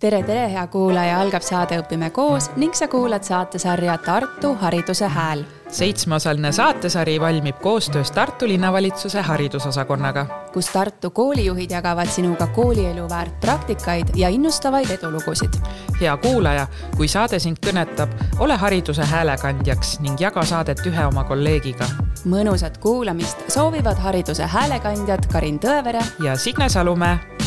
tere, tere, hea kuulaja, algab saade Õpime koos ning sa kuulad saatesarja Tartu Hariduse Hääl. seitsmeosaline saatesari valmib koostöös Tartu linnavalitsuse haridusosakonnaga, kus Tartu koolijuhid jagavad sinuga koolielu väärt praktikaid ja innustavaid edulugusid. hea kuulaja, kui saade sind kõnetab, ole hariduse häälekandjaks ning jaga saadet ühe oma kolleegiga. mõnusat kuulamist soovivad hariduse häälekandjad Karin Tõevere ja Signe Salumäe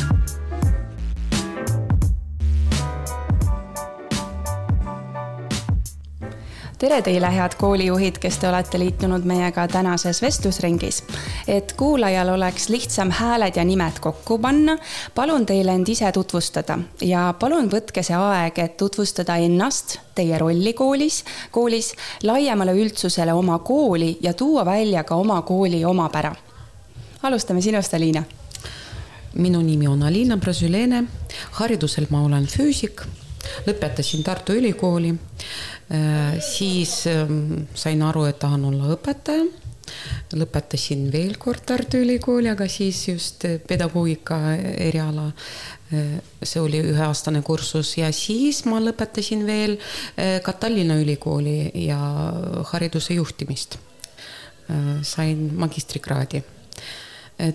tere teile, head koolijuhid, kes te olete liitunud meiega tänases vestlusringis. et kuulajal oleks lihtsam hääled ja nimed kokku panna, palun teil end ise tutvustada ja palun võtke see aeg, et tutvustada ennast, teie rolli koolis, koolis, laiemale üldsusele oma kooli ja tuua välja ka oma kooli omapära. alustame sinust, Aliina minu nimi on Alina Brasileene, hariduselt ma olen füüsik, lõpetasin Tartu Ülikooli siis ähm, sain aru, et tahan olla õpetaja. lõpetasin veel kord Tartu Ülikooli, aga siis just pedagoogika eriala. Äh, see oli üheaastane kursus ja siis ma lõpetasin veel äh, ka Tallinna Ülikooli ja hariduse juhtimist. sain magistrikraadi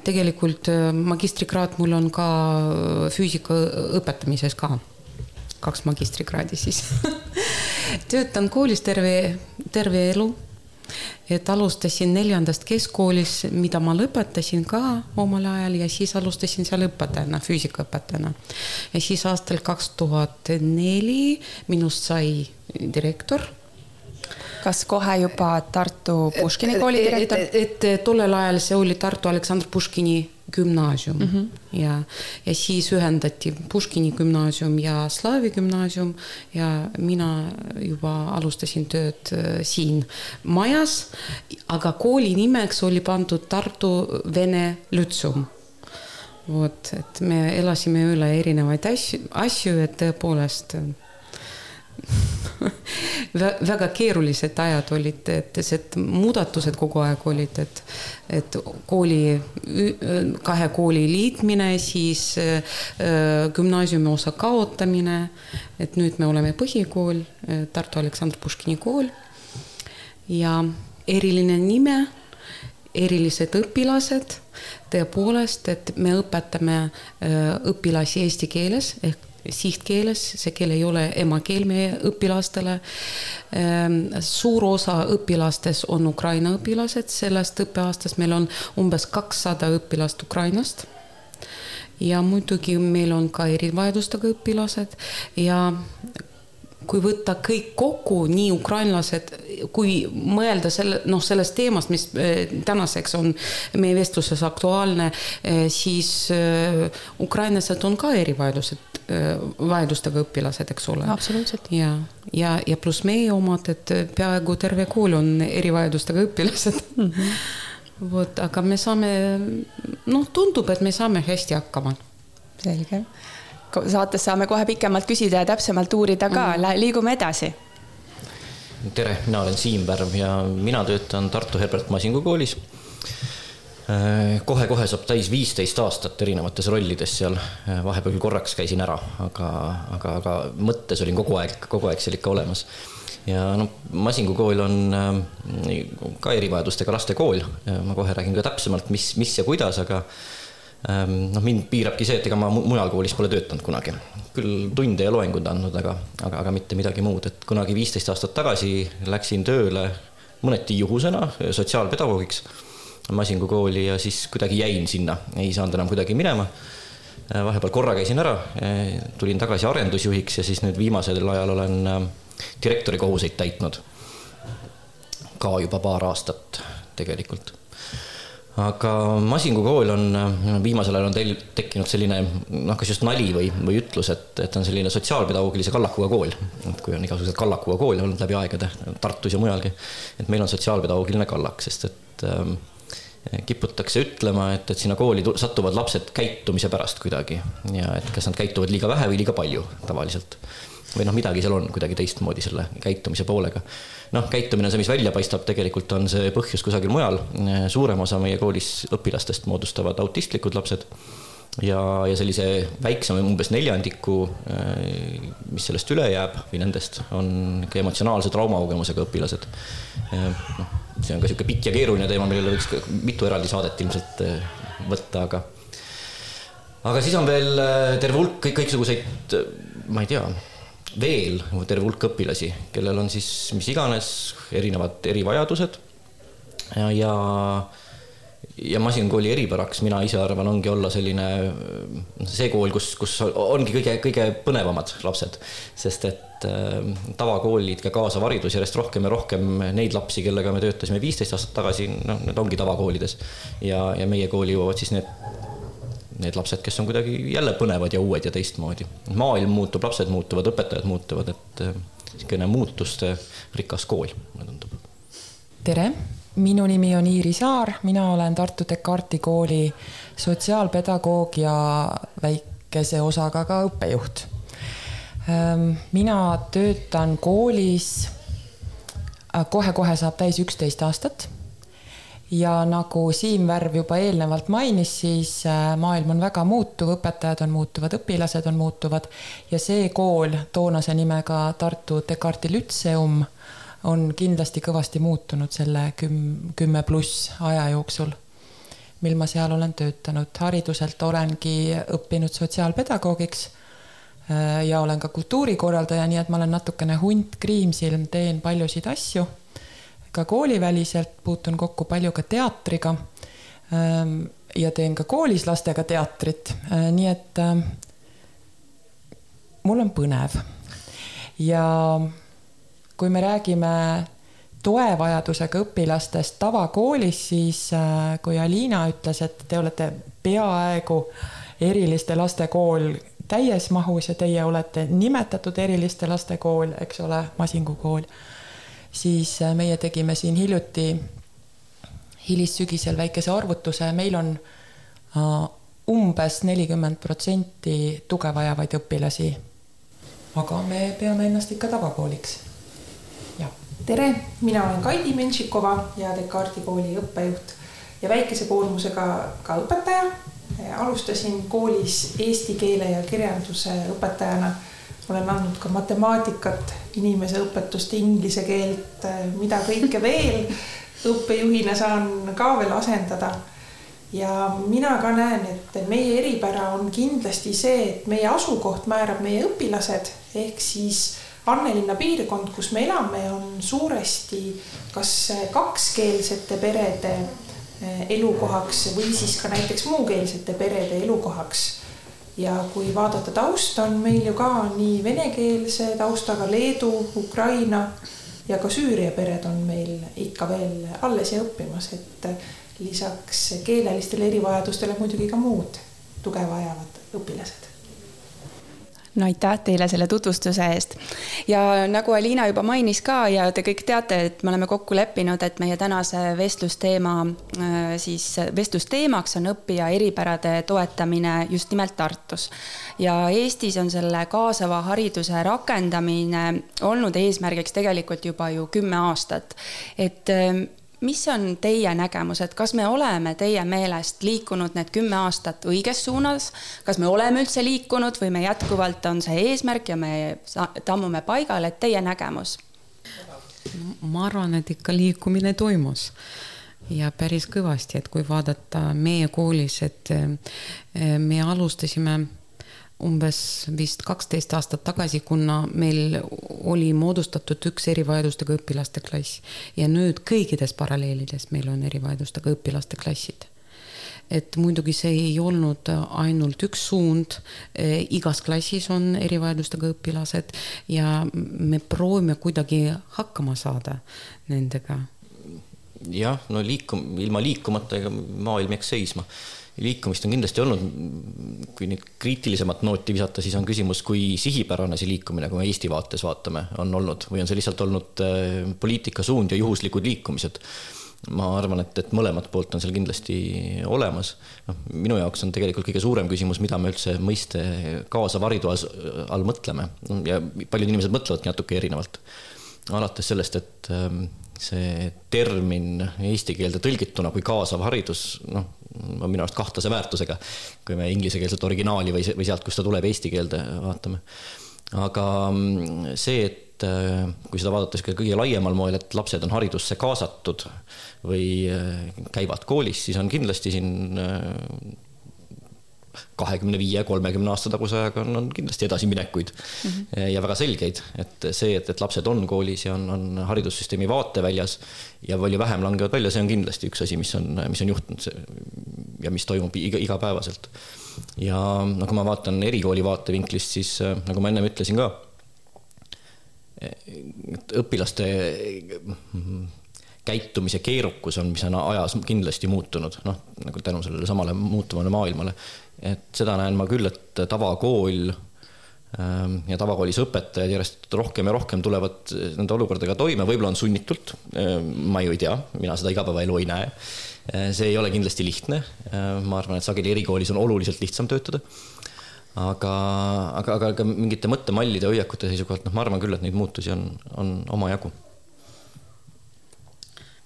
tegelikult magistrikraad mul on ka füüsika õpetamises ka, kaks magistrikraadi siis töötan koolis terve, terve elu. et alustasin neljandast keskkoolis, mida ma lõpetasin ka omal ajal ja siis alustasin seal õpetajana, füüsikaõpetajana. ja siis aastal kaks tuhat neli minust sai direktor kas kohe juba Tartu Puškini kooli direktor? et, et, et tollel ajal see oli Tartu Aleksandr Puškini gümnaasium. Mm -hmm. ja, ja siis ühendati Puškini gümnaasium ja Slaavi gümnaasium ja mina juba alustasin tööd äh, siin majas, aga kooli nimeks oli pandud Tartu Vene Lütseum vot, et me elasime üle erinevaid asju, asju, et tõepoolest väga keerulised ajad olid, et see muudatused kogu aeg olid, et, et kooli, kahe kooli liitmine, siis äh, gümnaasiumi osa kaotamine. et nüüd me oleme põhikool, äh, Tartu Aleksandr Puškini kool. ja eriline nime, erilised õpilased tõepoolest, et me õpetame äh, õpilasi eesti keeles ehk sihtkeeles, see keel ei ole emakeel meie õpilastele. Ehm, suur osa õpilastes on Ukraina õpilased, sellest õppeaastast meil on umbes kakssada õpilast Ukrainast ja muidugi meil on ka erivajadustega õpilased ja kui võtta kõik kokku, nii ukrainlased, kui mõelda selle, noh, sellest teemast, mis eh, tänaseks on meie vestluses aktuaalne, eh, siis eh, ukrainlased on ka erivajadused, vajadustega õpilased, eks ole. absoluutselt. ja, ja, ja pluss meie omad, et peaaegu terve kool on erivajadustega õpilased mm. -hmm. vot, aga me saame, noh, tundub, et me saame hästi hakkama. selge saates saame kohe pikemalt küsida ja täpsemalt uurida ka mm., liigume edasi. tere, mina olen Siim Pärv ja mina töötan Tartu Herbert Masingu koolis kohe-kohe saab täis viisteist aastat erinevates rollides seal, vahepeal korraks käisin ära, aga, aga, aga mõttes olin kogu aeg, kogu aeg seal ikka olemas. ja noh, Masingu kool on ka erivajadustega laste kool, ma kohe räägin ka täpsemalt, mis, mis ja kuidas, aga Ehm, noh, mind piirabki see, et ega ma mujal koolis pole töötanud kunagi. küll tunde ja loenguid andnud, aga, aga, aga mitte midagi muud, et kunagi viisteist aastat tagasi läksin tööle mõneti juhusena sotsiaalpedagoogiks Masingu kooli ja siis kuidagi jäin sinna, ei saanud enam kuidagi minema. Ehm, vahepeal korra käisin ära, ehm, tulin tagasi arendusjuhiks ja siis nüüd viimasel ajal olen direktori kohuseid täitnud. ka juba paar aastat tegelikult aga Masingu kool on, viimasel ajal on teil tekkinud selline noh, kas just nali või, või ütlus, et, et on selline sotsiaalpedagoogilise kallakuga kool. et kui on igasuguseid kallakuga koole olnud läbi aegade Tartus ja mujalgi, et meil on sotsiaalpedagoogiline kallak, sest et ähm, kiputakse ütlema, et, et sinna kooli satuvad lapsed käitumise pärast kuidagi ja et kas nad käituvad liiga vähe või liiga palju tavaliselt või noh, midagi seal on kuidagi teistmoodi selle käitumise poolega. noh, käitumine on see, mis välja paistab, tegelikult on see põhjus kusagil mujal. suurem osa meie koolis õpilastest moodustavad autistlikud lapsed ja, ja sellise väiksema, umbes neljandiku, mis sellest üle jääb või nendest, on ka emotsionaalse traumakogemusega õpilased. noh, see on ka niisugune pikk ja keeruline teema, millele võiks mitu eraldi saadet ilmselt võtta, aga aga siis on veel terve hulk kõik, kõiksuguseid, ma ei tea, veel terve hulk õpilasi, kellel on siis mis iganes erinevad erivajadused. Ja, ja ja masinkooli eripäraks, mina ise arvan, ongi olla selline see kool, kus, kus ongi kõige, kõige põnevamad lapsed, sest et äh, tavakoolid, ka kaasav haridus järjest rohkem ja rohkem neid lapsi, kellega me töötasime viisteist aastat tagasi, noh, need ongi tavakoolides. ja, ja meie kooli jõuavad siis need, need lapsed, kes on kuidagi jälle põnevad ja uued ja teistmoodi. maailm muutub, lapsed muutuvad, õpetajad muutuvad, et niisugune äh, muutuste rikas kool, mulle tundub. tere minu nimi on Iiri Saar, mina olen Tartu Descartesi kooli sotsiaalpedagoog ja väikese osaga ka õppejuht. Mina töötan koolis, äh, kohe-kohe saab täis üksteist aastat. ja nagu Siim Värv juba eelnevalt mainis, siis äh, maailm on väga muutuv, õpetajad on muutuvad, õpilased on muutuvad ja see kool toonase nimega Tartu Descartesi Lütseum on kindlasti kõvasti muutunud selle küm-, kümme pluss aja jooksul, mil ma seal olen töötanud. hariduselt olengi õppinud sotsiaalpedagoogiks ja olen ka kultuurikorraldaja, nii et ma olen natukene hunt kriimsilm, teen paljusid asju. ka kooliväliselt puutun kokku palju ka teatriga. Ähm, ja teen ka koolis lastega teatrit, äh, nii et äh, mul on põnev ja kui me räägime toevajadusega õpilastest tavakoolis, siis äh, kui Aliina ütles, et te olete peaaegu eriliste laste kool täies mahus ja teie olete nimetatud eriliste laste kool, eks ole, Masingu kool, siis äh, meie tegime siin hiljuti hilissügisel väikese arvutuse, meil on äh, umbes nelikümmend protsenti tuge vajavaid õpilasi. aga me peame ennast ikka tavakooliks. Tere, mina olen Kaidi Mentšikova ja Descartesi kooli õppejuht ja väikese koormusega ka õpetaja. Alustasin koolis eesti keele ja kirjanduse õpetajana. olen andnud ka matemaatikat, inimeseõpetust, inglise keelt, mida kõike veel. õppejuhina saan ka veel asendada. ja mina ka näen, et meie eripära on kindlasti see, et meie asukoht määrab meie õpilased ehk siis Annelinna piirkond, kus me elame, on suuresti kas kakskeelsete perede elukohaks või siis ka näiteks muukeelsete perede elukohaks. ja kui vaadata tausta, on meil ju ka nii venekeelse taustaga Leedu, Ukraina ja ka Süüria pered on meil ikka veel alles ja õppimas, et lisaks keelelistele erivajadustele muidugi ka muud tuge vajavad õpilased no aitäh teile selle tutvustuse eest. ja nagu Aliina juba mainis ka ja te kõik teate, et me oleme kokku leppinud, et meie tänase vestlusteema, äh, siis vestlusteemaks on õppija eripärade toetamine just nimelt Tartus. ja Eestis on selle kaasava hariduse rakendamine olnud eesmärgiks tegelikult juba ju kümme aastat. et äh, mis on teie nägemus, et kas me oleme teie meelest liikunud need kümme aastat õiges suunas, kas me oleme üldse liikunud või me jätkuvalt on see eesmärk ja me tammume paigal, et teie nägemus? ma arvan, et ikka liikumine toimus ja päris kõvasti, et kui vaadata meie koolis, et eh, me alustasime umbes vist kaksteist aastat tagasi, kuna meil oli moodustatud üks erivajadustega õpilaste klass. Ja nüüd kõikides paralleelides meil on erivajadustega õpilaste klassid. Et muidugi see ei olnud ainult üks suund, e, igas klassis on erivajadustega õpilased ja me proovime kuidagi hakkama saada nendega. jah, no liikum-, ilma liikumata ega maailm jääks seisma liikumist on kindlasti olnud, kui nüüd kriitilisemat nooti visata, siis on küsimus, kui sihipärane see liikumine, kui me Eesti vaates vaatame, on olnud või on see lihtsalt olnud äh, poliitika suund ja juhuslikud liikumised. ma arvan, et, et mõlemat poolt on seal kindlasti olemas. noh, minu jaoks on tegelikult kõige suurem küsimus, mida me üldse mõiste kaasav haridus all mõtleme ja paljud inimesed mõtlevadki natuke erinevalt. alates sellest, et ähm, see termin eesti keelde tõlgituna kui kaasav haridus, noh, on minu arust kahtlase väärtusega, kui me inglisekeelset originaali või, või sealt, kust ta tuleb, eesti keelde vaatame. aga mm, see, et äh, kui seda vaadates ka kõige laiemal moel, et lapsed on haridusse kaasatud või äh, käivad koolis, siis on kindlasti siin kahekümne viie, kolmekümne aasta taguse ajaga on, on kindlasti edasiminekuid mm -hmm. ja väga selgeid, et see, et, et lapsed on koolis ja on, on haridussüsteemi vaateväljas ja palju vähem langevad välja, see on kindlasti üks asi, mis on, mis on juhtunud ja mis toimub iga, igapäevaselt. ja no kui ma vaatan erikooli vaatevinklist, siis nagu ma ennem ütlesin ka, et õpilaste käitumise keerukus on, mis on ajas kindlasti muutunud, noh, nagu tänu sellele samale muutuvale maailmale et seda näen ma küll, et tavakool ähm, ja tavakoolis õpetajad järjest rohkem ja rohkem tulevad nende olukordadega toime, võib-olla on sunnitult, ähm, ma ju ei tea, mina seda igapäevaelu ei näe. Äh, see ei ole kindlasti lihtne, äh, ma arvan, et sageli erikoolis on oluliselt lihtsam töötada. aga, aga, aga ka mingite mõttemallide, hoiakute seisukohalt, noh, ma arvan küll, et neid muutusi on, on omajagu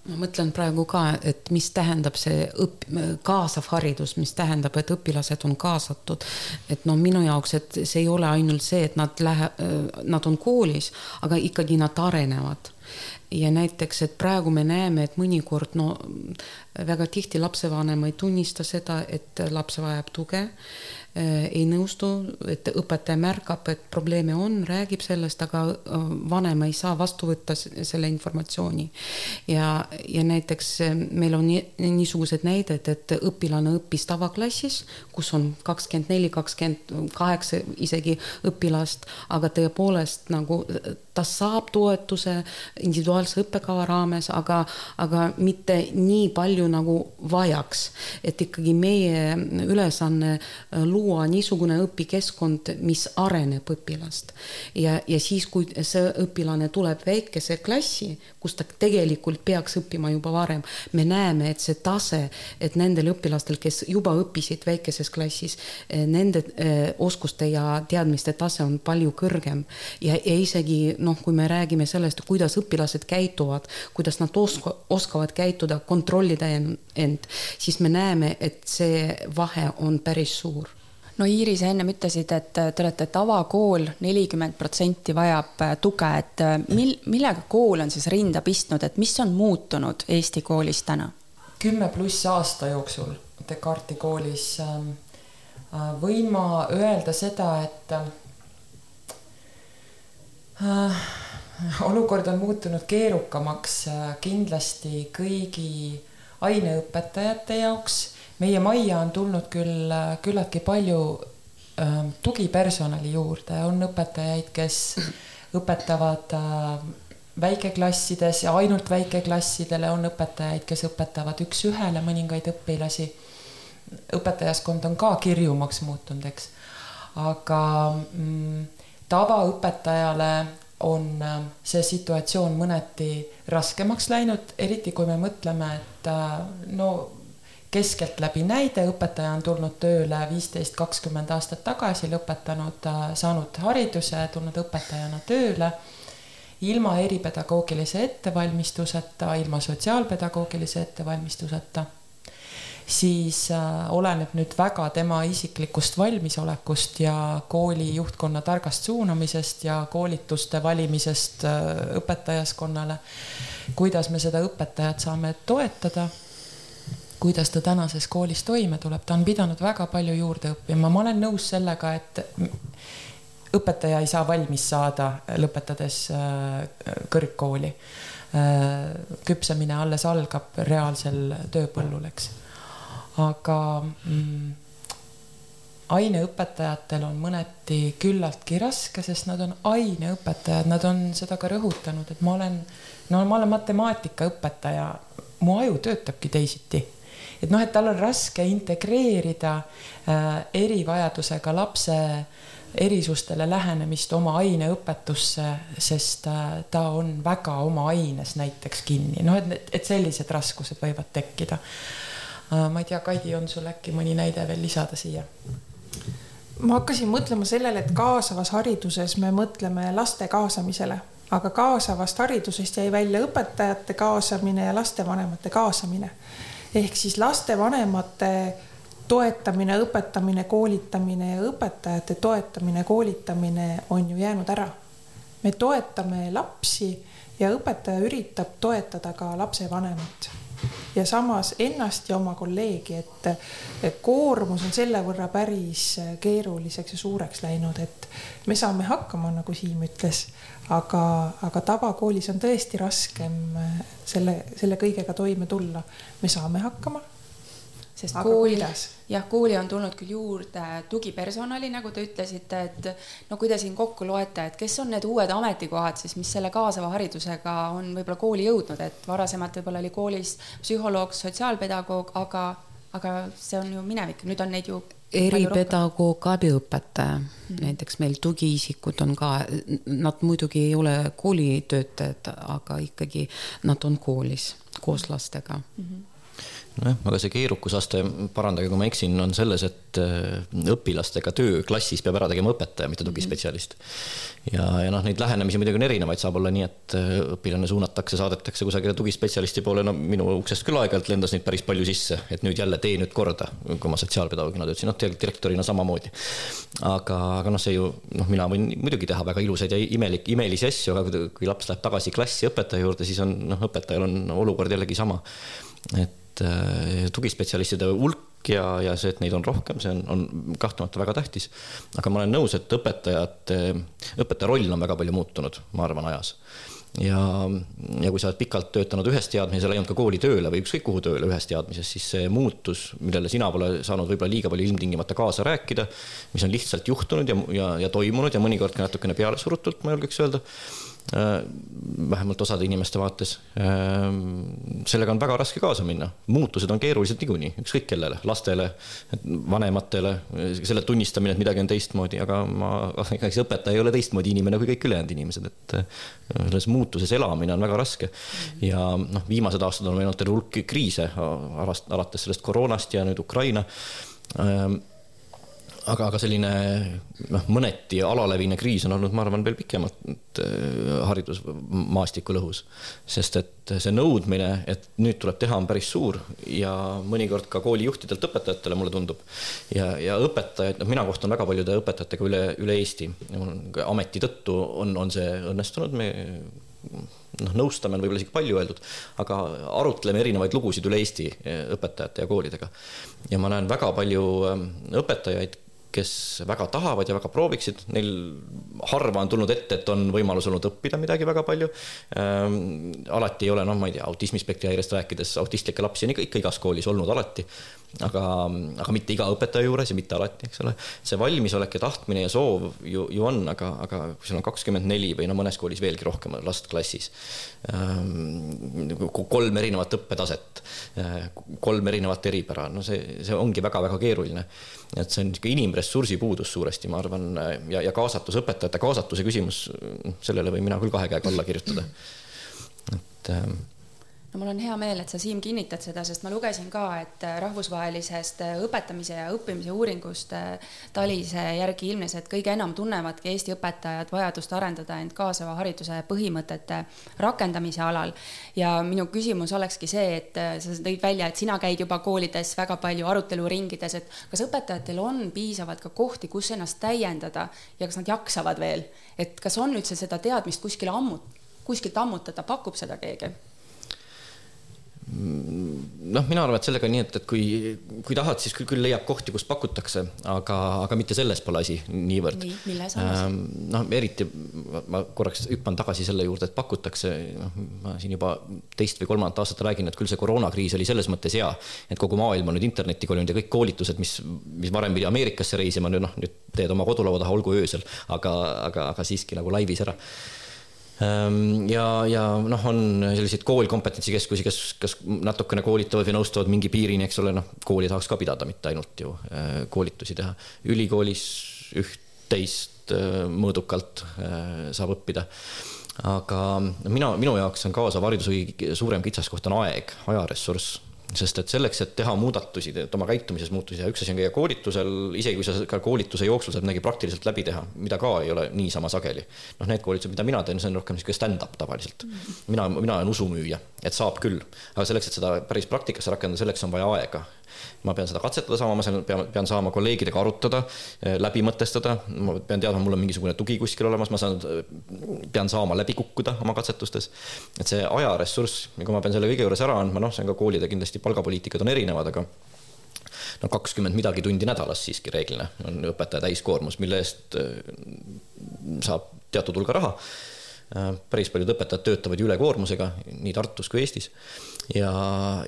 ma mõtlen praegu ka, et mis tähendab see õp-, kaasav haridus, mis tähendab, et õpilased on kaasatud. et no minu jaoks, et see ei ole ainult see, et nad lähe-, nad on koolis, aga ikkagi nad arenevad ja näiteks, et praegu me näeme, et mõnikord no väga tihti lapsevanem ei tunnista seda, et laps vajab tuge ei nõustu, et õpetaja märkab, et probleeme on, räägib sellest, aga äh, vanem ei saa vastu võtta selle informatsiooni. ja, ja näiteks äh, meil on niisugused näited, et õpilane õppis tavaklassis, kus on kakskümmend neli, kakskümmend kaheksa isegi õpilast, aga tõepoolest nagu ta saab toetuse individuaalse õppekava raames, aga, aga mitte nii palju nagu vajaks. et ikkagi meie ülesanne luua niisugune õpikeskkond, mis areneb õpilast. ja, ja siis, kui see õpilane tuleb väikese klassi, kus ta tegelikult peaks õppima juba varem, me näeme, et see tase, et nendel õpilastel, kes juba õppisid väikeses klassis, nende eh, oskuste ja teadmiste tase on palju kõrgem ja, ja isegi noh, kui me räägime sellest, kuidas õpilased käituvad, kuidas nad oska, oskavad käituda, kontrollida end, siis me näeme, et see vahe on päris suur no Iiri, sa ennem ütlesid, et te olete tavakool, nelikümmend protsenti vajab äh, tuge, et äh, mil, millega kool on siis rinda pistnud, et mis on muutunud Eesti koolis täna? kümme pluss aasta jooksul Descartesi koolis ähm, äh, võin ma öelda seda, et olukord on muutunud keerukamaks äh, kindlasti kõigi aineõpetajate jaoks. meie majja on tulnud küll äh, küllaltki palju tugipersonali juurde, on õpetajaid, kes õpetavad väikeklassides ja ainult väikeklassidele, on õpetajaid, kes õpetavad üks-ühele mõningaid õpilasi. õpetajaskond on ka kirjumaks muutunud, eks. aga mm, tavaõpetajale on äh, see situatsioon mõneti raskemaks läinud, eriti kui me mõtleme, et äh, no keskeltläbi näide, õpetaja on tulnud tööle viisteist, kakskümmend aastat tagasi, lõpetanud, äh, saanud hariduse, tulnud õpetajana tööle ilma eripedagoogilise ettevalmistuseta, ilma sotsiaalpedagoogilise ettevalmistuseta siis äh, oleneb nüüd väga tema isiklikust valmisolekust ja kooli juhtkonna targast suunamisest ja koolituste valimisest äh, õpetajaskonnale. kuidas me seda õpetajat saame toetada kuidas ta tänases koolis toime tuleb, ta on pidanud väga palju juurde õppima, ma olen nõus sellega, et õpetaja ei saa valmis saada, lõpetades äh, kõrgkooli. küpsemine alles algab reaalsel tööpõllul, eks aga mm, aineõpetajatel on mõneti küllaltki raske, sest nad on aineõpetajad, nad on seda ka rõhutanud, et ma olen, no ma olen matemaatikaõpetaja, mu aju töötabki teisiti. et noh, et tal on raske integreerida äh, erivajadusega lapse erisustele lähenemist oma aineõpetusse, sest äh, ta on väga oma aines näiteks kinni, noh, et, et sellised raskused võivad tekkida ma ei tea, Kaidi, on sul äkki mõni näide veel lisada siia? ma hakkasin mõtlema sellele, et kaasavas hariduses me mõtleme laste kaasamisele, aga kaasavast haridusest jäi välja õpetajate kaasamine ja lastevanemate kaasamine. ehk siis lastevanemate toetamine, õpetamine, koolitamine ja õpetajate toetamine, koolitamine on ju jäänud ära. me toetame lapsi ja õpetaja üritab toetada ka lapsevanemat ja samas ennast ja oma kolleegi, et, koormus on selle võrra päris keeruliseks ja suureks läinud, et me saame hakkama, nagu Siim ütles, aga, aga tavakoolis on tõesti raskem selle, selle kõigega toime tulla. me saame hakkama sest Aga kooli, jah, kooli on tulnud küll juurde tugipersonali, nagu te ütlesite, et no kui te siin kokku loete, et kes on need uued ametikohad siis, mis selle kaasava haridusega on võib-olla kooli jõudnud, et varasemalt võib-olla oli koolis psühholoog, sotsiaalpedagoog, aga, aga see on ju minevik, nüüd on neid ju eripedagoog, abiõpetaja. Mm, näiteks meil tugiisikud on ka, nad muidugi ei ole koolitöötajad, aga ikkagi nad on koolis koos lastega. Mm. -hmm nojah, aga see keerukusaste, parandage, kui ma eksin, on selles, et äh, õpilastega töö klassis peab ära tegema õpetaja, mitte tugispetsialist. ja, ja noh, neid lähenemisi muidugi on erinevaid, saab olla nii, et äh, õpilane suunatakse, saadetakse kusagile tugispetsialisti poole, no minu uksest küll aeg-ajalt lendas neid päris palju sisse, et nüüd jälle tee nüüd korda, kui ma sotsiaalpedagoogina töötasin, noh, direktorina samamoodi. aga, aga noh, see ju noh, mina võin muidugi teha väga ilusaid ja imelik, imelisi asju, aga kui, laps läheb tagasi klassi õpetaja juurde, siis on noh, õpetajal on olukord jällegi sama. et tugispetsialistide hulk ja, ja see, et neid on rohkem, see on, on kahtlemata väga tähtis. aga ma olen nõus, et õpetajate, õpetaja roll on väga palju muutunud, ma arvan, ajas ja, ja kui sa oled pikalt töötanud ühes teadmises ja läinud ka kooli tööle või ükskõik kuhu tööle ühes teadmises, siis see muutus, millele sina pole saanud võib-olla liiga palju ilmtingimata kaasa rääkida, mis on lihtsalt juhtunud ja, ja, ja toimunud ja mõnikord ka natukene pealesurutult, ma julgeks öelda Äh, vähemalt osade inimeste vaates. Äh, sellega on väga raske kaasa minna, muutused on keerulised niikuinii, ükskõik kellele, lastele, vanematele, selle tunnistamine, et midagi on teistmoodi, aga ma, siis õpetaja ei ole teistmoodi inimene kui kõik ülejäänud inimesed, et äh, selles muutuses elamine on väga raske. ja noh, viimased aastad on meil olnud terve hulk kriise, alates sellest koroonast ja nüüd Ukraina aga, aga selline noh, mõneti alalevine kriis on olnud, ma arvan, veel pikemalt äh, haridusmaastiku lõhus. sest et see nõudmine, et nüüd tuleb teha, on päris suur ja mõnikord ka koolijuhtidelt õpetajatele, mulle tundub. ja, ja õpetajaid, noh, mina kohtun väga paljude õpetajatega üle, üle Eesti. ameti tõttu on, on see õnnestunud, me noh, nõustame on võib-olla isegi palju öeldud, aga arutleme erinevaid lugusid üle Eesti õpetajate ja koolidega. ja ma näen väga palju ähm, õpetajaid, kes väga tahavad ja väga prooviksid, neil harva on tulnud ette, et on võimalus olnud õppida midagi väga palju ähm,. alati ei ole, noh, ma ei tea, autismispektri häirest rääkides, autistlikke lapsi on ikka, ikka igas koolis olnud alati aga, aga mitte iga õpetaja juures ja mitte alati, eks ole. see valmisolek ja tahtmine ja soov ju, ju on, aga, aga kui sul on kakskümmend neli või no mõnes koolis veelgi rohkem last klassis, ähm, kolm erinevat õppetaset, äh, kolm erinevat eripära, no see, see ongi väga-väga keeruline. et see on niisugune inimressursi puudus suuresti, ma arvan, ja, ja kaasatus, õpetajate kaasatuse küsimus, sellele võin mina küll kahe käega alla kirjutada. et ähm, no mul on hea meel, et sa, Siim, kinnitad seda, sest ma lugesin ka, et rahvusvahelisest õpetamise ja õppimise uuringust Talise järgi ilmnes, et kõige enam tunnevadki Eesti õpetajad vajadust arendada end kaasava hariduse põhimõtete rakendamise alal. ja minu küsimus olekski see, et sa tõid välja, et sina käid juba koolides väga palju aruteluringides, et kas õpetajatel on piisavalt ka kohti, kus ennast täiendada ja kas nad jaksavad veel, et kas on üldse seda teadmist kuskile ammut-, kuskilt ammutada, pakub seda keegi? Noh, mina arvan, et sellega on nii, et, et kui, kui tahad, siis küll, küll leiab kohti, kus pakutakse, aga, aga mitte selles pole asi niivõrd. nii, milles on asi? Ähm, noh, eriti ma korraks hüppan tagasi selle juurde, et pakutakse, noh, ma siin juba teist või kolmandat aastat räägin, et küll see koroonakriis oli selles mõttes hea, et kogu maailm on nüüd internetti kolinud ja kõik koolitused, mis, mis varem pidi Ameerikasse reisima, nüüd noh, nüüd teed oma kodulaua taha, olgu öösel, aga, aga, aga siiski nagu laivis ära ja, ja noh, on selliseid koolkompetentsikeskusi, kes, kes natukene koolitavad või nõustavad mingi piirini, eks ole, noh, kooli tahaks ka pidada, mitte ainult ju eh, koolitusi teha. ülikoolis üht-teist eh, mõõdukalt eh, saab õppida. aga mina, minu jaoks on kaasava hariduse suurem kitsaskoht on aeg, ajaressurss sest et selleks, et teha muudatusi, et oma käitumises muutusi ja üks asi on käia koolitusel, isegi kui sa ka koolituse jooksul saad midagi praktiliselt läbi teha, mida ka ei ole niisama sageli. noh, need koolitused, mida mina teen, see on rohkem niisugune stand-up tavaliselt. mina, mina olen usumüüja, et saab küll, aga selleks, et seda päris praktikasse rakendada, selleks on vaja aega ma pean seda katsetada saama, ma pean, pean saama kolleegidega arutada, läbi mõtestada, ma pean teadma, mul on mingisugune tugi kuskil olemas, ma saan, pean saama läbi kukkuda oma katsetustes. et see ajaressurss ja kui ma pean selle kõige juures ära andma, noh, see on ka koolide kindlasti palgapoliitikad on erinevad, aga no kakskümmend midagi tundi nädalas siiski reeglina on õpetaja täiskoormus, mille eest äh, saab teatud hulga raha. Äh, päris paljud õpetajad töötavad ju ülekoormusega nii Tartus kui Eestis ja,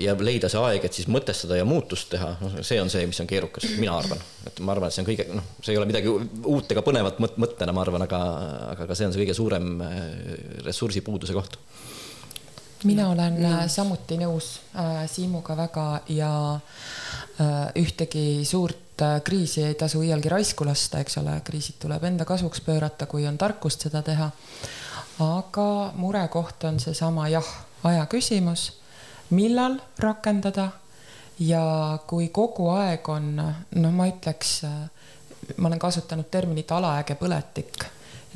ja leida see aeg, et siis mõtestada ja muutust teha, noh, see on see, mis on keerukas, mina arvan, et ma arvan, et see on kõige, noh, see ei ole midagi uut ega põnevat mõt mõttena, ma arvan, aga, aga ka see on see kõige suurem äh, ressursipuuduse koht. Mina olen ja. Äh, samuti nõus äh, Siimuga väga ja äh, ühtegi suurt äh, kriisi ei tasu iialgi raisku lasta, eks ole, kriisid tuleb enda kasuks pöörata, kui on tarkust seda teha. aga murekoht on seesama jah, aja küsimus millal rakendada ja kui kogu aeg on, noh, ma ütleks, ma olen kasutanud terminit alaäge põletik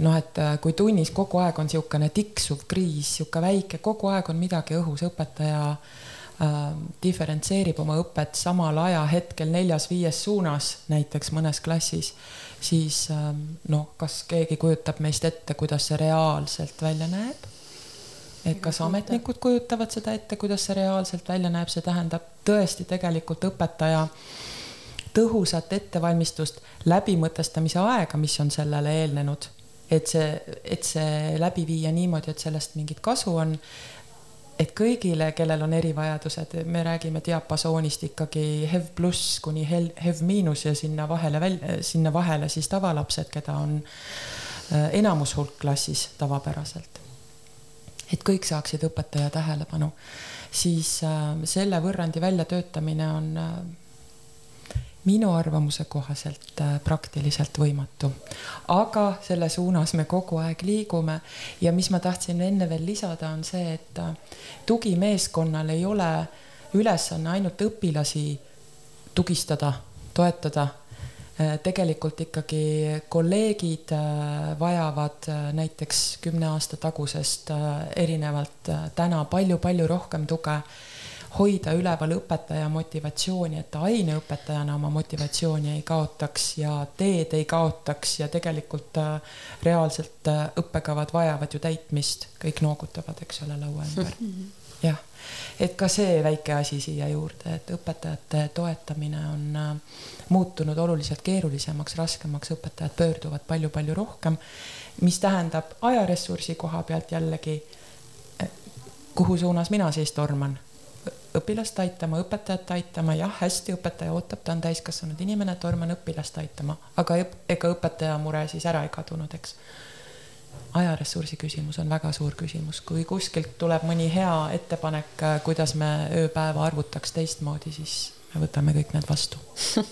noh, et kui tunnis kogu aeg on niisugune tiksuv kriis, niisugune väike, kogu aeg on midagi õhus, õpetaja äh, diferentseerib oma õpet samal ajahetkel neljas-viies suunas, näiteks mõnes klassis, siis äh, noh, kas keegi kujutab meist ette, kuidas see reaalselt välja näeb? Et kas ametnikud kujutavad seda ette, kuidas see reaalselt välja näeb, see tähendab tõesti tegelikult õpetaja tõhusat ettevalmistust, läbimõtestamise aega, mis on sellele eelnenud. Et see, et see läbi viia niimoodi, et sellest mingit kasu on. et kõigile, kellel on erivajadused, me räägime diapasoonist ikkagi HEV pluss kuni HEV miinus ja sinna vahele välja, sinna vahele siis tavalapsed, keda on äh, enamus hulk klassis tavapäraselt et kõik saaksid õpetaja tähelepanu, siis äh, selle võrrandi väljatöötamine on äh, minu arvamuse kohaselt äh, praktiliselt võimatu. aga selle suunas me kogu aeg liigume ja mis ma tahtsin enne veel lisada, on see, et tugimeeskonnal ei ole ülesanne ainult õpilasi tugistada, toetada Äh, tegelikult ikkagi kolleegid äh, vajavad äh, näiteks kümne aasta tagusest erinevalt täna palju-palju rohkem tuge hoida üleval õpetaja motivatsiooni, et ta aineõpetajana oma motivatsiooni ei kaotaks ja teed ei kaotaks ja tegelikult reaalselt õppekavad vajavad ju täitmist, kõik noogutavad, eks ole, laua ümber. jah, et ka see väike asi siia juurde, et õpetajate toetamine on muutunud oluliselt keerulisemaks, raskemaks, õpetajad pöörduvad palju-palju rohkem, mis tähendab ajaressursi koha pealt jällegi, kuhu suunas mina siis torman õpilast aitama, õpetajat aitama, jah, hästi, õpetaja ootab, ta on täiskasvanud inimene, torman õpilast aitama, aga ega õpetaja mure siis ära ei kadunud, eks. ajaressursi küsimus on väga suur küsimus, kui kuskilt tuleb mõni hea ettepanek, kuidas me ööpäeva arvutaks teistmoodi, siis me võtame kõik need vastu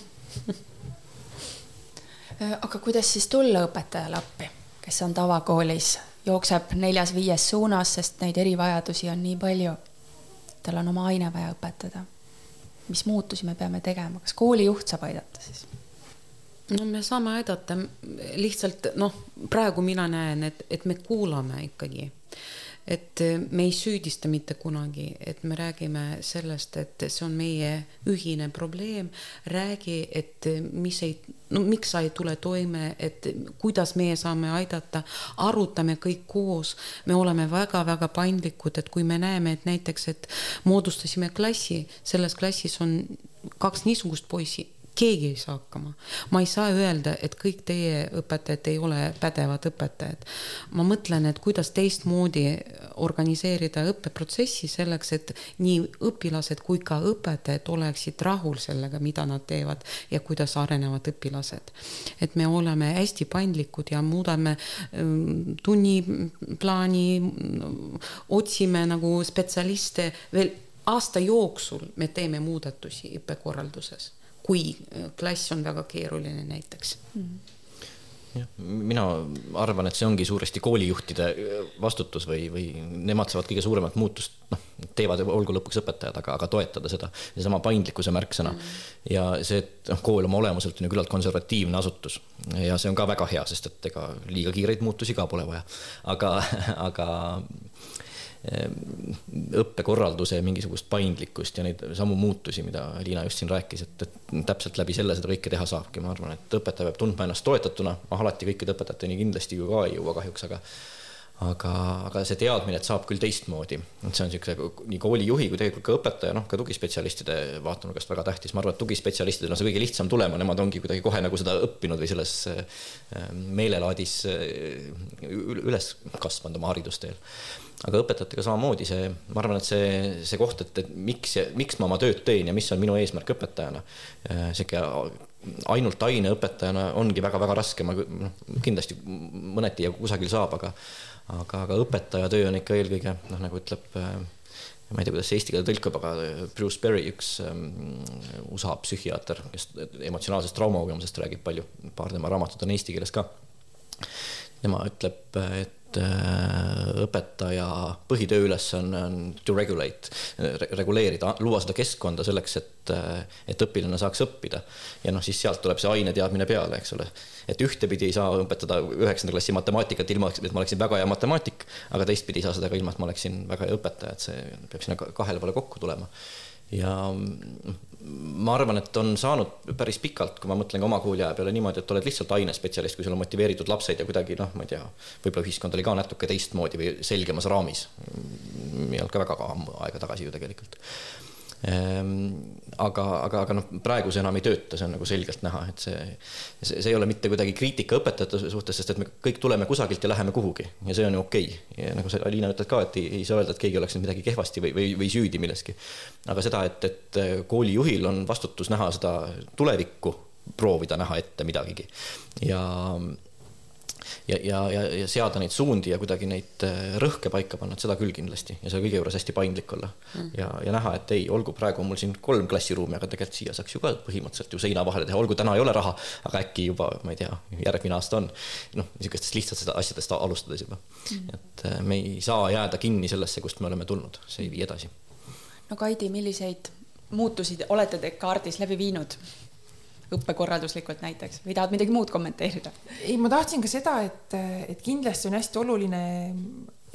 aga kuidas siis tulla õpetajale appi, kes on tavakoolis, jookseb neljas-viies suunas, sest neid erivajadusi on nii palju. Tal on oma aine vaja õpetada. mis muutusi me peame tegema, kas koolijuht saab aidata siis? no me saame aidata lihtsalt noh, praegu mina näen, et, et me kuulame ikkagi et me ei süüdista mitte kunagi, et me räägime sellest, et see on meie ühine probleem. räägi, et mis ei, no miks sa ei tule toime, et kuidas meie saame aidata, arutame kõik koos. me oleme väga-väga paindlikud, et kui me näeme, et näiteks, et moodustasime klassi, selles klassis on kaks niisugust poissi keegi ei saa hakkama. ma ei saa öelda, et kõik teie õpetajad ei ole pädevad õpetajad. ma mõtlen, et kuidas teistmoodi organiseerida õppeprotsessi selleks, et nii õpilased kui ka õpetajad oleksid rahul sellega, mida nad teevad ja kuidas arenevad õpilased. et me oleme hästi paindlikud ja muudame ähm, tunniplaani, otsime nagu spetsialiste veel aasta jooksul me teeme muudatusi õppekorralduses kui äh, klass on väga keeruline näiteks mm. -hmm mina arvan, et see ongi suuresti koolijuhtide vastutus või, või nemad saavad kõige suuremat muutust, noh, teevad, olgu lõpuks õpetajad, aga, aga toetada seda, seesama paindlikkuse märksõna mm. -hmm. ja see, et noh, kool oma olemuselt on ju küllalt konservatiivne asutus ja see on ka väga hea, sest et ega liiga kiireid muutusi ka pole vaja. aga, aga õppekorralduse mingisugust paindlikkust ja neid samu muutusi, mida Liina just siin rääkis, et, et täpselt läbi selle seda kõike teha saabki, ma arvan, et õpetaja peab tundma ennast toetatuna, ma alati kõikide õpetajateni kindlasti ju ka ei jõua kahjuks, aga aga, aga see teadmine, et saab küll teistmoodi, et see on niisuguse nii koolijuhi kui tegelikult ka õpetaja, noh, ka tugispetsialistide vaatenurgast väga tähtis, ma arvan, et tugispetsialistidel on see kõige lihtsam tulema, nemad ongi kuidagi kohe nagu seda õppinud või selles ehm, meelelaadis üles kasvanud oma haridusteel aga õpetajatega samamoodi see, ma arvan, et see, see koht, et, et miks, miks ma oma tööd teen ja mis on minu eesmärk õpetajana. Äh, sihuke ainult aineõpetajana ongi väga-väga raske, ma noh, kindlasti mõneti ja kusagil saab, aga, aga, aga õpetaja töö on ikka eelkõige noh, nagu ütleb äh, ma ei tea, kuidas see eesti keelde tõlkub, aga Bruce Berry, üks um, USA psühhiaater, kes emotsionaalsest traumakogemusest räägib palju, paar tema raamatut on eesti keeles ka. tema ütleb, et et äh, õpetaja põhitööülesanne on, to regulate, reguleerida, luua seda keskkonda selleks, et, äh, et õpilane saaks õppida. ja noh, siis sealt tuleb see aineteadmine peale, eks ole. et ühtepidi ei saa õpetada üheksanda klassi matemaatikat ilma, et ma oleksin väga hea matemaatik, aga teistpidi ei saa seda ka ilma, et ma oleksin väga hea õpetaja, et see peab sinna kahele poole kokku tulema ja ma arvan, et on saanud päris pikalt, kui ma mõtlen ka oma kooliaja peale niimoodi, et oled lihtsalt ainespetsialist, kui sul on motiveeritud lapsed ja kuidagi noh, ma ei tea, võib-olla ühiskond oli ka natuke teistmoodi või selgemas raamis. ei olnud ka väga aega tagasi ju tegelikult aga, aga, aga noh, praegu see enam ei tööta, see on nagu selgelt näha, et see, see, see ei ole mitte kuidagi kriitika õpetajate suhtes, sest et me kõik tuleme kusagilt ja läheme kuhugi. Ja see on ju okei. Okay.. nagu sa, Liina, ütled ka, et ei, ei saa öelda, et keegi oleks nüüd midagi kehvasti või, või, või süüdi milleski. aga seda, et, et koolijuhil on vastutus näha seda tulevikku, proovida näha ette midagigi. Ja ja, ja, ja, ja seada neid suundi ja kuidagi neid äh, rõhke paika panna, et seda küll kindlasti ja selle kõige juures hästi paindlik olla mm. ja, ja näha, et ei, olgu, praegu on mul siin kolm klassiruumi, aga tegelikult siia saaks ju ka põhimõtteliselt ju seina vahele teha, olgu täna ei ole raha, aga äkki juba, ma ei tea, järgmine aasta on. noh, niisugustest lihtsatest asjadest alustades juba mm.. et äh, me ei saa jääda kinni sellesse, kust me oleme tulnud, see ei vii edasi. no Kaidi, milliseid muutusi olete te kaardis läbi viinud? Õppekorralduslikult näiteks või tahad midagi muud kommenteerida? ei, ma tahtsin ka seda, et, et kindlasti on hästi oluline,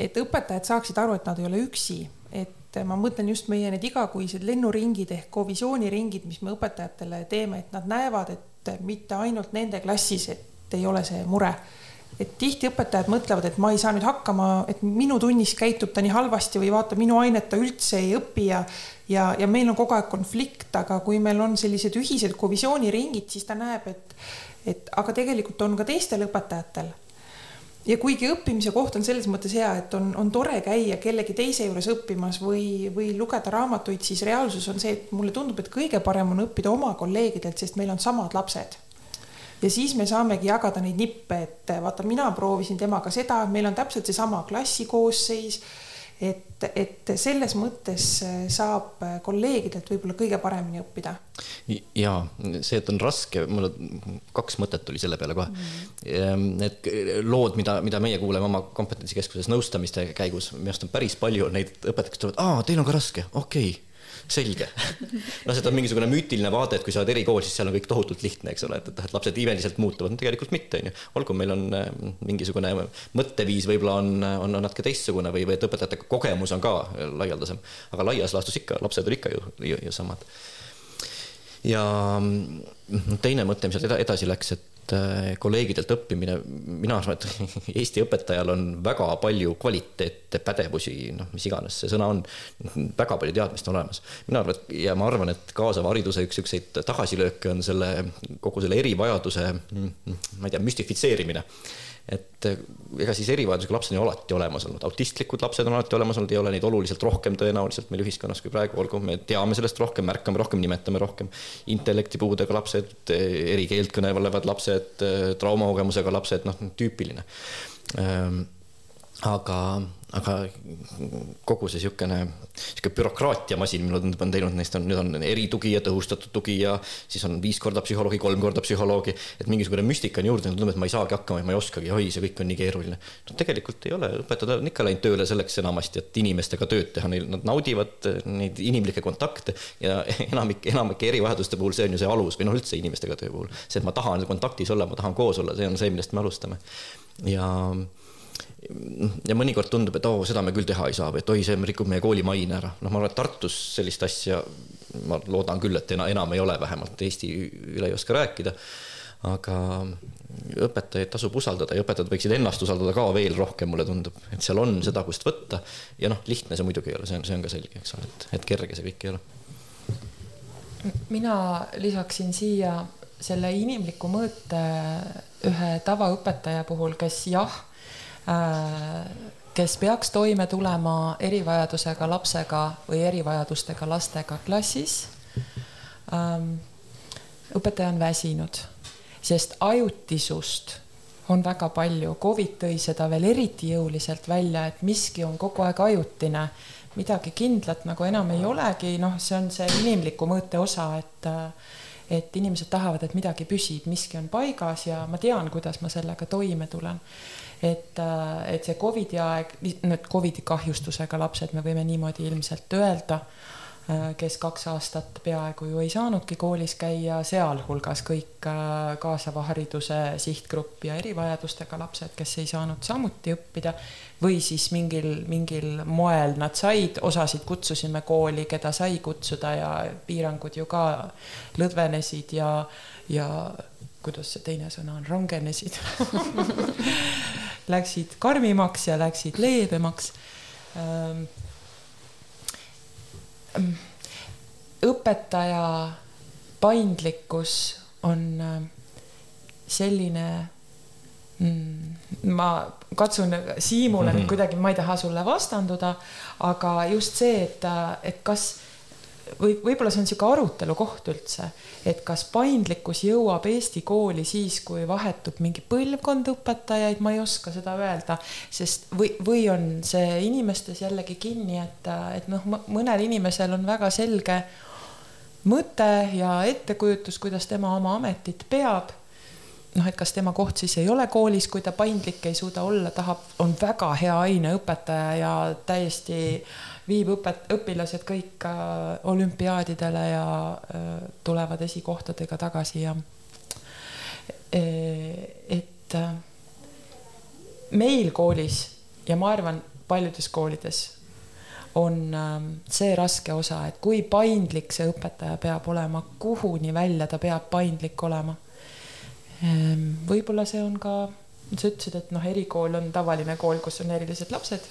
et õpetajad saaksid aru, et nad ei ole üksi, et ma mõtlen just meie need igakuised lennuringid ehk kovisiooniringid, mis me õpetajatele teeme, et nad näevad, et mitte ainult nende klassis, et ei ole see mure et tihti õpetajad mõtlevad, et ma ei saa nüüd hakkama, et minu tunnis käitub ta nii halvasti või vaata, minu ainet ta üldse ei õpi ja ja, ja meil on kogu aeg konflikt, aga kui meil on sellised ühised kovisiooniringid, siis ta näeb, et et aga tegelikult on ka teistel õpetajatel. ja kuigi õppimise koht on selles mõttes hea, et on, on tore käia kellegi teise juures õppimas või, või lugeda raamatuid, siis reaalsus on see, et mulle tundub, et kõige parem on õppida oma kolleegidelt, sest meil on samad lapsed ja siis me saamegi jagada neid nippe, et vaata, mina proovisin temaga seda, meil on täpselt seesama klassikoosseis. et, et selles mõttes saab kolleegidelt võib-olla kõige paremini õppida. ja see, et on raske, mul kaks mõtet tuli selle peale kohe mm.. Need lood, mida, mida meie kuuleme oma kompetentsikeskuses nõustamiste käigus, minu arust on päris palju neid õpetajaid, kes tulevad, aa, teil on ka raske, okei okay selge. noh, see on mingisugune müütiline vaade, et kui sa oled erikool, siis seal on kõik tohutult lihtne, eks ole, et, et, et lapsed imeliselt muutuvad, tegelikult mitte, on ju. olgu, meil on äh, mingisugune mõtteviis võib-olla on, on, natuke teistsugune või, või et õpetajate kogemus on ka laialdasem, aga laias laastus ikka, lapsed on ikka ju, ju, ju samad. ja mm, teine mõte, mis sealt edasi läks, et äh, kolleegidelt õppimine, mina arvan, et Eesti õpetajal on väga palju kvaliteete, pädevusi, noh, mis iganes see sõna on, väga palju teadmist olemas. mina arvan, et ja ma arvan, et kaasava hariduse üks siukseid tagasilööke on selle kogu selle erivajaduse, ma ei tea, müstifitseerimine et eh, ega siis erivajadusega lapsed on ju alati olemas olnud, autistlikud lapsed on alati olemas olnud, ei ole neid oluliselt rohkem tõenäoliselt meil ühiskonnas kui praegu, olgu, me teame sellest rohkem, märkame rohkem, nimetame rohkem. intellektipuudega lapsed, eri keelt kõnelevad lapsed, traumakogemusega lapsed, noh, tüüpiline. Ehm, aga, aga kogu see niisugune, niisugune bürokraatiamasin, mulle tundub, on teinud neist on, nüüd on eritugi ja tõhustatud tugi ja siis on viis korda psühholoogi, kolm korda psühholoogi, et mingisugune müstika on juurde, tundub, et ma ei saagi hakkama ja ma ei oskagi, oi, see kõik on nii keeruline. no tegelikult ei ole, õpetajad on ikka läinud tööle selleks enamasti, et inimestega tööd teha, neil, nad naudivad neid inimlikke kontakte ja enamik, enamike erivajaduste puhul see on ju see alus või noh, üldse inimestega töö puhul, see, et ma tahan kontaktis olla, ma tahan koos olla, see on see, millest me alustame. ja ja mõnikord tundub, et oo oh,, seda me küll teha ei saa või et oi, see rikub meie kooli maine ära. noh, ma arvan, et Tartus sellist asja, ma loodan küll, et enam, enam ei ole, vähemalt Eesti üle ei oska rääkida. aga õpetajaid tasub usaldada ja õpetajad võiksid ennast usaldada ka veel rohkem, mulle tundub, et seal on seda, kust võtta. ja noh, lihtne see muidugi ei ole, see on, see on ka selge, eks ole, et, et kerge see kõik ei ole. mina lisaksin siia selle inimliku mõõte ühe tavaõpetaja puhul, kes jah kes peaks toime tulema erivajadusega lapsega või erivajadustega lastega klassis. Ähm, õpetaja on väsinud, sest ajutisust on väga palju, Covid tõi seda veel eriti jõuliselt välja, et miski on kogu aeg ajutine, midagi kindlat nagu enam ei olegi, noh, see on see inimliku mõõte osa, et et inimesed tahavad, et midagi püsib, miski on paigas ja ma tean, kuidas ma sellega toime tulen et, äh, et see Covidi aeg, nüüd Covidi kahjustusega lapsed, me võime niimoodi ilmselt öelda, äh, kes kaks aastat peaaegu ju ei saanudki koolis käia, sealhulgas kõik äh, kaasava hariduse sihtgrupp ja erivajadustega lapsed, kes ei saanud samuti õppida või siis mingil, mingil moel nad said, osasid kutsusime kooli, keda sai kutsuda ja piirangud ju ka lõdvenesid ja, ja kuidas see teine sõna on, rangenesid läksid karmimaks ja läksid leebemaks. Ähm, õpetaja paindlikkus on ähm, selline mm, ma katsun Siimule mm -hmm. kuidagi, ma ei taha sulle vastanduda, aga just see, et, et kas või võib-olla see on niisugune arutelu koht üldse, et kas paindlikkus jõuab Eesti kooli siis, kui vahetub mingi põlvkond õpetajaid, ma ei oska seda öelda, sest või, või on see inimestes jällegi kinni, et, et noh, mõnel inimesel on väga selge mõte ja ettekujutus, kuidas tema oma ametit peab. Noh, et kas tema koht siis ei ole koolis, kui ta paindlik ei suuda olla, tahab, on väga hea aineõpetaja ja täiesti viib õpet-, õpilased kõik äh, olümpiaadidele ja äh, tulevad esikohtadega tagasi ja e, et äh, meil koolis ja ma arvan, paljudes koolides on ähm, see raske osa, et kui paindlik see õpetaja peab olema, kuhuni välja ta peab paindlik olema Ehm, võib-olla see on ka, sa ütlesid, et noh, erikool on tavaline kool, kus on erilised lapsed.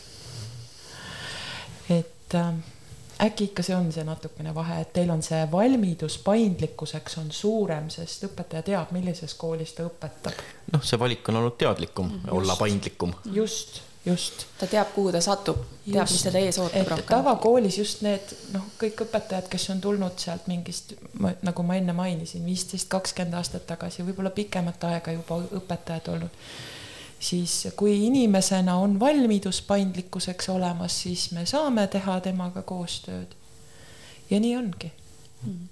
Et äh, äkki ikka see on see natukene vahe, et teil on see valmidus paindlikkuseks on suurem, sest õpetaja teab, millises koolis ta õpetab. noh, see valik on olnud teadlikum mm, -hmm. olla paindlikum. just just. ta teab, kuhu ta satub, teab, mis teda ees ootab rohkem. tavakoolis just need noh, kõik õpetajad, kes on tulnud sealt mingist, nagu ma enne mainisin, viisteist, kakskümmend aastat tagasi, võib-olla pikemat aega juba õpetajad olnud, siis kui inimesena on valmidus paindlikkuseks olemas, siis me saame teha temaga koostööd. ja nii ongi mm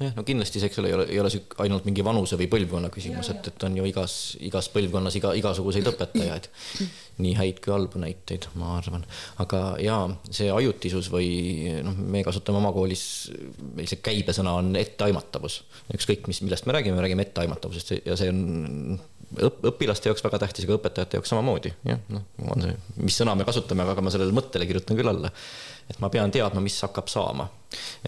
nojah, no kindlasti see, eks ole, ei ole, ei ole ainult mingi vanuse või põlvkonna küsimus, et, et on ju igas, igas põlvkonnas iga, igasuguseid õpetajaid. nii häid kui halbu näiteid, ma arvan. aga jaa, see ajutisus või noh, me kasutame oma koolis, meil see käibesõna on etteaimatavus. ükskõik, mis, millest me räägime, me räägime etteaimatavusest ja see on õp-, õpilaste jaoks väga tähtis, aga õpetajate jaoks samamoodi, jah, noh, on see, mis sõna me kasutame, aga ma sellele mõttele kirjutan küll alla et ma pean teadma, mis hakkab saama.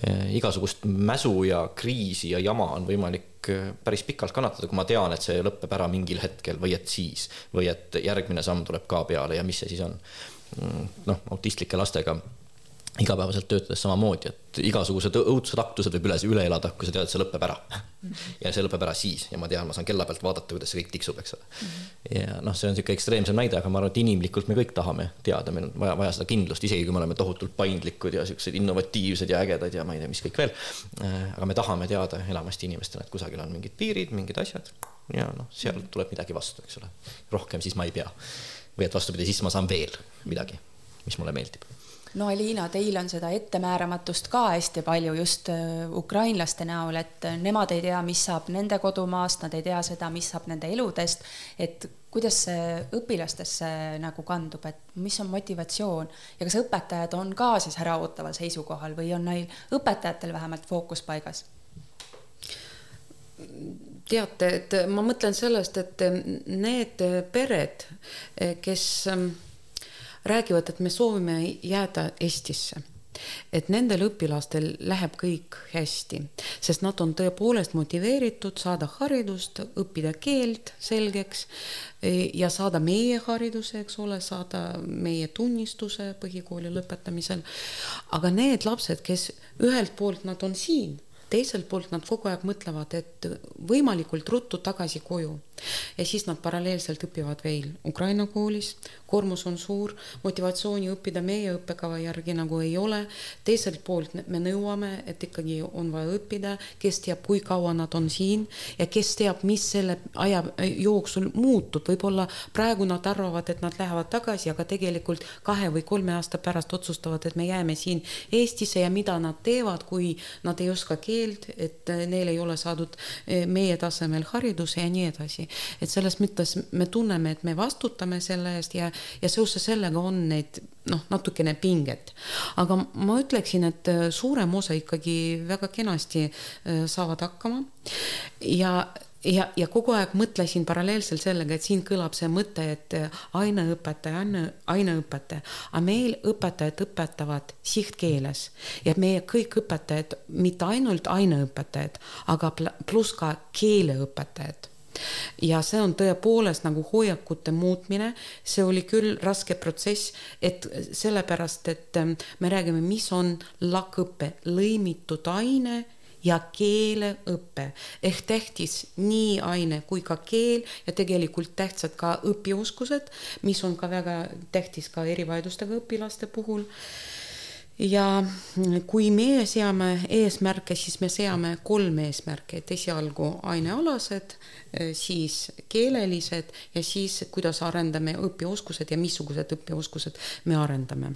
Eh, igasugust mäsu ja kriisi ja jama on võimalik eh, päris pikalt kannatada, kui ma tean, et see lõpeb ära mingil hetkel või et siis või et järgmine samm tuleb ka peale ja mis see siis on. Mm, noh, autistlike lastega igapäevaselt töötades samamoodi, et igasugused õudused aktused võib üle, üle elada, kui sa tead, et see lõpeb ära. ja see lõpeb ära siis ja ma tean, ma saan kella pealt vaadata, kuidas see kõik tiksub, eks ole. ja noh, see on niisugune ekstreemsem näide, aga ma arvan, et inimlikult me kõik tahame teada, meil on vaja, vaja seda kindlust, isegi kui me oleme tohutult paindlikud ja siuksed innovatiivsed ja ägedad ja ma ei tea, mis kõik veel. aga me tahame teada enamasti inimestena, et kusagil on mingid piirid, mingid asjad ja noh, seal tuleb midagi vastu, eks ole. rohkem siis ma ei pea või et vastupidi, siis ma saan veel midagi, mis mulle meeldib no Aliina, teil on seda ettemääramatust ka hästi palju just äh, ukrainlaste näol, et äh, nemad ei tea, mis saab nende kodumaast, nad ei tea seda, mis saab nende eludest, et kuidas see õpilastesse nagu kandub, et mis on motivatsioon ja kas õpetajad on ka siis äraootaval seisukohal või on neil õpetajatel vähemalt fookus paigas? teate, et ma mõtlen sellest, et need pered, kes ähm, räägivad, et me soovime jääda Eestisse et nendel õpilastel läheb kõik hästi, sest nad on tõepoolest motiveeritud saada haridust, õppida keelt selgeks e, ja saada meie hariduse, eks ole, saada meie tunnistuse põhikooli lõpetamisel. aga need lapsed, kes ühelt poolt nad on siin teiselt poolt nad kogu aeg mõtlevad, et võimalikult ruttu tagasi koju ja siis nad paralleelselt õpivad veel Ukraina koolis, koormus on suur, motivatsiooni õppida meie õppekava järgi nagu ei ole. teiselt poolt me nõuame, et ikkagi on vaja õppida, kes teab, kui kaua nad on siin ja kes teab, mis selle aja jooksul muutub, võib-olla praegu nad arvavad, et nad lähevad tagasi, aga tegelikult kahe või kolme aasta pärast otsustavad, et me jääme siin Eestisse ja mida nad teevad, kui nad ei oska keelt, et neil ei ole saadud eh, meie tasemel hariduse ja nii edasi et selles mõttes me tunneme, et me vastutame selle eest ja, ja seoses sellega on neid noh, natukene pinget. aga ma ütleksin, et äh, suurem osa ikkagi väga kenasti äh, saavad hakkama. Ja ja, ja kogu aeg mõtlesin paralleelselt sellega, et siin kõlab see mõte, et äh, aineõpetaja, aine, aineõpetaja, aga meil õpetajad õpetavad sihtkeeles. Ja meie kõik õpetajad, mitte ainult aineõpetajad, aga pluss ka keeleõpetajad ja see on tõepoolest nagu hoiakute muutmine, see oli küll raske protsess, et sellepärast, et ähm, me räägime, mis on LAK-õpe, lõimitud aine ja keeleõpe ehk tähtis nii aine kui ka keel ja tegelikult tähtsad ka õpioskused, mis on ka väga tähtis ka erivajadustega õpilaste puhul ja kui meie seame eesmärke, siis me seame kolm eesmärki, et esialgu ainealased, siis keelelised ja siis kuidas arendame õpioskused ja missugused õpioskused me arendame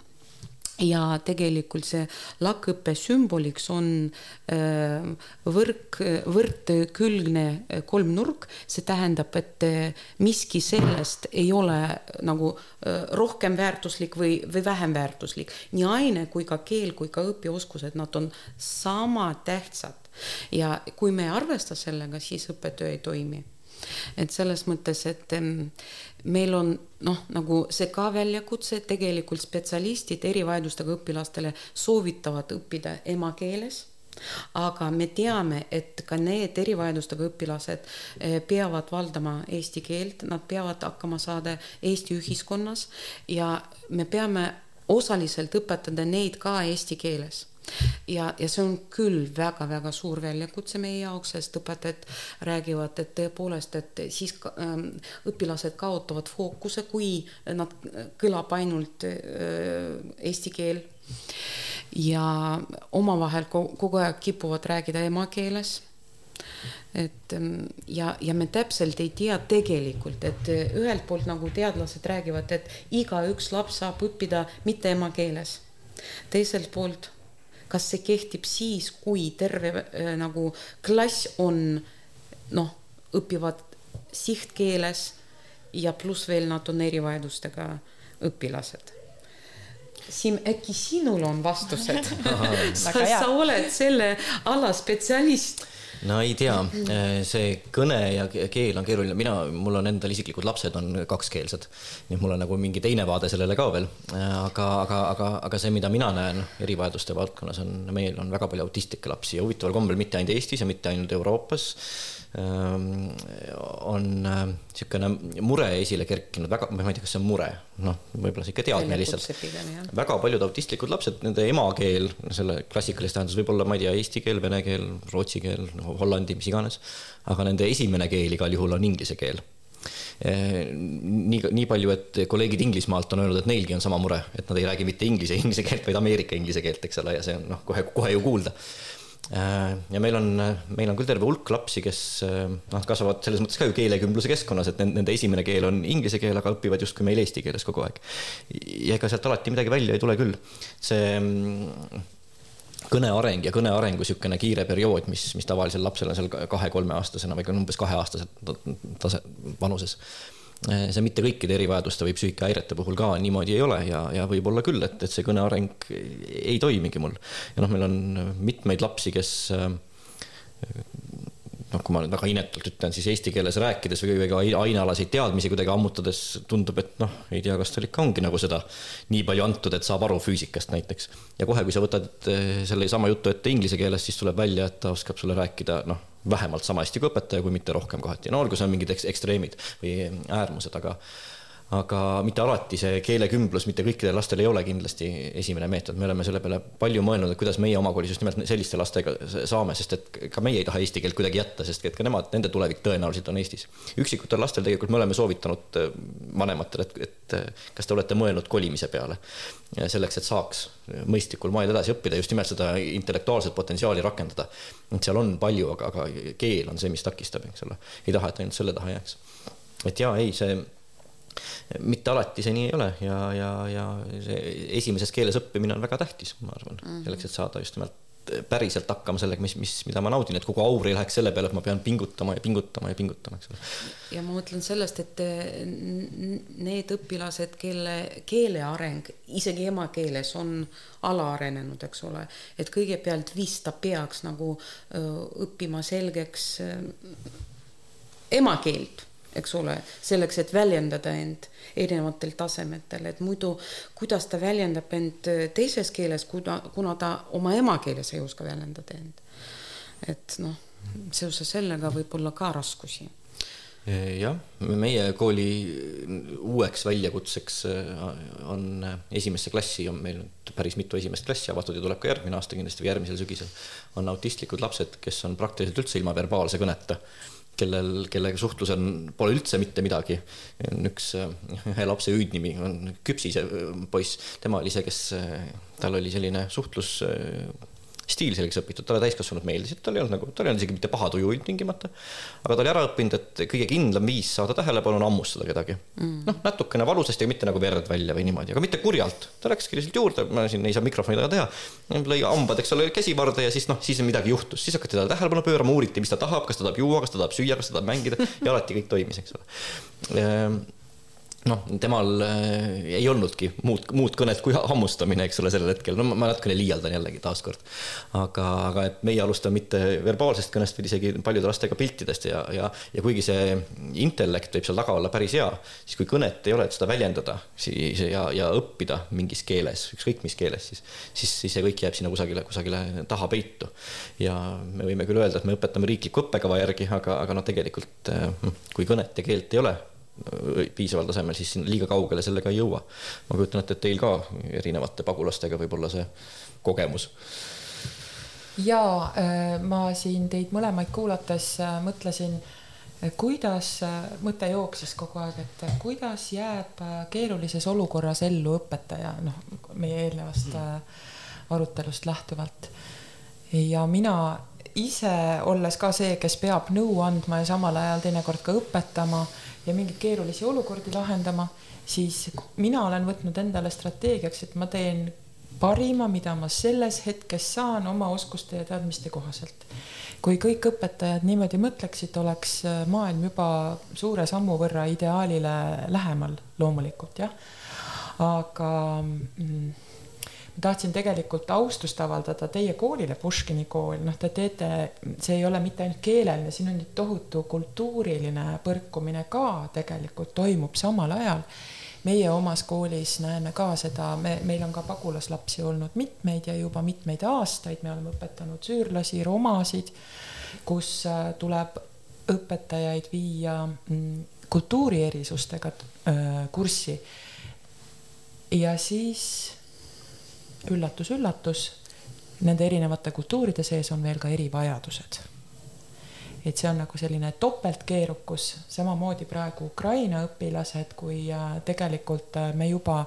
ja tegelikult see lakkõppe sümboliks on äh, võrk, võrdkülgne kolmnurk, see tähendab, et äh, miski sellest ei ole nagu äh, rohkem väärtuslik või, või vähem väärtuslik. nii aine kui ka keel kui ka õpioskused, nad on sama tähtsad. Ja kui me ei arvesta sellega, siis õppetöö ei toimi et selles mõttes, et meil on noh, nagu see ka väljakutse, tegelikult spetsialistid erivajadustega õpilastele soovitavad õppida emakeeles aga me teame, et ka need erivajadustega õpilased eh, peavad valdama eesti keelt, nad peavad hakkama saada Eesti ühiskonnas ja me peame osaliselt õpetada neid ka eesti keeles ja, ja see on küll väga-väga suur väljakutse meie jaoks, sest õpetajad räägivad, et tõepoolest, et siis ähm, õpilased kaotavad fookuse, kui nad kõlab ainult äh, eesti keel. ja omavahel kogu aeg kipuvad rääkida emakeeles et ähm, ja, ja me täpselt ei tea tegelikult, et ühelt poolt nagu teadlased räägivad, et igaüks laps saab õppida mitte emakeeles. teiselt poolt kas see kehtib siis, kui terve äh, nagu klass on noh, õpivad sihtkeeles ja pluss veel nad on erivajadustega õpilased. Siim, äkki sinul on vastused? sa, sa oled selle ala spetsialist no ei tea, see kõne ja keel on keeruline, mina, mul on endal isiklikud lapsed on kakskeelsed. nii et mul on nagu mingi teine vaade sellele ka veel. aga, aga, aga, aga see, mida mina näen erivajaduste valdkonnas on, meil on väga palju autistlikke lapsi ja huvitaval kombel mitte ainult Eestis ja mitte ainult Euroopas on niisugune äh, mure esile kerkinud, väga, ma ei tea, kas see on mure, noh, võib-olla sihuke teadmine lihtsalt. väga paljud autistlikud lapsed, nende emakeel, selle klassikalises tähenduses võib olla, ma ei tea, eesti keel, vene keel, rootsi keel, hollandi, mis iganes. aga nende esimene keel igal juhul on inglise keel nii, nii palju, et kolleegid Inglismaalt on öelnud, et neilgi on sama mure, et nad ei räägi mitte inglise inglise keelt, vaid Ameerika inglise keelt, eks ole, ja see on noh, kohe, kohe ju kuulda ja meil on, meil on küll terve hulk lapsi, kes noh, kasvavad selles mõttes ka ju keelekümbluse keskkonnas, et nende esimene keel on inglise keel, aga õpivad justkui meil eesti keeles kogu aeg. ja ega sealt alati midagi välja ei tule küll. see mm, kõne areng ja kõne arengu niisugune kiire periood, mis, mis tavalisel lapsel on seal kahe-kolmeaastasena või ka umbes kaheaastase tase, vanuses see mitte kõikide erivajaduste või psüühikahäirete puhul ka niimoodi ei ole ja, ja võib-olla küll, et, et see kõne areng ei toimigi mul. ja noh, meil on mitmeid lapsi, kes eh, noh, kui ma nüüd väga inetult ütlen, siis eesti keeles rääkides või, ka ainealaseid teadmisi kuidagi ammutades tundub, et noh, ei tea, kas tal ikka ongi nagu seda nii palju antud, et saab aru füüsikast näiteks. ja kohe, kui sa võtad eh, selle sama jutu ette inglise keeles, siis tuleb välja, et ta oskab sulle rääkida noh, vähemalt sama hästi kui õpetaja, kui mitte rohkem kohati. no olgu, see on mingid ekstreemid või äärmused, aga aga mitte alati see keelekümblus mitte kõikidel lastel ei ole kindlasti esimene meetod, me oleme selle peale palju mõelnud, et kuidas meie oma koolis just nimelt selliste lastega saame, sest et ka meie ei taha eesti keelt kuidagi jätta, sest et ka nemad, nende tulevik tõenäoliselt on Eestis. üksikutel lastel tegelikult me oleme soovitanud äh, vanematele, et, et äh, kas te olete mõelnud kolimise peale selleks, et saaks mõistlikul moel edasi õppida, just nimelt seda intellektuaalset potentsiaali rakendada. et seal on palju, aga, aga keel on see, mis takistab, eks ole, ei taha, et ainult selle taha jääks. et jaa, ei, see mitte alati see nii ei ole ja, ja, ja see esimeses keeles õppimine on väga tähtis, ma arvan mm, -hmm. selleks, et saada just nimelt päriselt hakkama sellega, mis, mis, mida ma naudin, et kogu aur ei läheks selle peale, et ma pean pingutama ja pingutama ja pingutama, eks ole. ja ma mõtlen sellest, et need õpilased, kelle keele areng isegi emakeeles on alaarenenud, eks ole, et kõigepealt vist ta peaks nagu õppima selgeks emakeelt eks ole, selleks, et väljendada end erinevatel tasemetel, et muidu kuidas ta väljendab end teises keeles, kuna, kuna ta oma emakeeles ei oska väljendada end. et noh, seoses sellega võib olla ka raskusi jah, meie kooli uueks väljakutseks on esimesse klassi on meil nüüd päris mitu esimest klassi avatud ja tuleb ka järgmine aasta kindlasti või järgmisel sügisel. on autistlikud lapsed, kes on praktiliselt üldse ilma verbaalse kõneta kellel, kellega suhtlusel pole üldse mitte midagi. üks, ühe lapse hüüdnimi on Küpsise poiss, tema oli see, kes, tal oli selline suhtlus stiil selgeks õpitud, talle täiskasvanud meeldisid, tal ei olnud nagu, tal ei olnud isegi mitte paha tuju ilmtingimata. aga ta oli ära õppinud, et kõige kindlam viis saada tähelepanu on hammustada kedagi mm.. noh, natukene valusasti, aga mitte nagu verd välja või niimoodi, aga mitte kurjalt. ta läkski lihtsalt juurde, ma siin ei saa mikrofoni taga teha. lõi hambad, eks ole, käsivarde ja siis noh, siis midagi juhtus, siis hakati talle tähelepanu pöörama, uuriti, mis ta tahab, kas ta tahab juua, kas ta tahab süüa, kas ta tahab mängida ja alati kõik toimis, eks ole ehm, noh, temal äh, ei olnudki muud, muud kõnet kui hammustamine, eks ole, sellel hetkel, no ma natukene liialdan jällegi taaskord. aga, aga et meie alustame mitte verbaalsest kõnest, vaid isegi paljude lastega piltidest ja, ja, ja kuigi see intellekt võib seal taga olla päris hea, siis kui kõnet ei ole, et seda väljendada, siis ja, ja õppida mingis keeles, ükskõik mis keeles, siis, siis, siis see kõik jääb sinna kusagile, kusagile taha peitu. ja me võime küll öelda, et me õpetame riikliku õppekava järgi, aga, aga noh, tegelikult äh, kui kõnet ja keelt ei ole piisaval tasemel, siis liiga kaugele sellega ei jõua. ma kujutan ette, et teil ka erinevate pagulastega võib olla see kogemus. ja äh, ma siin teid mõlemaid kuulates äh, mõtlesin, kuidas, äh, mõte jooksis kogu aeg, et kuidas jääb keerulises olukorras ellu õpetaja, noh, meie eelnevast arutelust lähtuvalt. ja mina ise, olles ka see, kes peab nõu andma ja samal ajal teinekord ka õpetama ja mingeid keerulisi olukordi lahendama, siis mina olen võtnud endale strateegiaks, et ma teen parima, mida ma selles hetkes saan oma oskuste ja teadmiste kohaselt. kui kõik õpetajad niimoodi mõtleksid, oleks äh, maailm juba suure sammu võrra ideaalile lähemal loomulikult jah. aga mm, tahtsin tegelikult austust avaldada teie koolile, Puškini kool, noh, te teete, see ei ole mitte ainult keeleline, siin on tohutu kultuuriline põrkumine ka tegelikult toimub samal ajal. meie omas koolis näeme ka seda, me, meil on ka pagulaslapsi olnud mitmeid ja juba mitmeid aastaid, me oleme õpetanud süürlasi, romasid, kus äh, tuleb õpetajaid viia mm, kultuurierisustega äh, kurssi. ja siis üllatus-üllatus, nende erinevate kultuuride sees on veel ka erivajadused. et see on nagu selline topeltkeerukus, samamoodi praegu Ukraina õpilased, kui äh, tegelikult äh, me juba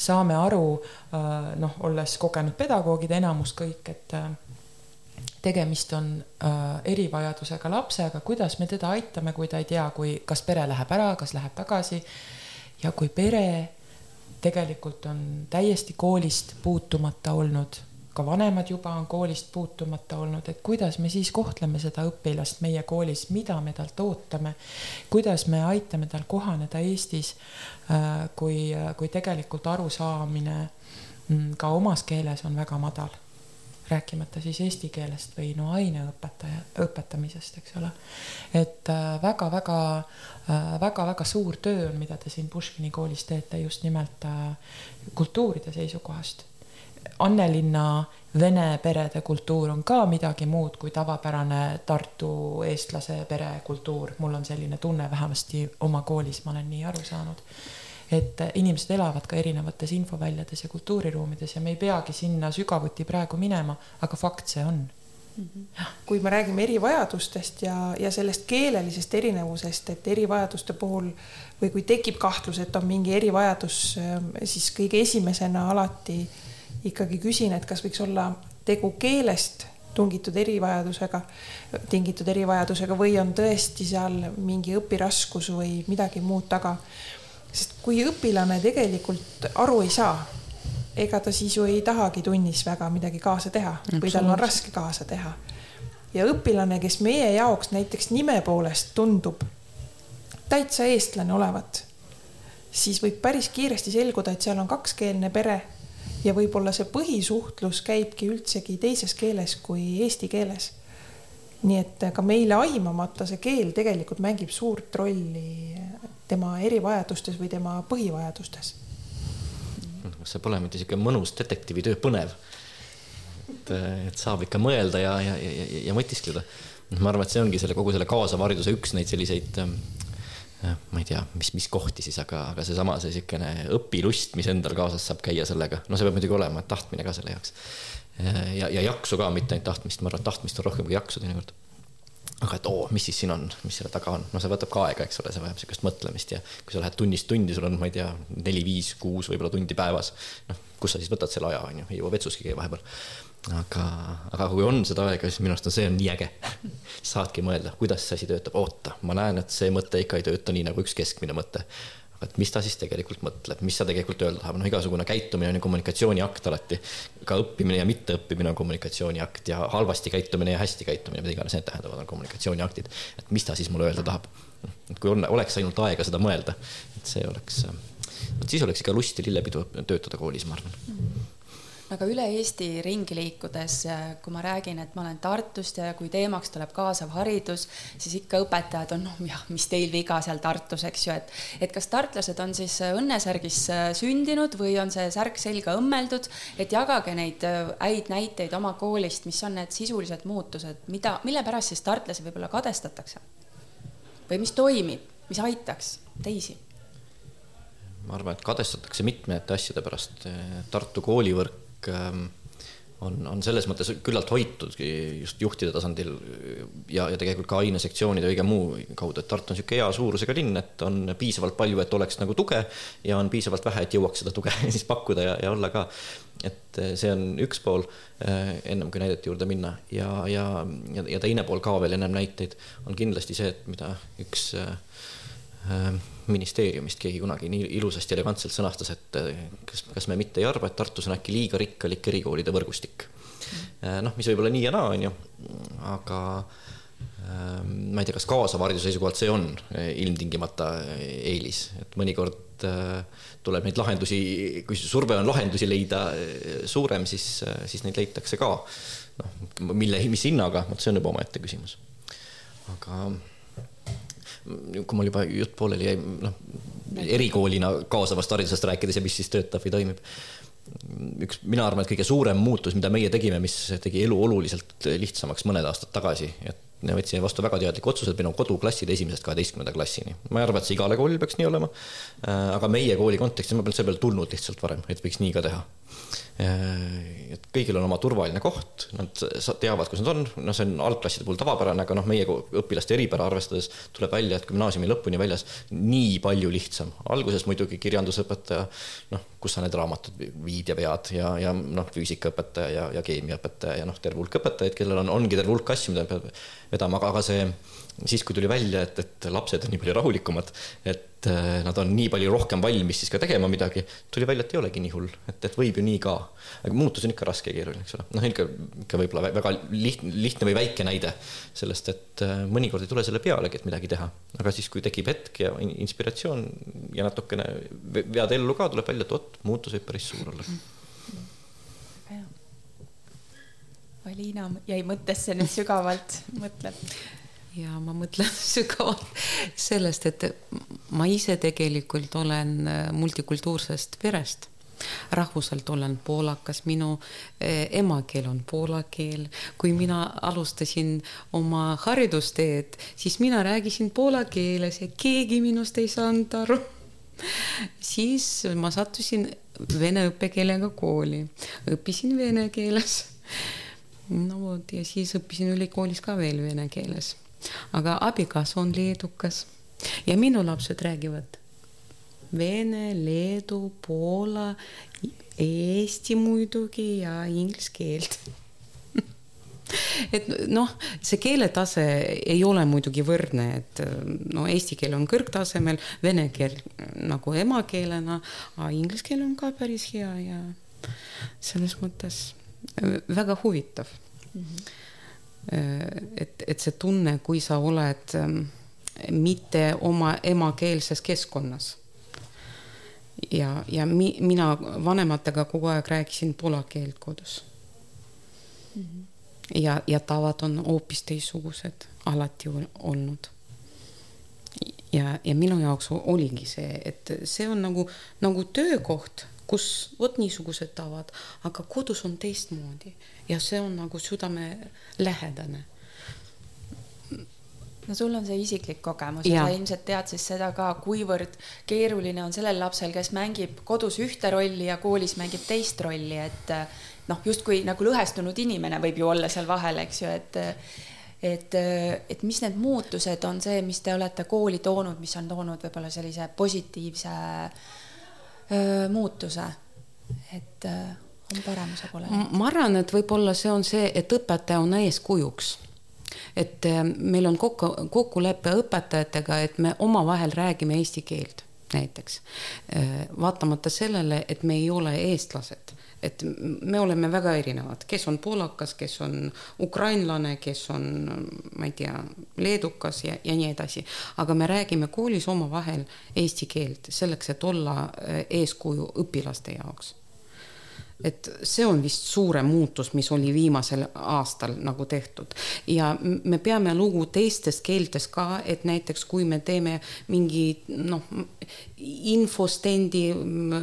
saame aru, äh, noh, olles kogenud pedagoogid, enamus kõik, et tegemist on erivajadusega lapsega, kuidas me teda aitame, kui ta ei tea, kui, kas pere läheb ära, kas läheb tagasi. ja kui pere tegelikult on täiesti koolist puutumata olnud, ka vanemad juba on koolist puutumata olnud, et kuidas me siis kohtleme seda õpilast meie koolis, mida me talt ootame, kuidas me aitame tal kohaneda Eestis, äh, kui, kui tegelikult arusaamine mm, ka omas keeles on väga madal rääkimata siis eesti keelest või no aineõpetaja, õpetamisest, eks ole. et väga-väga-väga-väga äh, suur töö on, mida te siin Puškini koolis teete just nimelt äh, kultuuride seisukohast. Annelinna vene perede kultuur on ka midagi muud kui tavapärane Tartu eestlase perekultuur, mul on selline tunne vähemasti oma koolis, ma olen nii aru saanud et inimesed elavad ka erinevates infoväljades ja kultuuriruumides ja me ei peagi sinna sügavuti praegu minema, aga fakt see on. -hmm. kui me räägime erivajadustest ja, ja sellest keelelisest erinevusest, et erivajaduste puhul või kui tekib kahtlus, et on mingi erivajadus, siis kõige esimesena alati ikkagi küsin, et kas võiks olla tegu keelest tungitud erivajadusega, tingitud erivajadusega või on tõesti seal mingi õpiraskus või midagi muud taga sest kui õpilane tegelikult aru ei saa, ega ta siis ju ei tahagi tunnis väga midagi kaasa teha või tal on raske kaasa teha. ja õpilane, kes meie jaoks näiteks nime poolest tundub täitsa eestlane olevat, siis võib päris kiiresti selguda, et seal on kakskeelne pere ja võib-olla see põhisuhtlus käibki üldsegi teises keeles kui eesti keeles. nii et ka meile aimamata see keel tegelikult mängib suurt rolli tema erivajadustes või tema põhivajadustes. kas see pole mitte niisugune mõnus detektiivitöö, põnev? et, et saab ikka mõelda ja, ja, ja, ja mõtiskleda. ma arvan, et see ongi selle kogu selle kaasava hariduse üks neid selliseid ähm, ma ei tea, mis, mis kohti siis, aga, aga seesama, see niisugune õpilust, mis endal kaasas saab käia sellega, no see peab muidugi olema, tahtmine ka selle jaoks. ja, ja jaksu ka, mitte ainult tahtmist, ma arvan, et tahtmist on rohkem kui jaksu teinekord aga et oo, mis siis siin on, mis selle taga on, no see võtab ka aega, eks ole, see vajab niisugust mõtlemist ja kui sa lähed tunnist tundi, sul on, ma ei tea, neli, viis, kuus võib-olla tundi päevas. noh, kus sa siis võtad selle aja, on ju, ei jõua vetsuski käia vahepeal. aga, aga kui on seda aega, siis minu arust on see on nii äge. saadki mõelda, kuidas see asi töötab, oota, ma näen, et see mõte ikka ei tööta nii nagu üks keskmine mõte et mis ta siis tegelikult mõtleb, mis ta tegelikult öelda tahab, noh, igasugune käitumine on ju kommunikatsiooniakt alati. ka õppimine ja mitteõppimine on kommunikatsiooniakt ja halvasti käitumine ja hästi käitumine, mida iganes need tähendavad, on kommunikatsiooniaktid. et mis ta siis mulle öelda tahab. et kui on, oleks ainult aega seda mõelda, et see oleks, vot siis oleks ikka lust ja lillepidu töötada koolis, ma arvan aga üle Eesti ringi liikudes, kui ma räägin, et ma olen Tartust ja kui teemaks tuleb kaasav haridus, siis ikka õpetajad on, noh jah, mis teil viga seal Tartus, eks ju, et, et kas tartlased on siis õnnesärgis sündinud või on see särk selga õmmeldud, et jagage neid häid näiteid oma koolist, mis on need sisulised muutused, mida, mille pärast siis tartlasi võib-olla kadestatakse? või mis toimib, mis aitaks teisi? ma arvan, et kadestatakse mitmete asjade pärast. Tartu koolivõrk Ähm, on, on selles mõttes küllalt hoitud just juhtide tasandil ja, ja tegelikult ka ainesektsioonide ja kõige muu kaudu, et Tartu on niisugune hea suurusega linn, et on piisavalt palju, et oleks nagu tuge ja on piisavalt vähe, et jõuaks seda tuge siis pakkuda ja, ja olla ka. et äh, see on üks pool, äh, ennem kui näidete juurde minna ja, ja, ja, ja teine pool ka veel ennem näiteid on kindlasti see, et mida üks äh, äh ministeeriumist keegi kunagi nii ilusasti elegantselt sõnastas, et eh, kas, kas me mitte ei arva, et Tartus on äkki liiga rikkalik erikoolide võrgustik. Eh, noh, mis võib-olla nii ja naa, on ju, aga eh, ma ei tea, kas kaasava hariduse seisukohalt see on ilmtingimata eelis, et mõnikord tuleb neid lahendusi, kui surve on lahendusi leida suurem, siis, siis neid leitakse ka. noh, mille, mis hinnaga, vot see on juba omaette küsimus. aga kui mul juba jutt pooleli jäi, noh, erikoolina kaasavast haridusest rääkides ja mis siis töötab või toimib. üks, mina arvan, et kõige suurem muutus, mida meie tegime, mis tegi elu oluliselt lihtsamaks mõned aastad tagasi, et me võtsime vastu väga teadliku otsuse, et meil on koduklassid esimesest kaheteistkümnenda klassini. ma ei arva, et see igale koolil peaks nii olema. aga meie kooli kontekstis ma polnud selle peale tulnud lihtsalt varem, et võiks nii ka teha. Et kõigil on oma turvaline koht, nad teavad, kus nad on, noh, see on algklasside puhul tavapärane, aga noh, meie õpilaste eripära arvestades tuleb välja, et gümnaasiumi lõpuni väljas nii palju lihtsam. alguses muidugi kirjandusõpetaja, noh, kus sa need raamatud viid ja vead ja, ja noh, füüsikaõpetaja ja, ja keemiaõpetaja ja noh, terve hulk õpetajaid, kellel on, ongi terve hulk asju, mida peab vedama, aga, aga see siis, kui tuli välja, et, et lapsed on nii palju rahulikumad, et äh, nad on nii palju rohkem valmis siis ka tegema midagi, tuli välja, et ei olegi nii hull, et, et võib ju nii ka. aga muutus on ikka raske ja keeruline, eks ole. noh, ikka, ikka võib-olla väga lihtne, lihtne või väike näide sellest, et äh, mõnikord ei tule selle pealegi, et midagi teha. aga siis, kui tekib hetk ja inspiratsioon ja natukene vead ellu ka, tuleb välja, et vot, muutus võib päris suur olla. Aliina jäi mõttesse nüüd sügavalt, mõtleb ja ma mõtlen sügavalt sellest, et ma ise tegelikult olen äh, multikultuursest perest rahvuselt olen poolakas, minu äh, emakeel on poola keel. kui mina alustasin oma haridusteed, siis mina rääkisin poola keeles ja keegi minust ei saanud aru. siis ma sattusin vene õppekeelega kooli, õppisin vene keeles. no vot ja siis õppisin ülikoolis ka veel vene keeles aga abikaasa on leedukas. Ja minu lapsed räägivad vene, leedu, poola, eesti muidugi ja inglise keelt. Et noh, see keeletase ei ole muidugi võrdne, et no eesti keel on kõrgtasemel, vene keel nagu emakeelena, aga inglise keel on ka päris hea ja selles mõttes väga huvitav. Mm. -hmm et, et see tunne, kui sa oled ähm, mitte oma emakeelses keskkonnas. ja, ja mi, mina vanematega kogu aeg rääkisin poola keelt kodus mm. -hmm. ja, ja tavad on hoopis teistsugused alati olnud. ja, ja minu jaoks oligi see, et see on nagu, nagu töökoht kus vot niisugused tavad, aga kodus on teistmoodi ja see on nagu südamelähedane. No sul on see isiklik kogemus ja sa ilmselt tead siis seda ka, kuivõrd keeruline on sellel lapsel, kes mängib kodus ühte rolli ja koolis mängib teist rolli, et noh, justkui nagu lõhestunud inimene võib ju olla seal vahel, eks ju, et et, et mis need muutused on see, mis te olete kooli toonud, mis on toonud võib-olla sellise positiivse äh, muutuse, et on paremuse poole läinud? ma arvan, et võib-olla see on see, et õpetaja on eeskujuks et meil on kokku, kokkulepe õpetajatega, et me omavahel räägime eesti keelt näiteks. vaatamata sellele, et me ei ole eestlased et me oleme väga erinevad, kes on poolakas, kes on ukrainlane, kes on, ma ei tea, leedukas ja, ja nii edasi. aga me räägime koolis omavahel eesti keelt selleks, et olla eh, eeskuju õpilaste jaoks et see on vist suurem muutus, mis oli viimasel aastal nagu tehtud. Ja me peame lugu teistes keeltes ka, et näiteks kui me teeme mingi noh, infostendi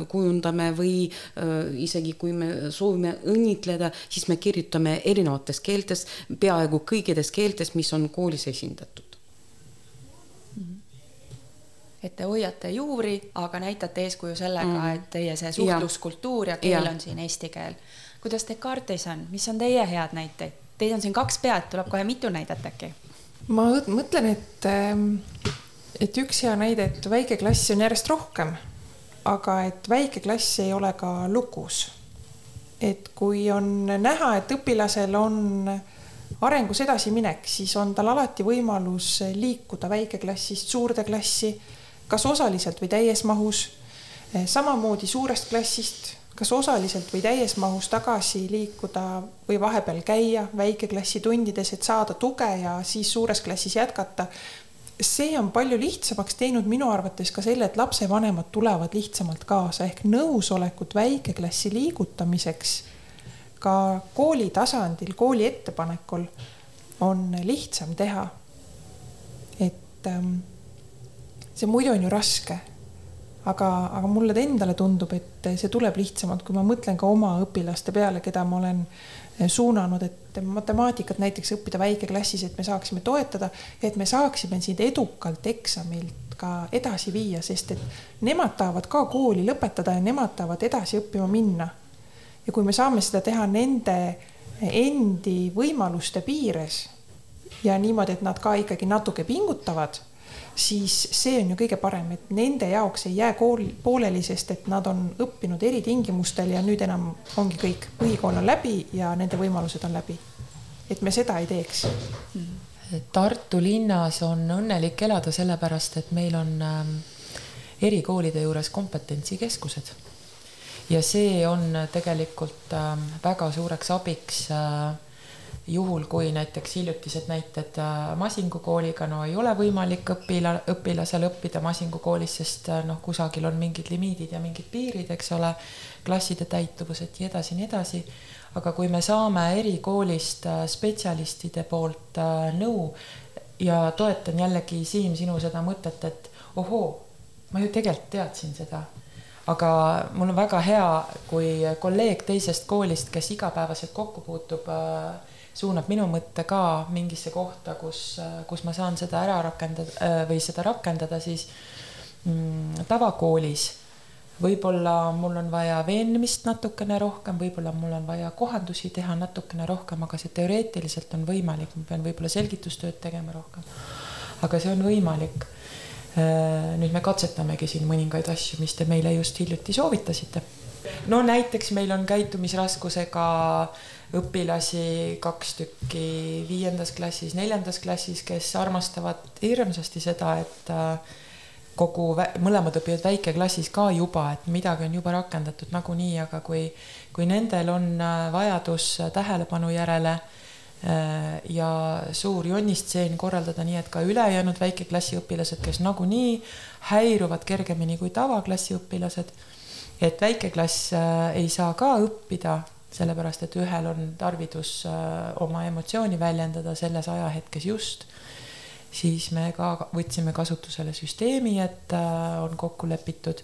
kujundame või äh, isegi kui me soovime õnnitleda, siis me kirjutame erinevates keeltes, peaaegu kõikides keeltes, mis on koolis esindatud et te hoiate juuri, aga näitate eeskuju sellega mm., et teie see suhtluskultuur ja keel ja. on siin eesti keel. kuidas Descartes on, mis on teie head näiteid? Teid on siin kaks pead, tuleb kohe mitu näidet äkki? ma mõtlen, et, ähm, et üks hea näide, et väikeklassi on järjest rohkem, aga et väikeklass ei ole ka lukus. et kui on näha, et õpilasel on arengus edasiminek, siis on tal alati võimalus liikuda väikeklassist suurde klassi kas osaliselt või täies mahus. Eh, samamoodi suurest klassist, kas osaliselt või täies mahus tagasi liikuda või vahepeal käia väikeklassi tundides, et saada tuge ja siis suures klassis jätkata. see on palju lihtsamaks teinud minu arvates ka selle, et lapsevanemad tulevad lihtsamalt kaasa ehk nõusolekut väikeklassi liigutamiseks ka kooli tasandil, kooli ettepanekul on lihtsam teha. et ähm, see muidu on ju raske. aga, aga mulle endale tundub, et see tuleb lihtsamalt, kui ma mõtlen ka oma õpilaste peale, keda ma olen eh, suunanud, et matemaatikat näiteks õppida väikeklassis, et me saaksime toetada ja et me saaksime sind edukalt eksamilt ka edasi viia, sest et nemad tahavad ka kooli lõpetada ja nemad tahavad edasi õppima minna. ja kui me saame seda teha nende endi võimaluste piires ja niimoodi, et nad ka ikkagi natuke pingutavad, siis see on ju kõige parem, et nende jaoks ei jää kool pooleli, sest et nad on õppinud eritingimustel ja nüüd enam ongi kõik, põhikool on läbi ja nende võimalused on läbi. et me seda ei teeks. Tartu linnas on õnnelik elada sellepärast, et meil on ähm, erikoolide juures kompetentsikeskused ja see on tegelikult ähm, väga suureks abiks äh, juhul, kui näiteks hiljutised näited äh, Masingu kooliga, no ei ole võimalik õpila, õpilasel õppida Masingu koolis, sest äh, noh, kusagil on mingid limiidid ja mingid piirid, eks ole, klasside täituvused ja nii edasi, nii edasi. aga kui me saame erikoolist spetsialistide poolt nõu ja toetan jällegi, Siim, sinu seda mõtet, et ohoo, ma ju tegelikult teadsin seda aga mul on väga hea, kui kolleeg teisest koolist, kes igapäevaselt kokku puutub, äh, suunab minu mõtte ka mingisse kohta, kus, äh, kus ma saan seda ära rakendada äh, või seda rakendada siis mm, tavakoolis. võib-olla mul on vaja veenmist natukene rohkem, võib-olla mul on vaja kohandusi teha natukene rohkem, aga see teoreetiliselt on võimalik, ma pean võib-olla selgitustööd tegema rohkem. aga see on võimalik Äh, nüüd me katsetamegi siin mõningaid asju, mis te meile just hiljuti soovitasite. no näiteks meil on käitumisraskusega õpilasi kaks tükki viiendas klassis, neljandas klassis, kes armastavad hirmsasti seda, et äh, kogu, mõlemad õpivad väikeklassis ka juba, et midagi on juba rakendatud nagunii, aga kui, kui nendel on äh, vajadus tähelepanu järele Äh, ja suur jonnistseen korraldada nii, et ka ülejäänud väikeklassi õpilased, kes nagunii häiruvad kergemini kui tavaklassi õpilased, et väikeklass ei saa ka õppida, sellepärast et ühel on tarvidus äh, oma emotsiooni väljendada selles ajahetkes just, siis me ka võtsime kasutusele süsteemi, et on kokku lepitud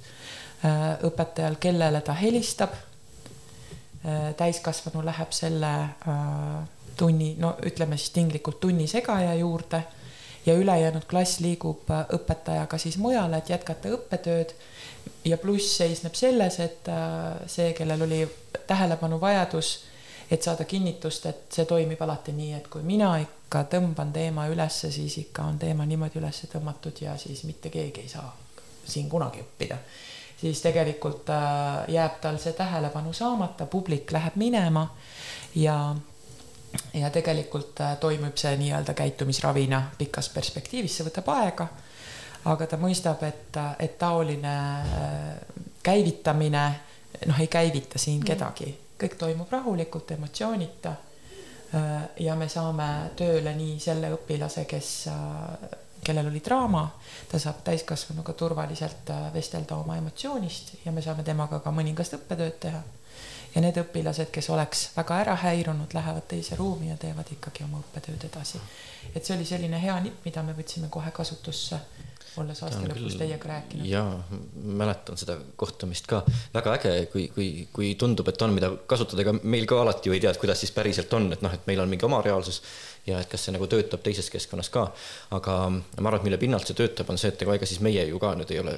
õpetajal, kellele ta helistab. täiskasvanu läheb selle tunni, no ütleme siis tinglikult tunni segaja juurde ja ülejäänud klass liigub äh, õpetajaga siis mujale, et jätkata õppetööd. Ja pluss seisneb selles, et äh, see, kellel oli tähelepanu vajadus, et saada kinnitust, et see toimib alati nii, et kui mina ikka tõmban teema ülesse, siis ikka on teema niimoodi üles tõmmatud ja siis mitte keegi ei saa siin kunagi õppida siis tegelikult äh, jääb tal see tähelepanu saamata, publik läheb minema ja ja tegelikult äh, toimub see nii-öelda käitumisravina pikas perspektiivis, see võtab aega. Aga ta mõistab, et, et taoline äh, käivitamine noh, ei käivita siin mm. kedagi, kõik toimub rahulikult, emotsioonita. Äh, ja me saame tööle nii selle õpilase, kes, kellel oli draama, ta saab täiskasvanuga turvaliselt vestelda oma emotsioonist ja me saame temaga ka mõningast õppetööd teha ja need õpilased, kes oleks väga ära häirunud, lähevad teise ruumi ja teevad ikkagi oma õppetööd edasi. et see oli selline hea nipp, mida me võtsime kohe kasutusse, olles aasta lõpus teiega rääkinud. jaa, mäletan seda kohtumist ka, väga äge, kui, kui, kui tundub, et on, mida kasutada, ega meil ka alati ju ei tea, et kuidas siis päriselt on, et noh, et meil on mingi oma reaalsus ja et kas see nagu töötab teises keskkonnas ka. aga ma arvan, et mille pinnalt see töötab, on see, et ega, ega siis meie ju ka nüüd ei ole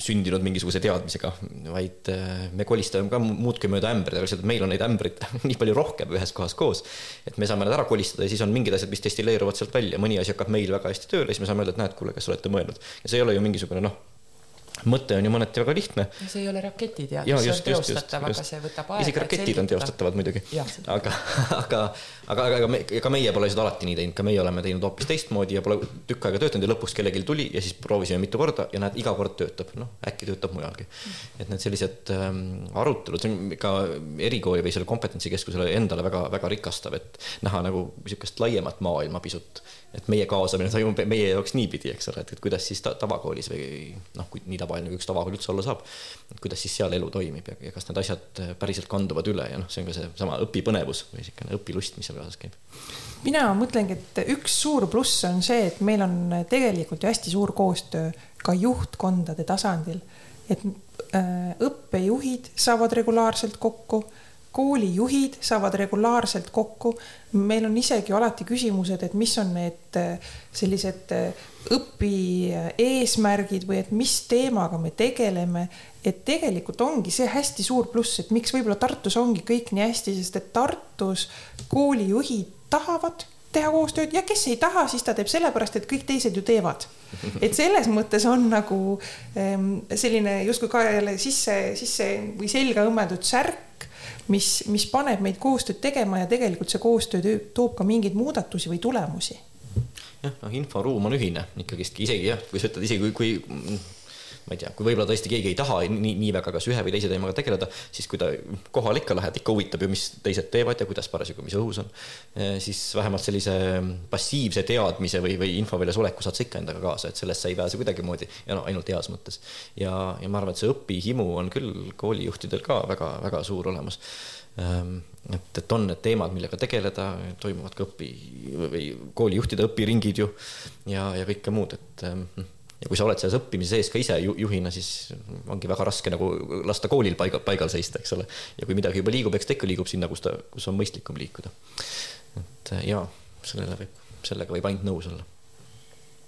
sündinud mingisuguse teadmisega, vaid äh, me kolistame ka muudkui mööda ämbreid, aga lihtsalt meil on neid ämbreid nii palju rohkem ühes kohas koos. et me saame nad ära kolistada ja siis on mingid asjad, mis destilleeruvad sealt välja, mõni asi hakkab meil väga hästi tööle, siis me saame öelda, et näed, kuule, kas olete mõelnud. ja see ei ole ju mingisugune noh mõte on ju mõneti väga lihtne. see ei ole raketiteadus, see on teostatav, aga see võtab aega. isegi raketid on teostatavad muidugi. aga, aga, aga, aga me, ega meie pole seda alati nii teinud, ka meie oleme teinud hoopis teistmoodi ja pole tükk aega töötanud ja lõpuks kellelgi tuli ja siis proovisime mitu korda ja näed, iga kord töötab, noh, äkki töötab mujalgi. et need sellised ähm, arutelud, see on ka erikooli või selle kompetentsikeskusele endale väga-väga rikastav, et näha nagu niisugust laiemat maailma pisut et meie kaasamine toimub meie jaoks niipidi, eks ole, et, et kuidas siis ta, tavakoolis või noh, kui nii tavaline kui üks tavakool üldse olla saab, et kuidas siis seal elu toimib ja, ja kas need asjad päriselt kanduvad üle ja noh, see on ka seesama õpipõnevus või niisugune õpilust, mis seal kaasas käib. mina mõtlengi, et üks suur pluss on see, et meil on tegelikult ju hästi suur koostöö ka juhtkondade tasandil, et äh, õppejuhid saavad regulaarselt kokku koolijuhid saavad regulaarselt kokku. meil on isegi alati küsimused, et mis on need äh, sellised äh, õpi eesmärgid või et mis teemaga me tegeleme. et tegelikult ongi see hästi suur pluss, et miks võib-olla Tartus ongi kõik nii hästi, sest et Tartus koolijuhid tahavad teha koostööd ja kes ei taha, siis ta teeb sellepärast, et kõik teised ju teevad. et selles mõttes on nagu ähm, selline justkui ka jälle sisse, sisse või selga õmmeldud särk, mis, mis paneb meid koostööd tegema ja tegelikult see koostöö toob ka mingeid muudatusi või tulemusi. Jah, noh, inforuum on ühine ikkagist, isegi jah, kui sa ütled, isegi kui, kui ma ei tea, kui võib-olla tõesti keegi ei taha nii, nii väga kas ühe või teise teemaga tegeleda, siis kui ta kohale ikka lähed, ikka huvitab ju, mis teised teevad ja kuidas parasjagu, mis õhus on, eh, siis vähemalt sellise passiivse teadmise või, või infoväljas oleku saad sa ikka endaga kaasa, et sellest sa ei pääse kuidagimoodi ja no ainult heas mõttes. ja, ja ma arvan, et see õpihimu on küll koolijuhtidel ka väga-väga suur olemas ehm, et, et on need teemad, millega tegeleda, toimuvad ka õpi või koolijuhtide õpiringid ju ja, ja kõike muud, et ehm, ja kui sa oled selles õppimise sees ka ise juhina, siis ongi väga raske nagu lasta koolil paigal, paigal seista, eks ole. ja kui midagi juba liigub, eks ta ikka liigub sinna, kus ta, kus on mõistlikum liikuda. et jaa, sellele võib, sellega võib ainult nõus olla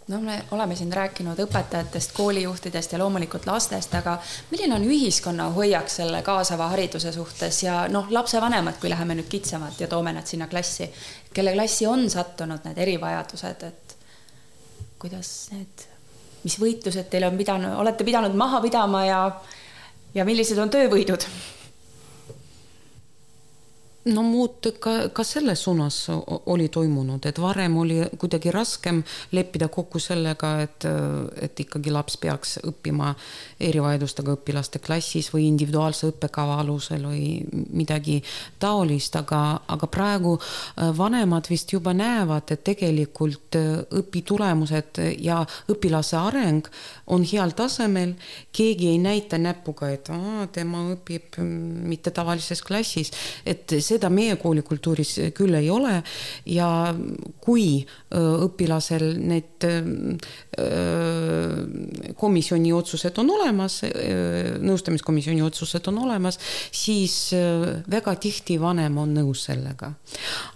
no me oleme siin rääkinud õpetajatest, koolijuhtidest ja loomulikult lastest, aga milline on ühiskonna hoiak selle kaasava hariduse suhtes ja noh, lapsevanemad, kui läheme nüüd kitsamalt ja toome nad sinna klassi, kelle klassi on sattunud need erivajadused, et kuidas need mis võitlused teil on pidanud, olete pidanud maha pidama ja, ja millised on töövõidud? No muud ka, ka selles suunas oli toimunud, et varem oli kuidagi raskem leppida kokku sellega, et, et ikkagi laps peaks õppima erivajadustega õpilaste klassis või individuaalse õppekava alusel või midagi taolist, aga, aga praegu äh, vanemad vist juba näevad, et tegelikult äh, õpitulemused ja õpilase areng on heal tasemel. keegi ei näita näpuga, et tema õpib mm, mitte tavalises klassis, et see seda meie koolikultuuris küll ei ole ja kui õpilasel need komisjoni otsused on olemas, nõustamiskomisjoni otsused on olemas, siis väga tihti vanem on nõus sellega.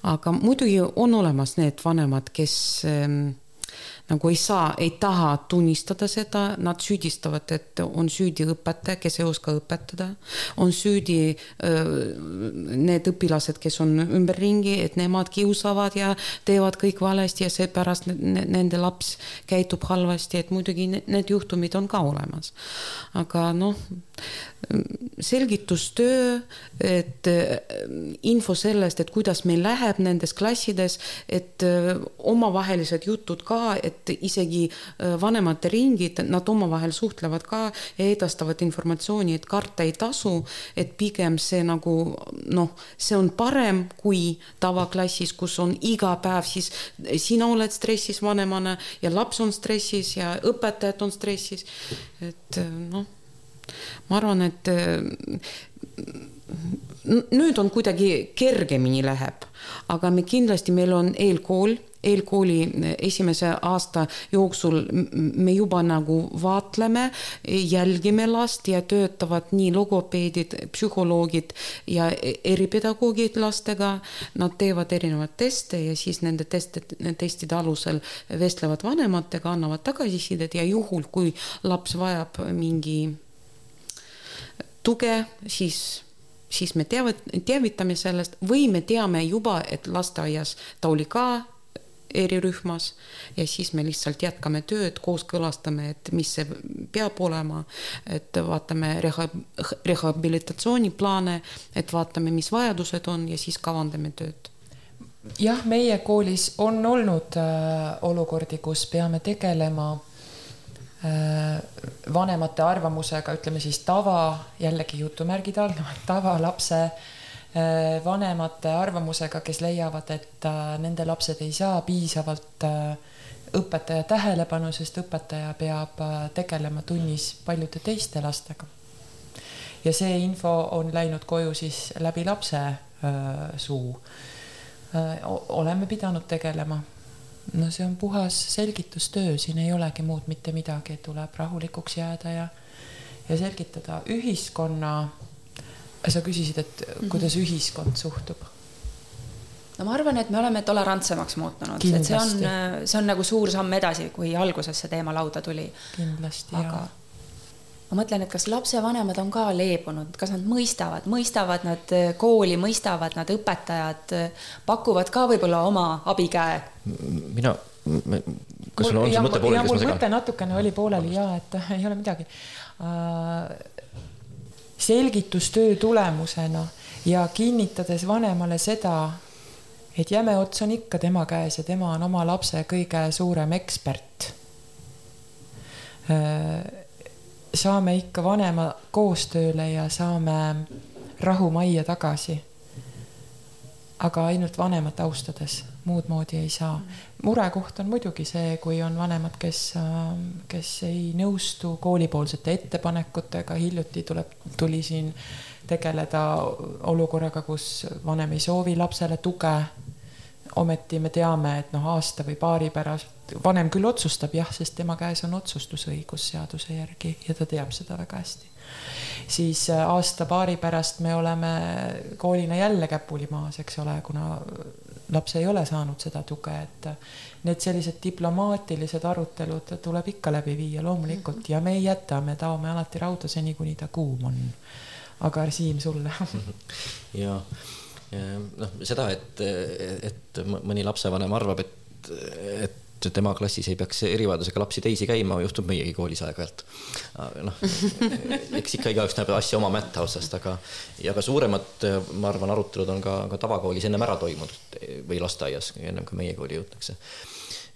aga muidugi on olemas need vanemad, kes nagu ei saa, ei taha tunnistada seda, nad süüdistavad, et on süüdi õpetaja, kes ei oska õpetada, on süüdi need õpilased, kes on ümberringi, et nemad kiusavad ja teevad kõik valesti ja seepärast nende laps käitub halvasti, et muidugi need juhtumid on ka olemas. aga noh, selgitustöö, et info sellest, et kuidas meil läheb nendes klassides, et omavahelised jutud ka, et isegi äh, vanemate ringid, nad omavahel suhtlevad ka ja edastavad informatsiooni, et karta ei tasu, et pigem see nagu noh, see on parem kui tavaklassis, kus on iga päev siis sina oled stressis vanemana ja laps on stressis ja õpetajad on stressis. et äh, noh, ma arvan, et äh, nüüd on kuidagi kergemini läheb, aga me kindlasti, meil on eelkool eelkooli esimese aasta jooksul me juba nagu vaatleme, jälgime last ja töötavad nii logopeedid, psühholoogid ja eripedagoogid lastega. Nad teevad erinevaid teste ja siis nende teste, testide alusel vestlevad vanematega, annavad tagasisidet ja juhul, kui laps vajab mingi tuge, siis siis me teavat-, teavitame sellest või me teame juba, et lasteaias ta oli ka erirühmas ja siis me lihtsalt jätkame tööd, kooskõlastame, et mis see peab olema, et vaatame reha-, rehabilitatsiooniplaane, et vaatame, mis vajadused on ja siis kavandame tööd. Jah, meie koolis on olnud äh, olukordi, kus peame tegelema äh, vanemate arvamusega, ütleme siis tava, jällegi jutumärgid all, tavalapse äh, Äh, vanemate arvamusega, kes leiavad, et äh, nende lapsed ei saa piisavalt äh, õpetaja tähelepanu, sest õpetaja peab tegelema tunnis paljude teiste lastega. ja see info on läinud koju siis läbi lapse suu. oleme pidanud tegelema. No see on puhas selgitustöö, siin ei olegi muud mitte midagi, tuleb rahulikuks jääda ja, ja selgitada ühiskonna sa küsisid, et kuidas mm -hmm. ühiskond suhtub? no ma arvan, et me oleme tolerantsemaks muutunud, et see on, see on nagu suur samm edasi, kui alguses see teema lauda tuli. kindlasti aga, ma mõtlen, et kas lapsevanemad on ka leebunud, kas nad mõistavad, mõistavad nad kooli, mõistavad nad õpetajad, pakuvad ka võib-olla oma abikäe? mina, kas sul on see mõte pooleli, segan? mõte natukene oli pooleli ja et ei ole midagi uh, selgitustöö tulemusena ja kinnitades vanemale seda, et jäme ots on ikka tema käes ja tema on oma lapse kõige suurem ekspert. Saame ikka vanema koostööle ja saame rahu majja tagasi. aga ainult vanemat austades, muud moodi ei saa. murekoht on muidugi see, kui on vanemad, kes, kes ei nõustu koolipoolsete ettepanekutega, hiljuti tuleb, tuli siin tegeleda olukorraga, kus vanem ei soovi lapsele tuge. Ometi me teame, et noh, aasta või paari pärast vanem küll otsustab jah, sest tema käes on otsustusõigus seaduse järgi ja ta teab seda väga hästi. siis äh, aasta-paari pärast me oleme koolina jälle käpuli maas, eks ole, kuna laps ei ole saanud seda tuge, et need sellised diplomaatilised arutelud tuleb ikka läbi viia loomulikult ja me ei jäta, me taome alati rauda seni, kuni ta kuum on. Aga Siim, sulle. Ja, ja noh, seda, et, et mõni lapsevanem arvab, et, et tema klassis ei peaks erivajadusega lapsi teisi käima, juhtub meiegi koolis aeg-ajalt. noh, eks ikka igaüks näeb asja oma mätta otsast, aga ja ka suuremad, ma arvan, arutelud on ka, ka tavakoolis ennem ära toimunud või lasteaias, ennem kui meie kooli jõutakse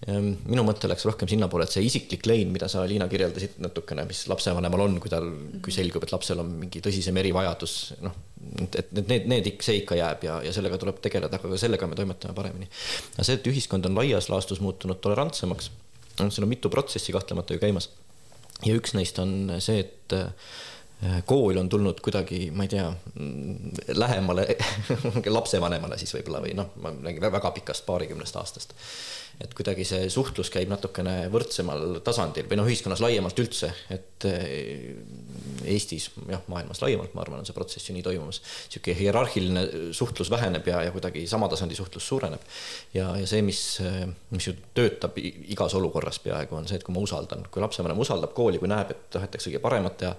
minu mõte läks rohkem sinnapoole, et see isiklik lein, mida sa, Liina, kirjeldasid natukene, mis lapsevanemal on, kui tal, kui selgub, et lapsel on mingi tõsisem erivajadus, noh, et need, need, need, see ikka jääb ja, ja sellega tuleb tegeleda, aga ka sellega me toimetame paremini. aga see, et ühiskond on laias laastus muutunud tolerantsemaks, seal on mitu protsessi kahtlemata ju käimas. ja üks neist on see, et äh, kool on tulnud kuidagi, ma ei tea, lähemale lapsevanemale siis võib-olla või noh, ma räägin väga pikast paarikümnest aastast et kuidagi see suhtlus käib natukene võrdsemal tasandil või noh, ühiskonnas laiemalt üldse, et eh, Eestis, jah, maailmas laiemalt, ma arvan, on see protsess ju nii toimumas. niisugune hierarhiline suhtlus väheneb ja, ja kuidagi sama tasandi suhtlus suureneb. ja, ja see, mis, mis ju töötab igas olukorras peaaegu, on see, et kui ma usaldan, kui lapsevanem usaldab kooli, kui näeb, et tahetakse kõige paremat teha,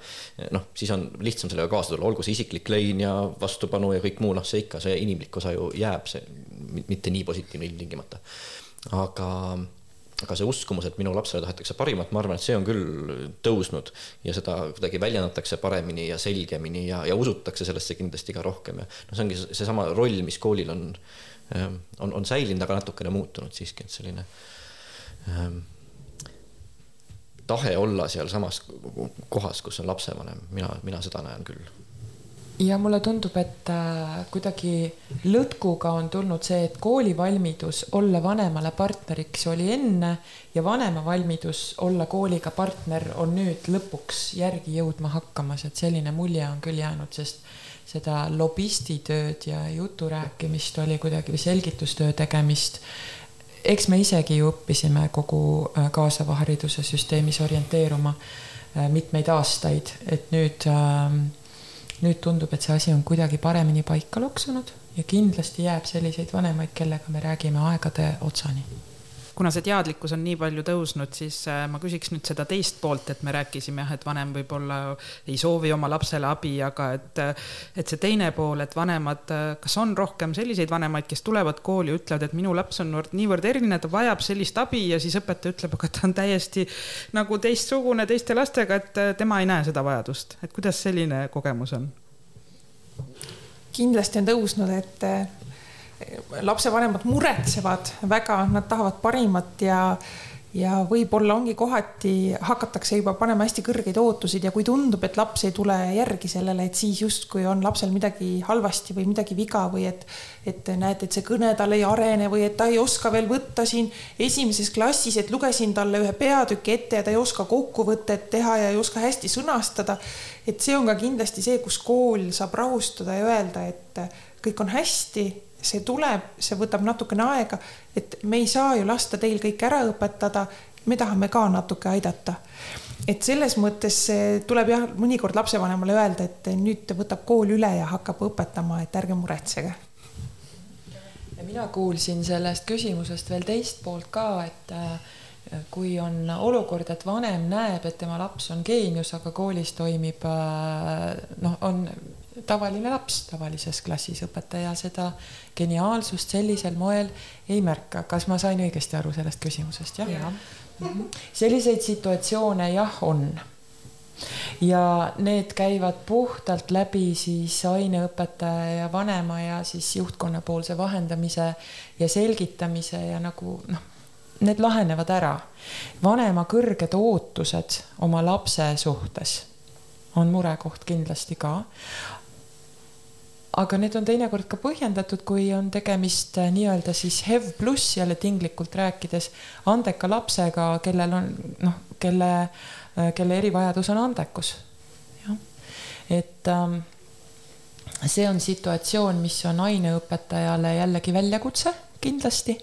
noh, siis on lihtsam sellega kaasa tulla, olgu see isiklik lein ja vastupanu ja kõik muu, noh, see ikka, see inimlik osa ju jääb, see mitte nii positiivne ilmtingimata aga, aga see uskumus, et minu lapsele tahetakse parimat, ma arvan, et see on küll tõusnud ja seda kuidagi väljendatakse paremini ja selgemini ja, ja usutakse sellesse kindlasti ka rohkem ja noh, see ongi seesama roll, mis koolil on, ähm, on, on säilinud, aga natukene muutunud siiski, et selline ähm, tahe olla sealsamas kohas, kus on lapsevanem, mina, mina seda näen küll ja mulle tundub, et äh, kuidagi lõtkuga on tulnud see, et kooli valmidus olla vanemale partneriks oli enne ja vanema valmidus olla kooliga partner on nüüd lõpuks järgi jõudma hakkamas, et selline mulje on küll jäänud, sest seda lobistitööd ja jutu rääkimist oli kuidagi või selgitustöö tegemist. eks me isegi ju õppisime kogu äh, kaasava hariduse süsteemis orienteeruma äh, mitmeid aastaid, et nüüd äh, nüüd tundub, et see asi on kuidagi paremini paika loksunud ja kindlasti jääb selliseid vanemaid, kellega me räägime aegade otsani kuna see teadlikkus on nii palju tõusnud, siis äh, ma küsiks nüüd seda teist poolt, et me rääkisime jah, et vanem võib-olla ei soovi oma lapsele abi, aga et, et see teine pool, et vanemad, kas on rohkem selliseid vanemaid, kes tulevad kooli ütlevad, et minu laps on niivõrd eriline, ta vajab sellist abi ja siis õpetaja ütleb, aga ta on täiesti nagu teistsugune teiste lastega, et tema ei näe seda vajadust, et kuidas selline kogemus on? kindlasti on tõusnud, et lapsevanemad muretsevad väga, nad tahavad parimat ja ja võib-olla ongi kohati hakatakse juba panema hästi kõrgeid ootusid ja kui tundub, et laps ei tule järgi sellele, et siis justkui on lapsel midagi halvasti või midagi viga või et, et näed, et see kõne tal ei arene või et ta ei oska veel võtta siin esimeses klassis, et lugesin talle ühe peatüki ette ja ta ei oska kokkuvõtet teha ja ei oska hästi sõnastada. et see on ka kindlasti see, kus kool saab rahustada ja öelda, et kõik on hästi see tuleb, see võtab natukene aega, et me ei saa ju lasta teil kõik ära õpetada. me tahame ka natuke aidata. et selles mõttes tuleb jah, mõnikord lapsevanemale öelda, et nüüd võtab kool üle ja hakkab õpetama, et ärge muretsege. ja mina kuulsin sellest küsimusest veel teist poolt ka, et kui on olukord, et vanem näeb, et tema laps on geenius, aga koolis toimib noh, on tavaline laps tavalises klassis, õpetaja seda geniaalsust sellisel moel ei märka. kas ma sain õigesti aru sellest küsimusest, jah ja.? Mhm. selliseid situatsioone jah, on ja need käivad puhtalt läbi siis aineõpetaja ja vanema ja siis juhtkonna poolse vahendamise ja selgitamise ja nagu noh, need lahenevad ära. vanema kõrged ootused oma lapse suhtes on murekoht kindlasti ka. Aga need on teinekord ka põhjendatud, kui on tegemist äh, nii-öelda siis HEV pluss jälle tinglikult rääkides andeka lapsega, kellel on noh, kelle äh, kelle erivajadus on andekus. jah, et ähm, see on situatsioon, mis on aineõpetajale jällegi väljakutse kindlasti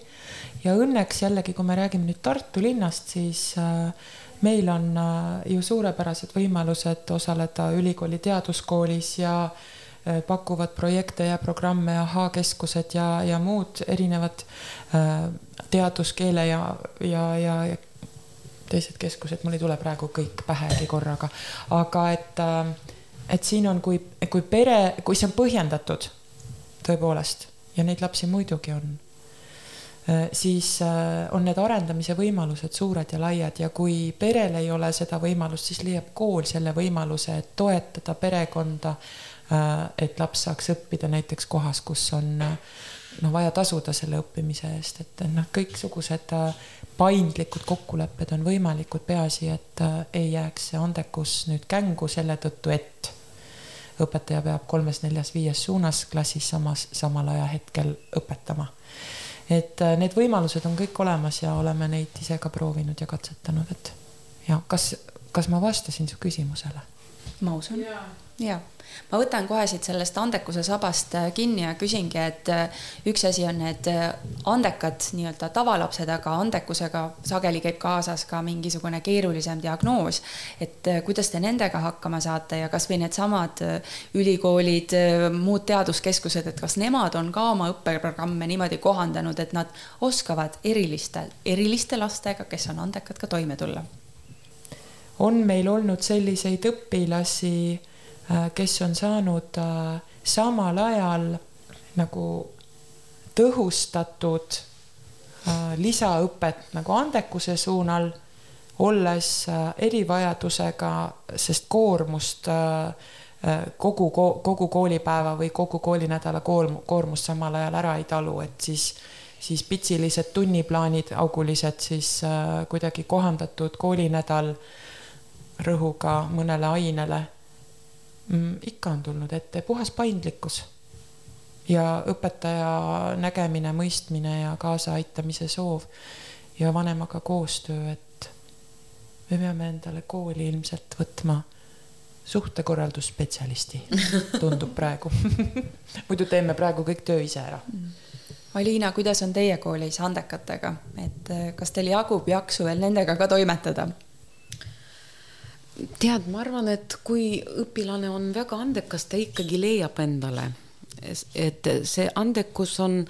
ja õnneks jällegi, kui me räägime nüüd Tartu linnast, siis äh, meil on äh, ju suurepärased võimalused osaleda ülikooli teaduskoolis ja äh, pakuvad projekte ja programme ahhaa-keskused ja, ja muud erinevad äh, teaduskeele ja, ja, ja, ja teised keskused, mul ei tule praegu kõik pähegi korraga, aga et, äh, et siin on, kui, kui pere, kui see on põhjendatud tõepoolest ja neid lapsi muidugi on, äh, siis äh, on need arendamise võimalused suured ja laiad ja kui perel ei ole seda võimalust, siis leiab kool selle võimaluse, et toetada perekonda. Et laps saaks õppida näiteks kohas, kus on noh, vaja tasuda selle õppimise eest, et noh, kõiksugused paindlikud kokkulepped on võimalikud, peaasi, et äh, ei jääks see andekus nüüd kängu selle tõttu, et õpetaja peab kolmes-neljas-viies suunas klassis samas, samal ajahetkel õpetama. et äh, need võimalused on kõik olemas ja oleme neid ise ka proovinud ja katsetanud, et ja kas, kas ma vastasin su küsimusele? ma usun ja, ja ma võtan kohe siit sellest andekuse sabast äh, kinni ja küsingi, et äh, üks asi on need äh, andekad nii-öelda tavalapsed, aga andekusega sageli käib kaasas ka mingisugune keerulisem diagnoos. et kuidas te nendega hakkama saate ja kasvõi needsamad ülikoolid, muud teaduskeskused, et kas nemad on ka oma õppeprogramme niimoodi kohandanud, et nad oskavad erilistel, eriliste lastega, kes on andekad, ka toime tulla? on meil olnud selliseid õpilasi kes on saanud äh, samal ajal nagu tõhustatud äh, lisaõpet nagu andekuse suunal, olles erivajadusega, sest koormust kogu, kogu koolipäeva või kogu koolinädala koorm-, koormust samal ajal ära ei talu, et siis, siis pitsilised tunniplaanid, augulised, siis kuidagi kohandatud koolinädal rõhuga mõnele ainele? Ikka on tulnud ette puhas paindlikkus ja õpetaja nägemine, mõistmine ja kaasaaitamise soov ja vanemaga koostöö, et me peame endale kooli ilmselt võtma suhtekorraldusspetsialisti, tundub praegu muidu teeme praegu kõik töö ise ära. Aliina, kuidas on teie koolis andekatega, et eh, kas teil jagub jaksu veel nendega ka toimetada? Tead, ma arvan, et kui õpilane on väga andekas, ta ikkagi leiab endale, et see andekus on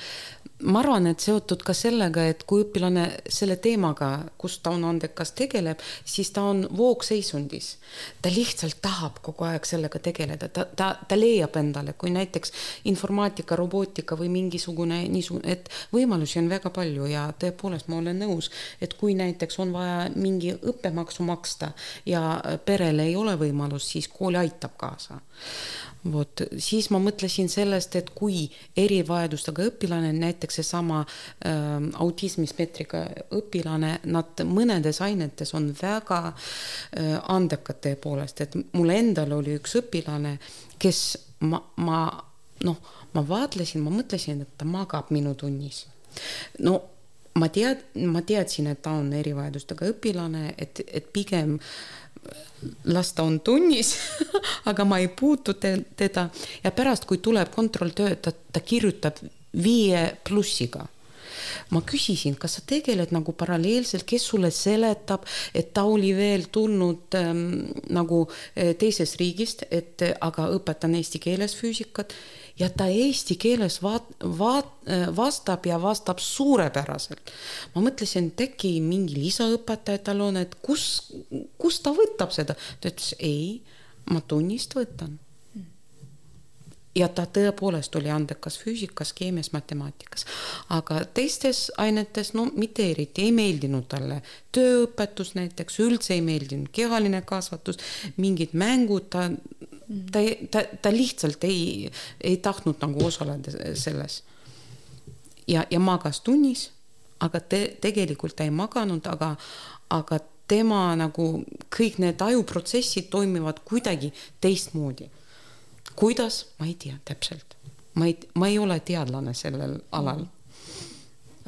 ma arvan, et seotud ka sellega, et kui õpilane selle teemaga, kus ta on andekas, tegeleb, siis ta on voogseisundis. ta lihtsalt tahab kogu aeg sellega tegeleda, ta, ta, ta leiab endale, kui näiteks informaatika, robootika või mingisugune niisugune, et võimalusi on väga palju ja tõepoolest ma olen nõus, et kui näiteks on vaja mingi õppemaksu maksta ja perel ei ole võimalust, siis kool aitab kaasa vot siis ma mõtlesin sellest, et kui erivajadustega õpilane, näiteks seesama äh, autismispektriga õpilane, nad mõnedes ainetes on väga äh, andekad tõepoolest, et mul endal oli üks õpilane, kes ma, ma noh, ma vaatlesin, ma mõtlesin, et ta magab minu tunnis. no ma tead, ma teadsin, et ta on erivajadustega õpilane, et, et pigem äh, las ta on tunnis aga ma ei puutu te, teda. Ja pärast, kui tuleb kontrolltöö, ta, ta kirjutab viie plussiga. Ma küsisin, kas sa tegeled nagu paralleelselt, kes sulle seletab, et ta oli veel tulnud ähm, nagu äh, teisest riigist, et aga õpetan eesti keeles füüsikat ja ta eesti keeles vaat-, vaat-, äh, vastab ja vastab suurepäraselt. ma mõtlesin, et äkki mingi lisaõpetaja tal on, et kus, kus ta võtab seda, ta ütles ei, ma tunnist võtan ja ta tõepoolest oli andekas füüsikas, keemias, matemaatikas, aga teistes ainetes no mitte eriti ei meeldinud talle tööõpetus näiteks, üldse ei meeldinud kehaline kasvatus, mingid mängud, ta, ta, ta, ta lihtsalt ei, ei tahtnud nagu osaleda selles. ja, ja magas tunnis, aga te, tegelikult ta ei maganud, aga, aga tema nagu kõik need ajuprotsessid toimivad kuidagi teistmoodi kuidas, ma ei tea täpselt, ma ei, ma ei ole teadlane sellel alal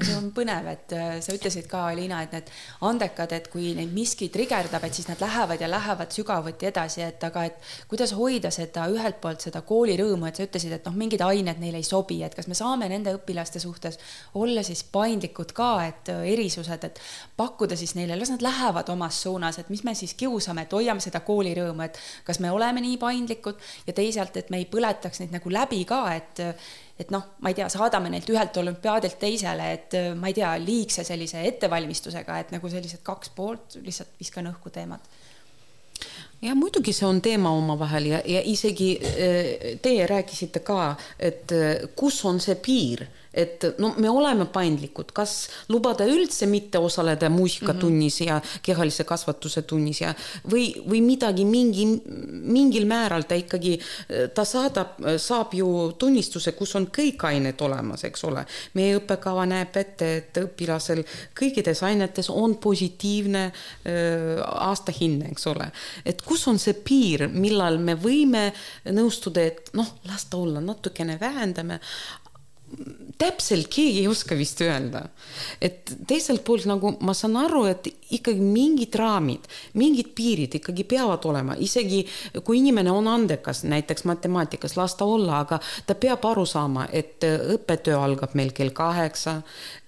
see on põnev, et äh, sa ütlesid ka, Liina, et need andekad, et kui neid miski trigerdab, et siis nad lähevad ja lähevad sügavuti edasi, et aga et kuidas hoida seda ühelt poolt seda koolirõõmu, et sa ütlesid, et noh, mingid ained neile ei sobi, et kas me saame nende õpilaste suhtes olla siis paindlikud ka, et äh, erisused, et pakkuda siis neile, las nad lähevad omas suunas, et mis me siis kiusame, et hoiame seda koolirõõmu, et kas me oleme nii paindlikud ja teisalt, et me ei põletaks neid nagu läbi ka, et et noh, ma ei tea, saadame neilt ühelt olümpiaadilt teisele, et äh, ma ei tea, liigse sellise ettevalmistusega, et nagu sellised kaks poolt lihtsalt viskan õhku teemat ja muidugi see on teema omavahel ja, ja isegi äh, teie rääkisite ka, et äh, kus on see piir et no me oleme paindlikud, kas lubada üldse mitte osaleda muusikatunnis mm -hmm. ja kehalise kasvatuse tunnis ja või, või midagi mingi, mingil määral ta ikkagi, ta saadab, saab ju tunnistuse, kus on kõik ained olemas, eks ole. meie õppekava näeb ette, et õpilasel kõikides ainetes on positiivne äh, aastahinne, eks ole. et kus on see piir, millal me võime nõustuda, et noh, las ta olla, natukene vähendame, täpselt keegi ei oska vist öelda. et teiselt poolt nagu ma saan aru, et ikkagi mingid raamid, mingid piirid ikkagi peavad olema, isegi kui inimene on andekas, näiteks matemaatikas, las ta olla, aga ta peab aru saama, et õppetöö algab meil kell kaheksa,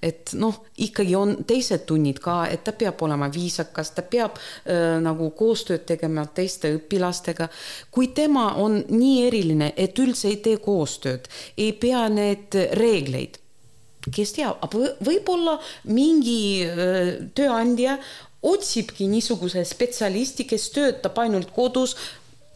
et noh, ikkagi on teised tunnid ka, et ta peab olema viisakas, ta peab äh, nagu koostööd tegema teiste õpilastega. kui tema on nii eriline, et üldse ei tee koostööd, ei pea need reegleid, kes teab, võib-olla mingi äh, tööandja otsibki niisuguse spetsialisti, kes töötab ainult kodus,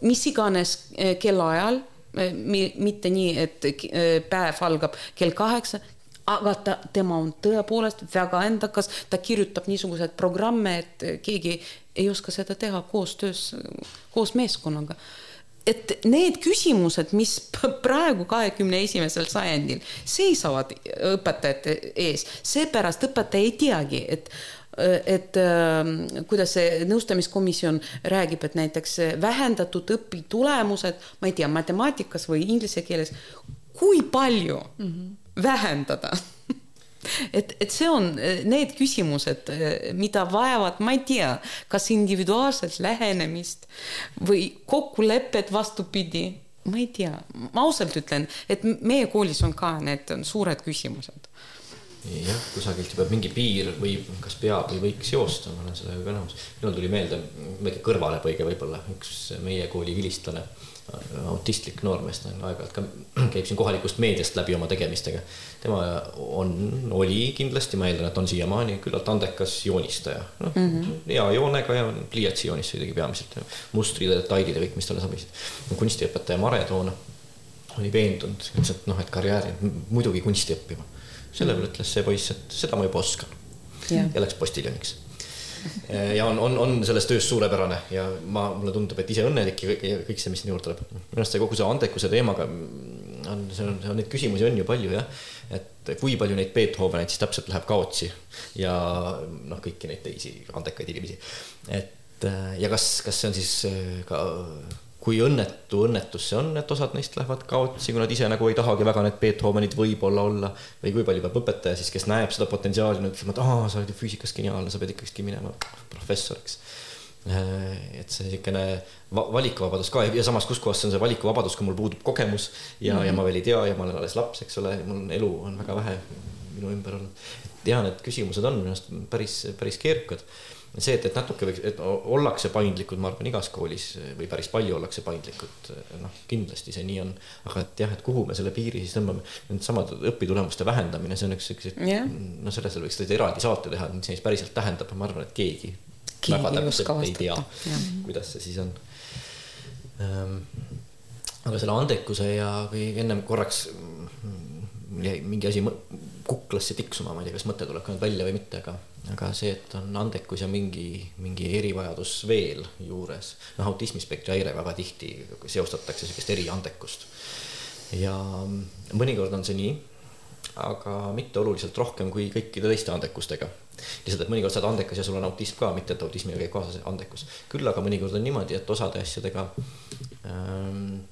mis iganes äh, kellaajal mitte nii, et äh, päev algab kell kaheksa, aga ta, tema on tõepoolest väga endakas, ta kirjutab niisuguseid programme, et keegi ei oska seda teha koostöös, koos meeskonnaga. Et need küsimused, mis praegu kahekümne esimesel sajandil seisavad õpetajate ees, seepärast õpetaja ei teagi, et et äh, kuidas see nõustamiskomisjon räägib, et näiteks vähendatud õpitulemused, ma ei tea, matemaatikas või inglise keeles, kui palju mm -hmm vähendada. Et, et see on need küsimused, mida vajavad, ma ei tea, kas individuaalset lähenemist või kokkulepet vastupidi, ma ei tea, ma ausalt ütlen, et meie koolis on ka need on suured küsimused. Jah, kusagilt juba mingi piir võib, kas peab või võiks joosta, ma olen sellega ka nõus. minul tuli meelde väike kõrvalepõige võib-olla, üks meie kooli vilistlane autistlik noormees, ta aeg-ajalt ka käib siin kohalikust meediast läbi oma tegemistega. tema on, oli kindlasti, ma eeldan, et on siiamaani küllalt andekas joonistaja, noh mm -hmm. hea joonega ja pliiatsijoonis tegi peamiselt, mustrid ja detailid ja kõik, mis talle sobisid. kunstiõpetaja Mare toona oli veendunud, ütles, et noh, et karjääri, muidugi kunsti õppima. selle peale ütles see poiss, et seda ma juba oskan yeah. ja läks postiljoniks ja on, on, on selles töös suurepärane ja ma, mulle tundub, et ise õnnelik ja kõik, kõik see, mis sinna juurde tuleb. minu arust see kogu see andekuse teemaga on, see on, neid küsimusi on ju palju jah. et kui palju neid Beethoveneid siis täpselt läheb kaotsi ja noh, kõiki neid teisi andekaid inimesi. et ja kas, kas see on siis ka kui õnnetu õnnetus see on, et osad neist lähevad kaotsi, kui nad ise nagu ei tahagi väga need Beethovenid võib-olla olla või kui palju peab õpetaja siis, kes näeb seda potentsiaali, ütlema, et aa, sa oled ju füüsikas geniaalne, sa pead ikkagistki minema professoriks. et see niisugune valikuvabadus ka ja samas, kuskohast on see valikuvabadus, kui mul puudub kogemus ja mm, -hmm. ja ma veel ei tea ja ma olen alles laps, eks ole, mul elu on väga vähe minu ümber olnud. tean, et küsimused on minu arust päris, päris keerukad see, et, et natuke võiks, et ollakse paindlikud, ma arvan, igas koolis või päris palju ollakse paindlikud, noh, kindlasti see nii on. aga et jah, et kuhu me selle piiri siis tõmbame, needsamad õpitulemuste vähendamine, see on üks siukseid yeah., no sellest võiks eraldi saate teha, mis see päriselt tähendab, ma arvan, et keegi, keegi väga täpselt ei tea, kuidas see siis on. Ähm, aga selle andekuse ja, või ennem korraks jäi mingi asi kuklasse tiksuma, ma ei tea, kas mõte tuleb ka nüüd välja või mitte, aga, aga see, et on andekus ja mingi, mingi erivajadus veel juures. noh, autismispektri häire väga tihti seostatakse sihukest eriandekust. ja mõnikord on see nii, aga mitte oluliselt rohkem kui kõikide teiste andekustega. lihtsalt, et mõnikord sa oled andekas ja sul on autism ka, mitte et autismiga käib kaasas andekus. küll aga mõnikord on niimoodi, et osade asjadega ähm,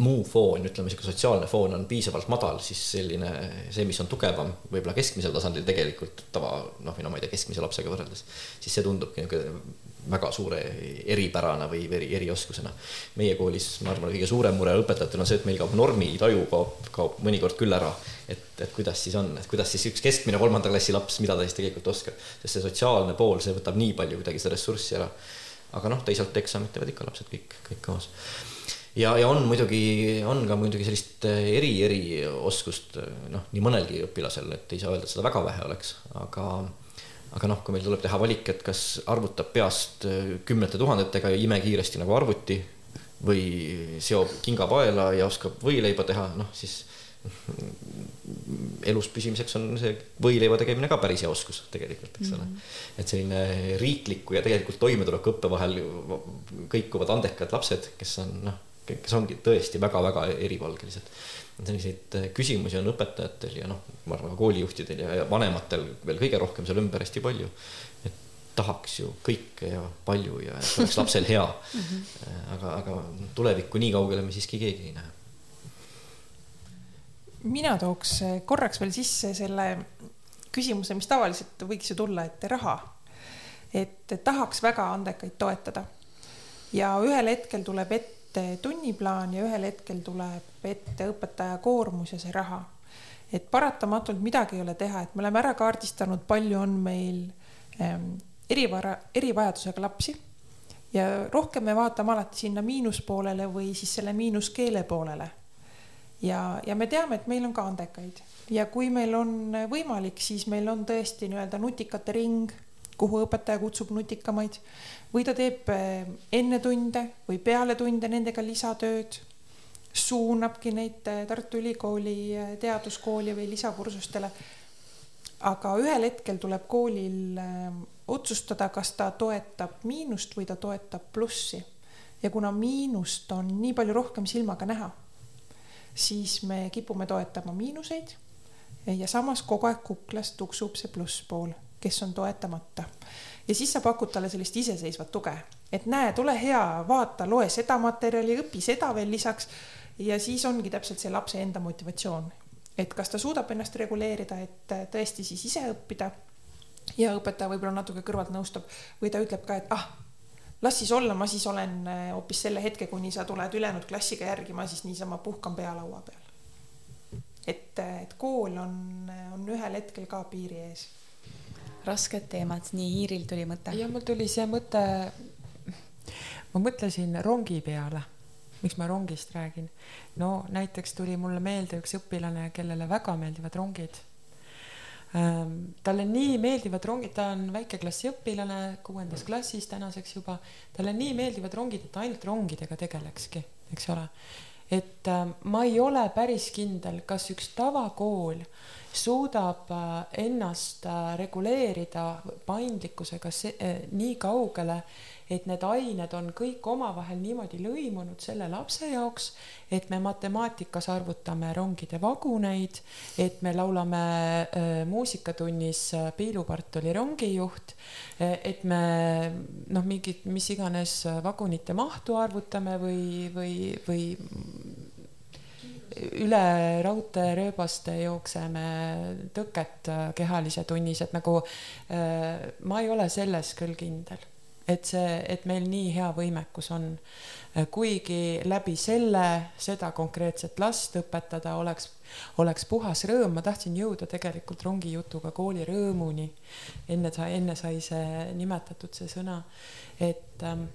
muu foon, ütleme sihuke sotsiaalne foon on piisavalt madal, siis selline, see, mis on tugevam, võib-olla keskmisel tasandil tegelikult tava, noh, või no ma ei tea, keskmise lapsega võrreldes, siis see tundubki niisugune väga suure eripärana või eri, erioskusena. meie koolis, ma arvan, kõige suurem mure õpetajatel on see, et meil kaob normitaju kaob, kaob mõnikord küll ära. et, et kuidas siis on, et kuidas siis üks keskmine kolmanda klassi laps, mida ta siis tegelikult oskab, sest see sotsiaalne pool, see võtab nii palju kuidagi seda ressurssi ära. aga noh, teisalt eksamit teevad ikka lapsed kõik, kõik koos ja, ja on muidugi, on ka muidugi sellist äh, eri, erioskust äh, noh, nii mõnelgi õpilasel, et ei saa öelda, et seda väga vähe oleks, aga aga noh, kui meil tuleb teha valik, et kas arvutab peast äh, kümnete tuhandetega ja imekiiresti nagu arvuti või seob kinga paela ja oskab võileiba teha, noh siis elus püsimiseks on see võileiva tegemine ka päris hea oskus tegelikult, eks ole mm. -hmm. et selline riikliku ja tegelikult toimetulekuõppe vahel kõikuvad andekad lapsed, kes on noh kes ongi tõesti väga-väga eripalgelised. selliseid äh, küsimusi on õpetajatel ja noh, ma arvan ka koolijuhtidel ja, ja vanematel veel kõige rohkem seal ümber hästi palju. et tahaks ju kõike ja palju ja et oleks lapsel hea. -hmm. aga, aga tulevikku nii kaugele me siiski keegi ei näe. mina tooks korraks veel sisse selle küsimuse, mis tavaliselt võiks ju tulla, et raha. et tahaks väga andekaid toetada ja ühel hetkel tuleb ette ette tunniplaan ja ühel hetkel tuleb ette õpetaja koormus ja see raha. et paratamatult midagi ei ole teha, et me oleme ära kaardistanud, palju on meil ähm, erivara, erivajadusega lapsi ja rohkem me vaatame alati sinna miinuspoolele või siis selle miinuskeele poolele. ja, ja me teame, et meil on ka andekaid ja kui meil on võimalik, siis meil on tõesti nii-öelda nutikate ring, kuhu õpetaja kutsub nutikamaid või ta teeb eh, enne tunde või peale tunde nendega lisatööd, suunabki neid eh, Tartu Ülikooli eh, teaduskooli või lisakursustele. aga ühel hetkel tuleb koolil otsustada, kas ta toetab miinust või ta toetab plussi. ja kuna miinust on nii palju rohkem silmaga näha, siis me kipume toetama miinuseid ja samas kogu aeg kuklas tuksub see plusspool, kes on toetamata ja siis sa pakud talle sellist iseseisvat tuge, et näe, tule hea, vaata, loe seda materjali, õpi seda veel lisaks. ja siis ongi täpselt see lapse enda motivatsioon, et kas ta suudab ennast reguleerida, et tõesti siis ise õppida. ja õpetaja võib-olla natuke kõrvalt nõustab või ta ütleb ka, et ah, las siis olla, ma siis olen eh, hoopis selle hetke, kuni sa tuled ülejäänud klassiga järgi, ma siis niisama puhkan pea laua peal. et, et kool on, on ühel hetkel ka piiri ees rasked teemad, nii Iiril tuli mõte. ja mul tuli see mõte, ma mõtlesin rongi peale, miks ma rongist räägin. no näiteks tuli mulle meelde üks õpilane, kellele väga meeldivad rongid ähm, talle nii meeldivad rongid, ta on väikeklassi õpilane, kuuendas klassis tänaseks juba, talle nii meeldivad rongid, et ainult rongidega tegelekski, eks ole. et äh, ma ei ole päris kindel, kas üks tavakool suudab äh, ennast äh, reguleerida paindlikkusega see, äh, nii kaugele, et need ained on kõik omavahel niimoodi lõimunud selle lapse jaoks, et me matemaatikas arvutame rongide vaguneid, et me laulame äh, muusikatunnis Piilupart oli rongijuht, et me noh, mingit, mis iganes vagunite mahtu arvutame või, või, või üle raudteerööbaste jookseme tõket kehalise tunnis, et nagu äh, ma ei ole selles küll kindel, et see, et meil nii hea võimekus on. kuigi läbi selle, seda konkreetset last õpetada oleks, oleks puhas rõõm, ma tahtsin jõuda tegelikult rongijutuga kooli rõõmuni. enne sai, enne sai see nimetatud, see sõna, et ähm,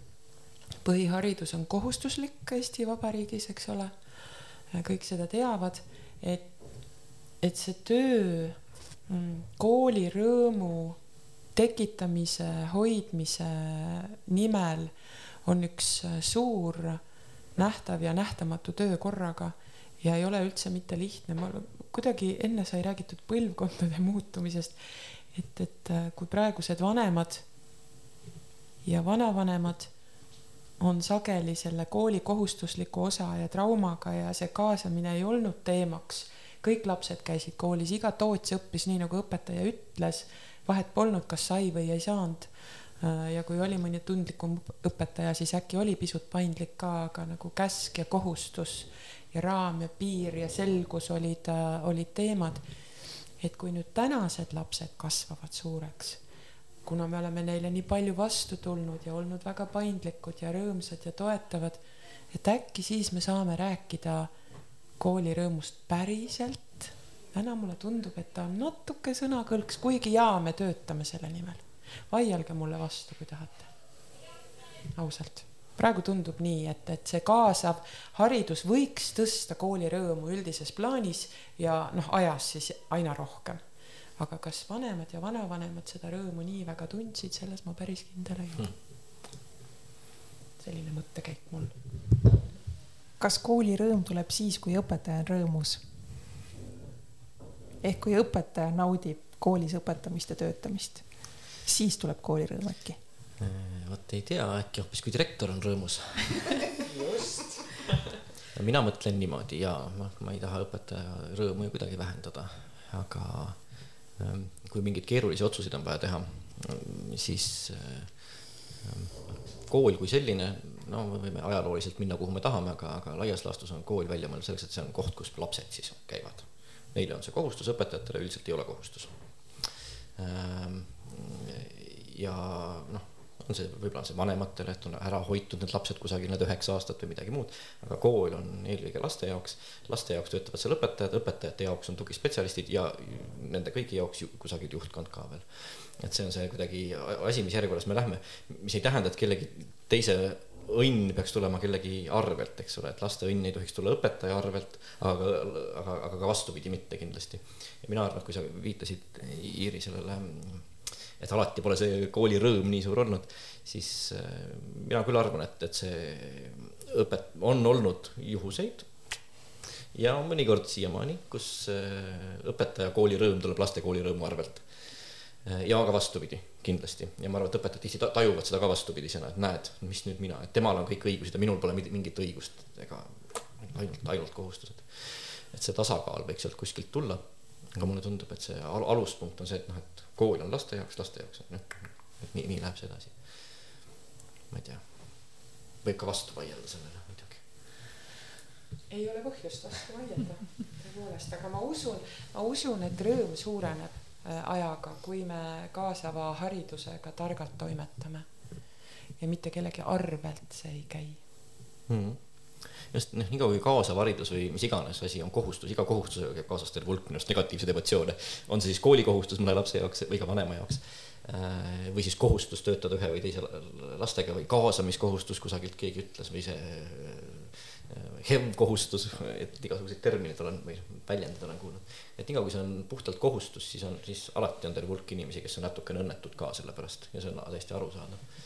põhiharidus on kohustuslik Eesti Vabariigis, eks ole. Kõik seda teavad, et, et see töö mm, kooli rõõmu tekitamise, hoidmise nimel on üks suur nähtav ja nähtamatu töö korraga ja ei ole üldse mitte lihtne, ma kuidagi enne sai räägitud põlvkondade muutumisest, et, et kui praegused vanemad ja vanavanemad on sageli selle kooli kohustusliku osa ja traumaga ja see kaasamine ei olnud teemaks. kõik lapsed käisid koolis, iga toots õppis nii, nagu õpetaja ütles, vahet polnud, kas sai või ei saanud. ja kui oli mõni tundlikum õpetaja, siis äkki oli pisut paindlik ka, aga nagu käsk ja kohustus ja raam ja piir ja selgus olid, olid teemad. et kui nüüd tänased lapsed kasvavad suureks kuna me oleme neile nii palju vastu tulnud ja olnud väga paindlikud ja rõõmsad ja toetavad, et äkki siis me saame rääkida koolirõõmust päriselt. täna mulle tundub, et ta on natuke sõnakõlks, kuigi jaa, me töötame selle nimel. vaielge mulle vastu, kui tahate. ausalt, praegu tundub nii, et, et see kaasav haridus võiks tõsta koolirõõmu üldises plaanis ja noh, ajas siis aina rohkem aga kas vanemad ja vanavanemad seda rõõmu nii väga tundsid, selles ma päris kindel ei ole selline mõttekäik mul. kas koolirõõm tuleb siis, kui õpetaja on rõõmus? ehk kui õpetaja naudib koolis õpetamist ja töötamist, siis tuleb koolirõõm äkki? Äh, vot ei tea, äkki hoopis kui direktor on rõõmus just mina mõtlen niimoodi ja ma, ma ei taha õpetaja rõõmu ju kuidagi vähendada, aga kui mingeid keerulisi otsuseid on vaja teha, siis ehm, kool kui selline, no me võime ajalooliselt minna, kuhu me tahame, aga, aga laias laastus on kool välja mõeldud selleks, et see on koht, kus lapsed siis käivad. Neile on see kohustus, õpetajatele üldiselt ei ole kohustus. Ehm, ja noh on see, võib-olla on see vanematele, et on ära hoitud need lapsed kusagil need üheksa aastat või midagi muud. aga kool on eelkõige laste jaoks, laste jaoks töötavad seal õpetajad, õpetajate jaoks on tugispetsialistid ja nende kõigi jaoks ju, kusagil juhtkond ka veel. et see on see kuidagi asi, mis järjekorras me lähme, mis ei tähenda, et kellegi teise õnn peaks tulema kellegi arvelt, eks ole, et laste õnn ei tohiks tulla õpetaja arvelt, aga, aga, aga ka vastupidi mitte kindlasti. ja mina arvan, et kui sa viitasid Iiri sellele et alati pole see kooli rõõm nii suur olnud, siis äh, mina küll arvan, et, et see õpet-, on olnud juhuseid ja mõnikord siiamaani, kus äh, õpetaja kooli rõõm tuleb laste kooli rõõmu arvelt. Äh, ja ka vastupidi, kindlasti, ja ma arvan, et õpetajad tihti tajuvad seda ka vastupidisena, et näed, mis nüüd mina, et temal on kõik õigused ja minul pole mingit õigust ega ainult, ainult kohustused. et see tasakaal võiks sealt kuskilt tulla aga mulle tundub, et see al aluspunkt on see, et noh, et kool on laste jaoks, laste jaoks on noh, et nii, nii läheb see edasi. ma ei tea, võib ka vastu vaielda sellele muidugi. ei ole põhjust vastu vaielda, tõepoolest, aga ma usun, ma usun, et rõõm suureneb äh, ajaga, kui me kaasava haridusega targalt toimetame. ja mitte kellegi arvelt see ei käi mm. -hmm just noh, niikaua kui kaasav haridus või mis iganes asi on kohustus, iga kohustusega käib kaasas terve hulk minu arust negatiivseid emotsioone. on see siis koolikohustus mõne lapse jaoks või ka vanema jaoks. Äh, või siis kohustus töötada ühe või teise lastega või kaasamiskohustus kusagilt keegi ütles või see äh, HEV kohustus, et igasuguseid termineid olen või väljendid olen kuulnud. et niikaua, kui see on puhtalt kohustus, siis on, siis alati on terve hulk inimesi, kes on natukene õnnetud ka selle pärast ja see on täiesti arusaadav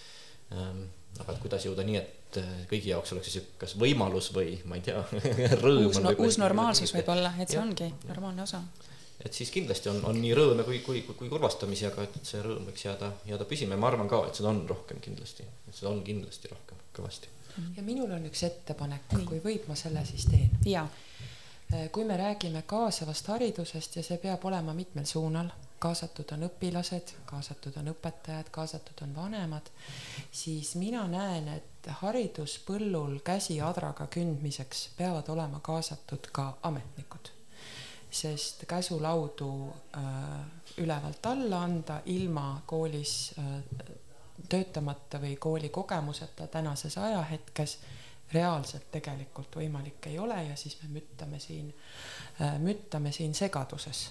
ähm, aga et kuidas jõuda nii, et äh, kõigi jaoks oleks siis kas võimalus või ma ei tea rõõm. uus, no, uus normaalsus võib-olla, et see ja, ongi normaalne osa. et siis kindlasti on, on nii rõõme kui, kui, kui, kui kurvastamisi, aga et see rõõm võiks jääda, jääda püsima ja ma arvan ka, et seda on rohkem kindlasti, et seda on kindlasti rohkem, kõvasti. ja minul on üks ettepanek, kui võib, ma selle siis teen. jaa äh, kui me räägime kaasavast haridusest ja see peab olema mitmel suunal kaasatud on õpilased, kaasatud on õpetajad, kaasatud on vanemad, siis mina näen, et hariduspõllul käsi adraga kündmiseks peavad olema kaasatud ka ametnikud. sest käsulaudu äh, ülevalt alla anda ilma koolis äh, töötamata või koolikogemuseta tänases ajahetkes reaalselt tegelikult võimalik ei ole ja siis me müttame siin, müttame siin segaduses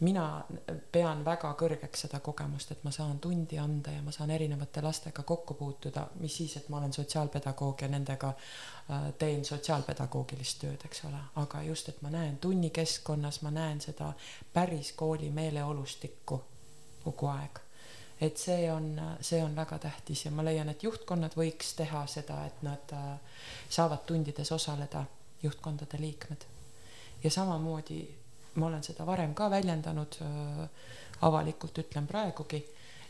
mina pean väga kõrgeks seda kogemust, et ma saan tundi anda ja ma saan erinevate lastega kokku puutuda, mis siis, et ma olen sotsiaalpedagoog ja nendega äh, teen sotsiaalpedagoogilist tööd, eks ole, aga just, et ma näen tunnikeskkonnas, ma näen seda päris kooli meeleolustikku kogu aeg. et see on, see on väga tähtis ja ma leian, et juhtkonnad võiks teha seda, et nad äh, saavad tundides osaleda, juhtkondade liikmed. ja samamoodi ma olen seda varem ka väljendanud äh, avalikult, ütlen praegugi,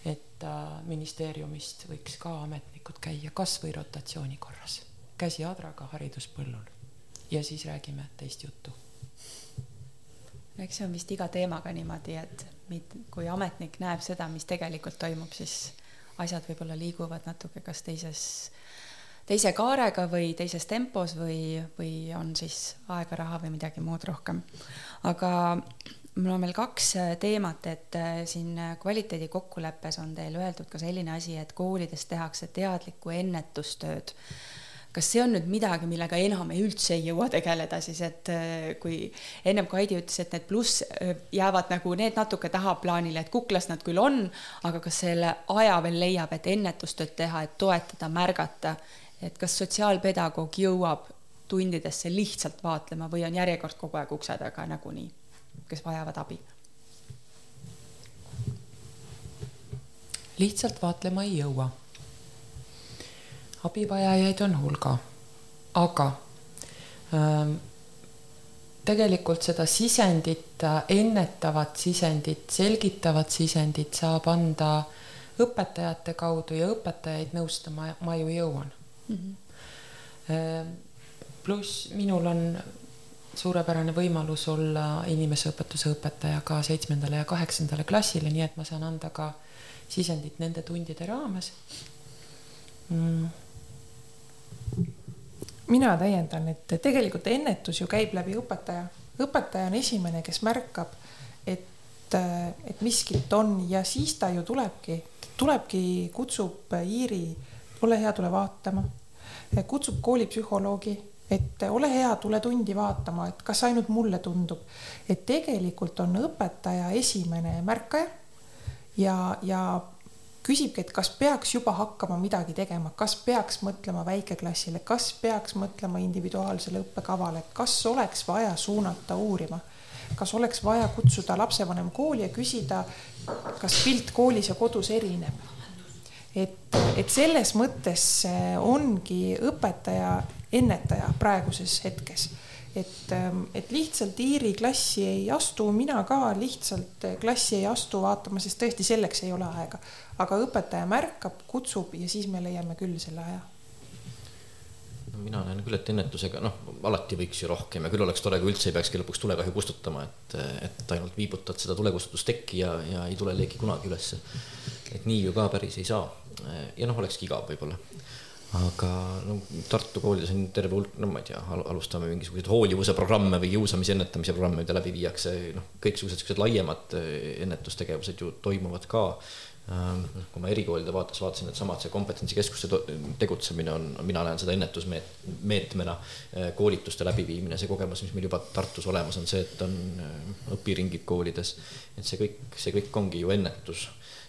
et äh, ministeeriumist võiks ka ametnikud käia kasvõi rotatsiooni korras, käsi adraga hariduspõllul ja siis räägime teist juttu. eks see on vist iga teemaga niimoodi, et kui ametnik näeb seda, mis tegelikult toimub, siis asjad võib-olla liiguvad natuke kas teises teise kaarega või teises tempos või, või on siis aega, raha või midagi muud rohkem. Aga mul on veel kaks äh, teemat, et äh, siin kvaliteedi kokkuleppes on teil öeldud ka selline asi, et koolides tehakse teadlikku ennetustööd. Kas see on nüüd midagi, millega enam ei üldse ei jõua tegeleda siis, et äh, kui ennem Kaidi ütles, et need pluss jäävad nagu need natuke tahaplaanile, et kuklas nad küll on, aga kas selle aja veel leiab, et ennetustööd teha, et toetada, märgata? Et kas sotsiaalpedagoog jõuab tundidesse lihtsalt vaatlema või on järjekord kogu aeg ukse taga nagunii, kes vajavad abi? lihtsalt vaatlema ei jõua. abivajajaid on hulga, aga ähm, tegelikult seda sisendit, ennetavat sisendit, selgitavat sisendit saab anda õpetajate kaudu ja õpetajaid nõustama ma ju jõuan mm. -hmm. Pluss minul on suurepärane võimalus olla inimeseõpetuse õpetaja ka seitsmendale ja kaheksandale klassile, nii et ma saan anda ka sisendit nende tundide raames. Mm.. mina täiendan, et tegelikult ennetus ju käib läbi õpetaja. õpetaja on esimene, kes märkab, et, et miskit on ja siis ta ju tulebki, tulebki, kutsub Iiri, ole hea, tule vaatama. Kutsub koolipsühholoogi, et ole hea, tule tundi vaatama, et kas ainult mulle tundub, et tegelikult on õpetaja esimene märkaja ja, ja küsibki, et kas peaks juba hakkama midagi tegema, kas peaks mõtlema väikeklassile, kas peaks mõtlema individuaalsele õppekavale, kas oleks vaja suunata uurima, kas oleks vaja kutsuda lapsevanem kooli ja küsida, kas pilt koolis ja kodus erineb. Et, et selles mõttes ongi õpetaja ennetaja praeguses hetkes. et, et lihtsalt Iiri klassi ei astu, mina ka lihtsalt klassi ei astu vaatama, sest tõesti selleks ei ole aega. aga õpetaja märkab, kutsub ja siis me leiame küll selle aja no mina näen küll, et ennetusega noh, alati võiks ju rohkem ja küll oleks tore, kui üldse ei peakski lõpuks tulekahju kustutama, et, et ainult viibutad seda tulekustutustekki ja, ja ei tule leeki kunagi ülesse. et nii ju ka päris ei saa. ja noh, olekski igav võib-olla. Aga no Tartu koolides on terve hulk, no ma ei tea, alustame mingisuguseid hoolivuse programme või kiusamise ennetamise programme, mida läbi viiakse, noh, kõiksugused siuksed laiemad ennetustegevused ju toimuvad ka Ähm, kui ma erikoolide vaates vaatasin, et samad see kompetentsikeskuste tegutsemine on, mina näen seda ennetusmeetmena, äh, koolituste läbiviimine, see kogemus, mis meil juba Tartus olemas on, see, et on äh, õpiringid koolides. et see kõik, see kõik ongi ju ennetus.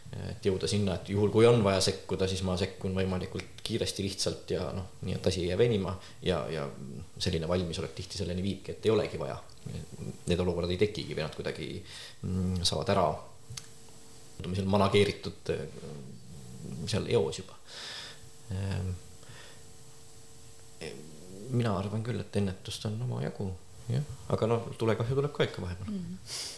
Et jõuda sinna, et juhul, kui on vaja sekkuda, siis ma sekkun võimalikult kiiresti, lihtsalt ja noh, nii et asi ei jää venima ja, ja selline valmisolek tihti selleni viibki, et ei olegi vaja. Need olukorrad ei tekigi või nad kuidagi mm, saavad ära ütleme seal manageeritud seal eos juba. Mina arvan küll, et ennetust on omajagu, jah, aga noh, tulekahju tuleb ka ikka vahepeal mm. -hmm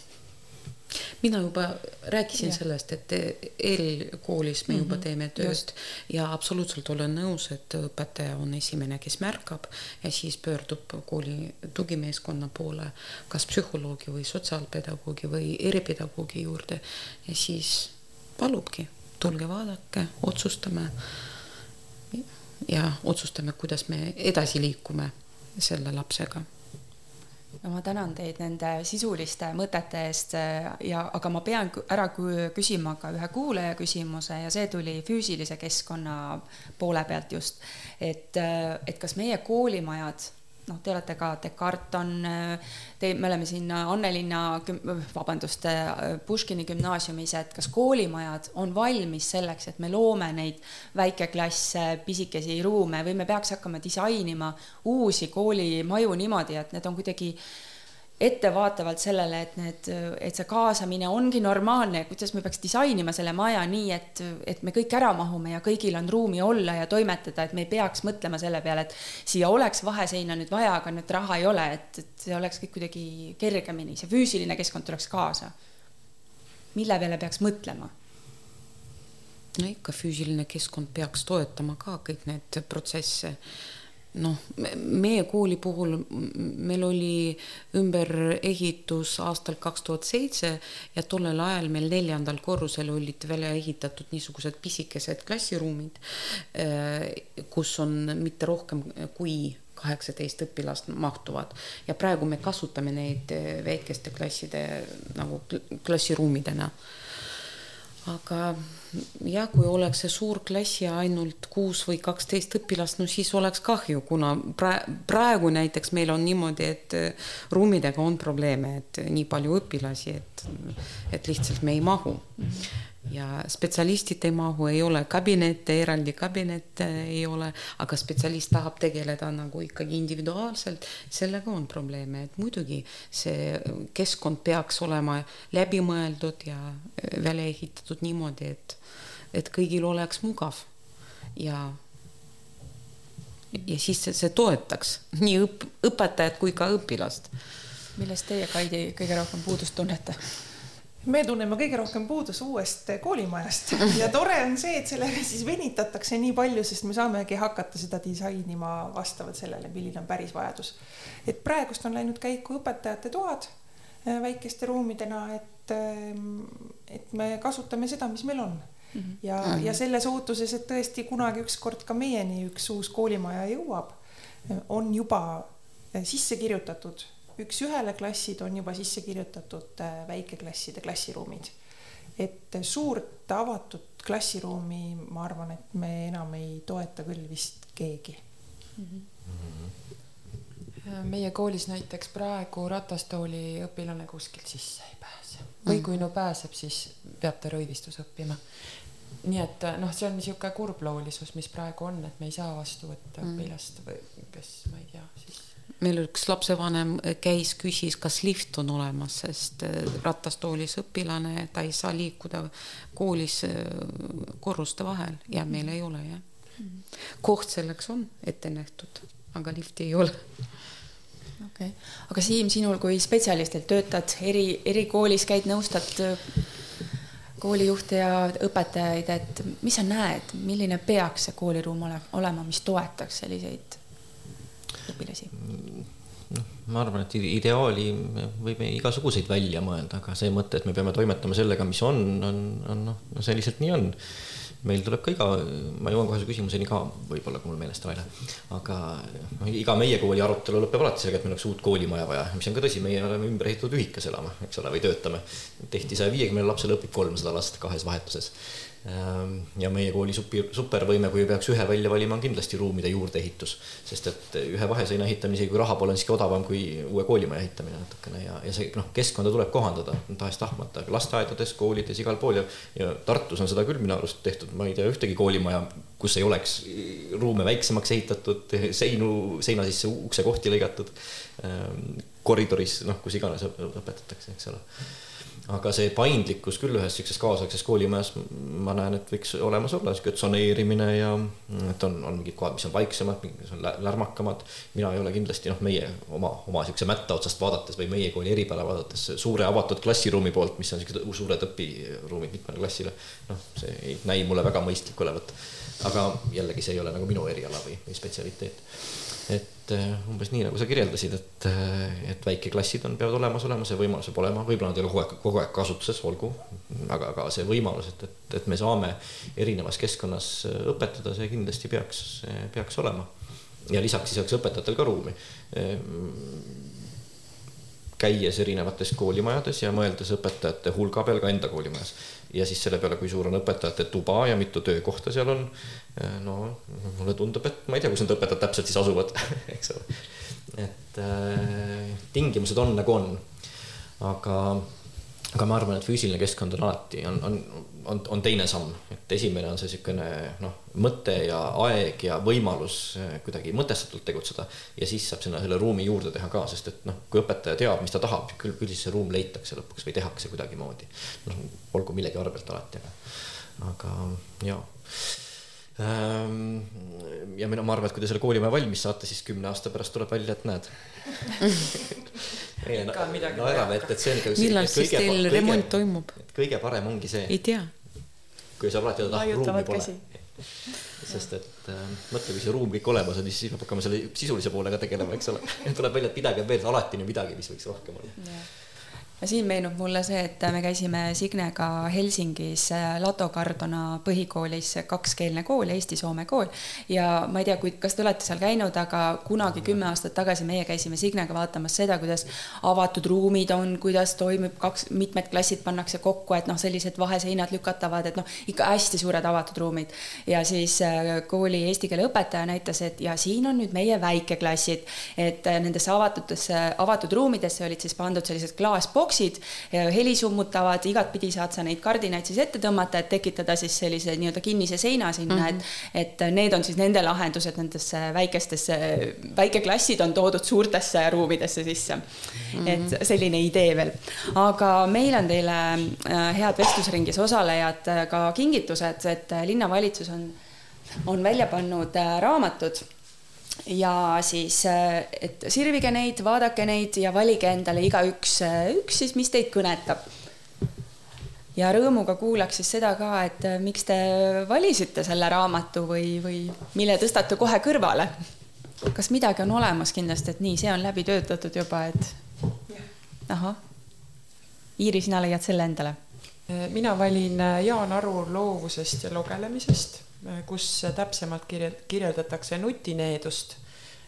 mina juba rääkisin ja. sellest, et eelkoolis me juba mm -hmm. teeme tööd Just. ja absoluutselt olen nõus, et õpetaja on esimene, kes märkab ja siis pöördub kooli tugimeeskonna poole, kas psühholoogi või sotsiaalpedagoogi või eripedagoogi juurde ja siis palubki, tulge vaadake, otsustame. ja otsustame, kuidas me edasi liikume selle lapsega no ma tänan teid nende sisuliste mõtete eest ja, aga ma pean ära küsima ka ühe kuulaja küsimuse ja see tuli füüsilise keskkonna poole pealt just. et, et kas meie koolimajad noh, te olete ka Descartes on, te, me oleme siin Annelinna, vabandust, Puškini gümnaasiumis, et kas koolimajad on valmis selleks, et me loome neid väikeklasse, pisikesi ruume või me peaks hakkama disainima uusi koolimaju niimoodi, et need on kuidagi äh, ettevaatavalt sellele, et need, et see kaasamine ongi normaalne ja kuidas me peaks disainima selle maja nii, et, et me kõik ära mahume ja kõigil on ruumi olla ja toimetada, et me ei peaks mõtlema selle peale, et siia oleks vaheseina nüüd vaja, aga nüüd raha ei ole, et, et see oleks kõik kuidagi kergemini, see füüsiline keskkond tuleks kaasa. mille peale peaks mõtlema? no ikka füüsiline keskkond peaks toetama ka kõik need protsesse noh, meie kooli puhul meil oli ümberehitus aastal kaks tuhat seitse ja tollel ajal meil neljandal korrusel olid välja ehitatud niisugused pisikesed klassiruumid, eh, kus on mitte rohkem kui kaheksateist õpilast mahtuvad. Ja praegu me kasutame neid eh, väikeste klasside nagu klassiruumidena aga jah, kui oleks see suur klass ja ainult kuus või kaksteist õpilast, no siis oleks kahju, kuna praegu näiteks meil on niimoodi, et äh, ruumidega on probleeme, et nii palju õpilasi, et, et lihtsalt me ei mahu mm. -hmm ja spetsialistid ei mahu, ei ole kabinette, eraldi kabinette ei ole, aga spetsialist tahab tegeleda nagu ikkagi individuaalselt, sellega on probleeme, et muidugi see keskkond peaks olema läbimõeldud ja välja ehitatud niimoodi, et, et kõigil oleks mugav ja ja siis see, see toetaks nii õp-, õpetajat kui ka õpilast. millest teie, Kaidi, kõige rohkem puudust tunnete? Me tunneme kõige rohkem puudust uuest koolimajast ja tore on see, et sellega siis venitatakse nii palju, sest me saamegi hakata seda disainima vastavalt sellele, milline on päris vajadus. et praegust on läinud käiku õpetajate toad äh, väikeste ruumidena, et, ähm, et me kasutame seda, mis meil on mm. -hmm. ja mm, -hmm. ja selles ootuses, et tõesti kunagi ükskord ka meieni üks uus koolimaja jõuab, on juba äh, sisse kirjutatud üks-ühele klassid on juba sisse kirjutatud äh, väikeklasside klassiruumid. et suurt avatud klassiruumi, ma arvan, et me enam ei toeta küll vist keegi mm. -hmm. meie koolis näiteks praegu ratastooli õpilane kuskilt sisse ei pääse või kui no pääseb, siis peab ta rõivistus õppima nii et noh, see on niisugune kurbloolisus, mis praegu on, et me ei saa vastu võtta mm. õpilast või kes, ma ei tea, siis meil üks lapsevanem käis, küsis, kas lift on olemas, sest äh, ratastoolis õpilane, ta ei saa liikuda koolis äh, korruste vahel ja meil ei ole jah. koht selleks on ette nähtud, aga lifti ei ole okei okay., aga Siim, sinul kui spetsialistilt töötad eri, erikoolis, käid, nõustad äh, koolijuhte ja õpetajaid, et mis sa näed, milline peaks see kooliruum ole, olema, mis toetaks selliseid õpilasi? Ma arvan, et ideaali me võime igasuguseid välja mõelda, aga see mõte, et me peame toimetama sellega, mis on, on, on noh, no see lihtsalt nii on. meil tuleb ka iga, ma jõuan kohe su küsimuseni ka, võib-olla kui mul meelest ära ei lähe, aga noh, iga meie kooli arutelu lõpeb alati sellega, et meil oleks uut koolimaja vaja, mis on ka tõsi, meie oleme ümber ehitatud ühikas elama, eks ole, või töötame. tehti saja viiekümnele lapsele õpib kolmsada last kahes vahetuses ja meie kooli supi, supervõime, kui peaks ühe välja valima, on kindlasti ruumide juurdeehitus. sest et ühe vaheseina ehitamine, isegi kui raha pole, on siiski odavam kui uue koolimaja ehitamine natukene ja, ja see noh, keskkonda tuleb kohandada tahes-tahtmata, lasteaedades, koolides, igal pool ja. ja Tartus on seda küll minu arust tehtud, ma ei tea ühtegi koolimaja, kus ei oleks ruume väiksemaks ehitatud, seinu, seina sisse uksekohti lõigatud. Ehm, koridoris, noh, kus iganes õpetatakse, eks ole aga see paindlikkus küll ühes siukses kaasaegses koolimajas, ma näen, et võiks olemas olla sihuke tsoneerimine ja et on, on mingid kohad, mis on vaiksemad, mis on lärmakamad. mina ei ole kindlasti noh, meie oma, oma siukse mätta otsast vaadates või meie kooli eripära vaadates suure avatud klassiruumi poolt, mis on siuksed suured õpiruumid mitmele klassile. noh, see ei näi mulle väga mõistlik olevat. aga jällegi, see ei ole nagu minu eriala või, või spetsialiteet et äh, umbes nii, nagu sa kirjeldasid, et, äh, et väikeklassid on, peavad olemas olema, see võimalus peab olema, võib-olla nad ei ole kogu aeg, kogu aeg kasutuses, olgu. aga, aga see võimalus, et, et, et me saame erinevas keskkonnas äh, õpetada, see kindlasti peaks, peaks olema. ja lisaks siis oleks õpetajatel ka ruumi käies erinevates koolimajades ja mõeldes õpetajate hulga peale ka enda koolimajas. ja siis selle peale, kui suur on õpetajate tuba ja mitu töökohta seal on, no mulle tundub, et ma ei tea, kus need õpetajad täpselt siis asuvad eks ole. et äh, tingimused on nagu on, aga aga ma arvan, et füüsiline keskkond on alati, on, on, on, on teine samm, et esimene on see niisugune noh, mõte ja aeg ja võimalus eh, kuidagi mõtestatult tegutseda. Ja siis saab sinna selle ruumi juurde teha ka, sest et noh, kui õpetaja teab, mis ta tahab, küll, küll siis see ruum leitakse lõpuks või tehakse kuidagimoodi. noh, olgu millegi arvelt alati, aga, aga jaa. Ehm, ja mina, ma arvan, et kui te selle koolimaja valmis saate, siis kümne aasta pärast tuleb välja, et näed ikka on midagi no, ära, et, et see on ikka. millal siis teil kõige, remont toimub? kõige parem ongi see. ei tea. kui saab alati öelda, ah ruumi pole. sest et äh, mõtle, kui see ruum kõik olemas on, siis peab hakkama selle sisulise poolega tegelema, eks ole. tuleb välja, et midagi on veel, alati on ju midagi, mis võiks rohkem olla ja siin meenub mulle see, et me käisime Signega Helsingis äh, Lato Cardona põhikoolis, kakskeelne kool, eesti-soome kool. ja ma ei tea, kui, kas te olete seal käinud, aga kunagi kümme aastat tagasi meie käisime Signega vaatamas seda, kuidas avatud ruumid on, kuidas toimub kaks, mitmed klassid pannakse kokku, et noh, sellised vaheseinad lükatavad, et noh, ikka hästi suured avatud ruumid. ja siis äh, kooli eesti keele õpetaja näitas, et ja siin on nüüd meie väikeklassid, et äh, nendesse avatutesse, avatud ruumidesse olid siis pandud sellised klaasboksid, boksid, heli summutavad, igatpidi saad sa neid kardinaid siis ette tõmmata, et tekitada siis sellise nii-öelda kinnise seina sinna mm, -hmm. et, et need on siis nende lahendused nendesse väikestesse, väikeklassid on toodud suurtesse ruumidesse sisse mm. -hmm. et selline idee veel. aga meil on teile äh, head vestlusringis osalejad äh, ka kingitused, et äh, linnavalitsus on, on välja pannud raamatud ja siis, äh, et sirvige neid, vaadake neid ja valige endale igaüks äh, üks siis, mis teid kõnetab. ja rõõmuga kuulaks siis seda ka, et äh, miks te valisite selle raamatu või, või mille tõstate kohe kõrvale. kas midagi on olemas kindlasti, et nii, see on läbi töötatud juba, et ahah. Iiri, sina leiad selle endale? mina valin Jaan Aru loovusest ja lugelemisest kus täpsemalt kirjel-, kirjeldatakse nutineedust,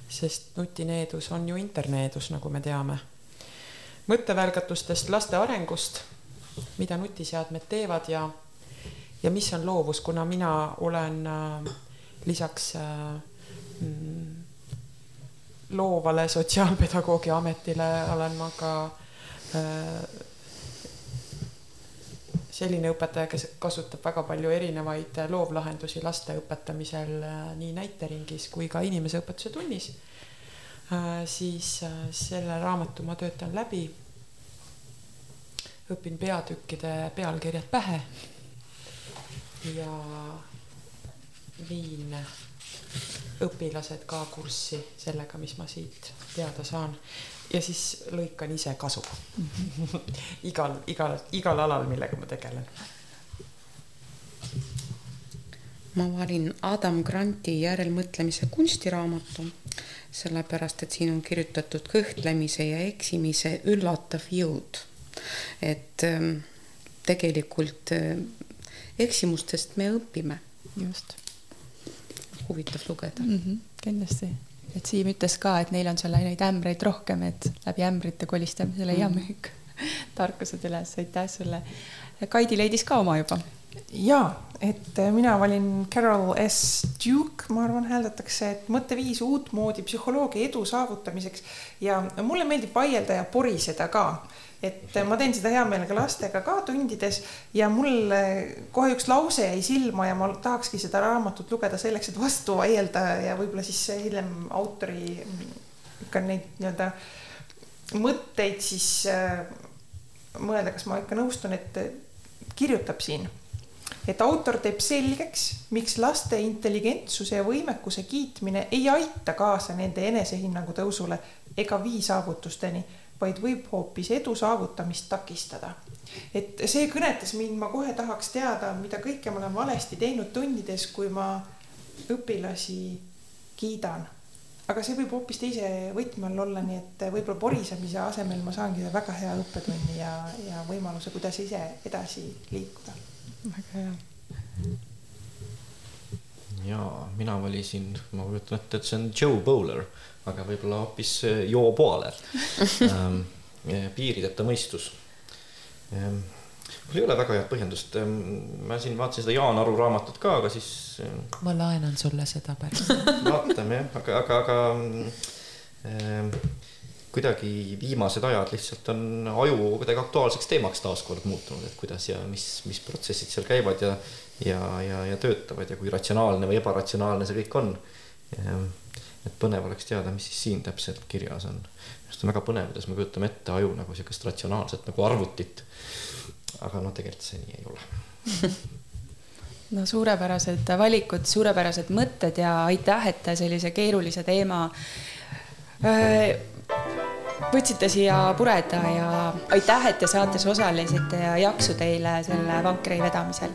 sest nutineedus on ju interneedus, nagu me teame. mõttevälgatustest laste arengust, mida nutiseadmed teevad ja, ja mis on loovus, kuna mina olen äh, lisaks äh, mm, loovale sotsiaalpedagoogi ametile olen ma ka äh, selline õpetaja, kes kasutab väga palju erinevaid loovlahendusi laste õpetamisel äh, nii näiteringis kui ka inimeseõpetuse tunnis, äh, siis äh, selle raamatu ma töötan läbi. õpin peatükkide pealkirjad pähe ja viin õpilased ka kurssi sellega, mis ma siit teada saan ja siis lõikan ise kasu igal, igal, igal alal, millega ma tegelen. ma valin Adam Granti järelmõtlemise kunstiraamatu, sellepärast et siin on kirjutatud kõhtlemise ja eksimise üllatav jõud. et ähm, tegelikult äh, eksimustest me õpime. just. huvitav lugeda mm. -hmm, kindlasti et Siim ütles ka, et neil on seal neid ämbreid rohkem, et läbi ämbrite kolistamise leiame mm. kõik tarkused üles, aitäh sulle. Kaidi leidis ka oma juba. ja, et mina valin Carol S Duke, ma arvan, hääldatakse, et mõtteviis uutmoodi psühholoogia edu saavutamiseks ja mulle meeldib vaielda ja poriseda ka et ma teen seda hea meelega lastega ka tundides ja mul kohe üks lause jäi silma ja ma tahakski seda raamatut lugeda selleks, et vastu vaielda ja võib-olla siis hiljem autori ikka neid nii-öelda mõtteid siis äh, mõelda, kas ma ikka nõustun, et kirjutab siin, et autor teeb selgeks, miks laste intelligentsuse ja võimekuse kiitmine ei aita kaasa nende enesehinnangu tõusule ega vii saavutusteni vaid võib hoopis edu saavutamist takistada. et see kõnetas mind, ma kohe tahaks teada, mida kõike ma olen valesti teinud tundides, kui ma õpilasi kiidan. aga see võib hoopis teise võtme all olla, nii et võib-olla porisemise asemel ma saangi väga hea õppetunni ja, ja võimaluse, kuidas ise edasi liikuda. väga hea ja mina valisin, ma kujutan ette, et see on Joe Bowler aga võib-olla hoopis äh, Joo Poaler ähm, piirideta mõistus. Ehm, mul ei ole väga head põhjendust, ehm, ma siin vaatasin seda Jaan Aru raamatut ka, aga siis. ma laenan sulle seda pärast. vaatame jah, aga, aga, aga äh, kuidagi viimased ajad lihtsalt on aju kuidagi aktuaalseks teemaks taaskord muutunud, et kuidas ja mis, mis protsessid seal käivad ja ja, ja, ja töötavad ja kui ratsionaalne või ebaratsionaalne see kõik on. Et põnev oleks teada, mis siis siin täpselt kirjas on. just on väga põnev, kuidas me kujutame ette aju nagu sihukest ratsionaalset nagu arvutit. aga no tegelikult see nii ei ole no suurepärased valikud, suurepärased mõtted ja aitäh, et te sellise keerulise teema äh, võtsite siia pureda ja aitäh, et te saates osalesite ja jaksu teile selle vankri vedamisel.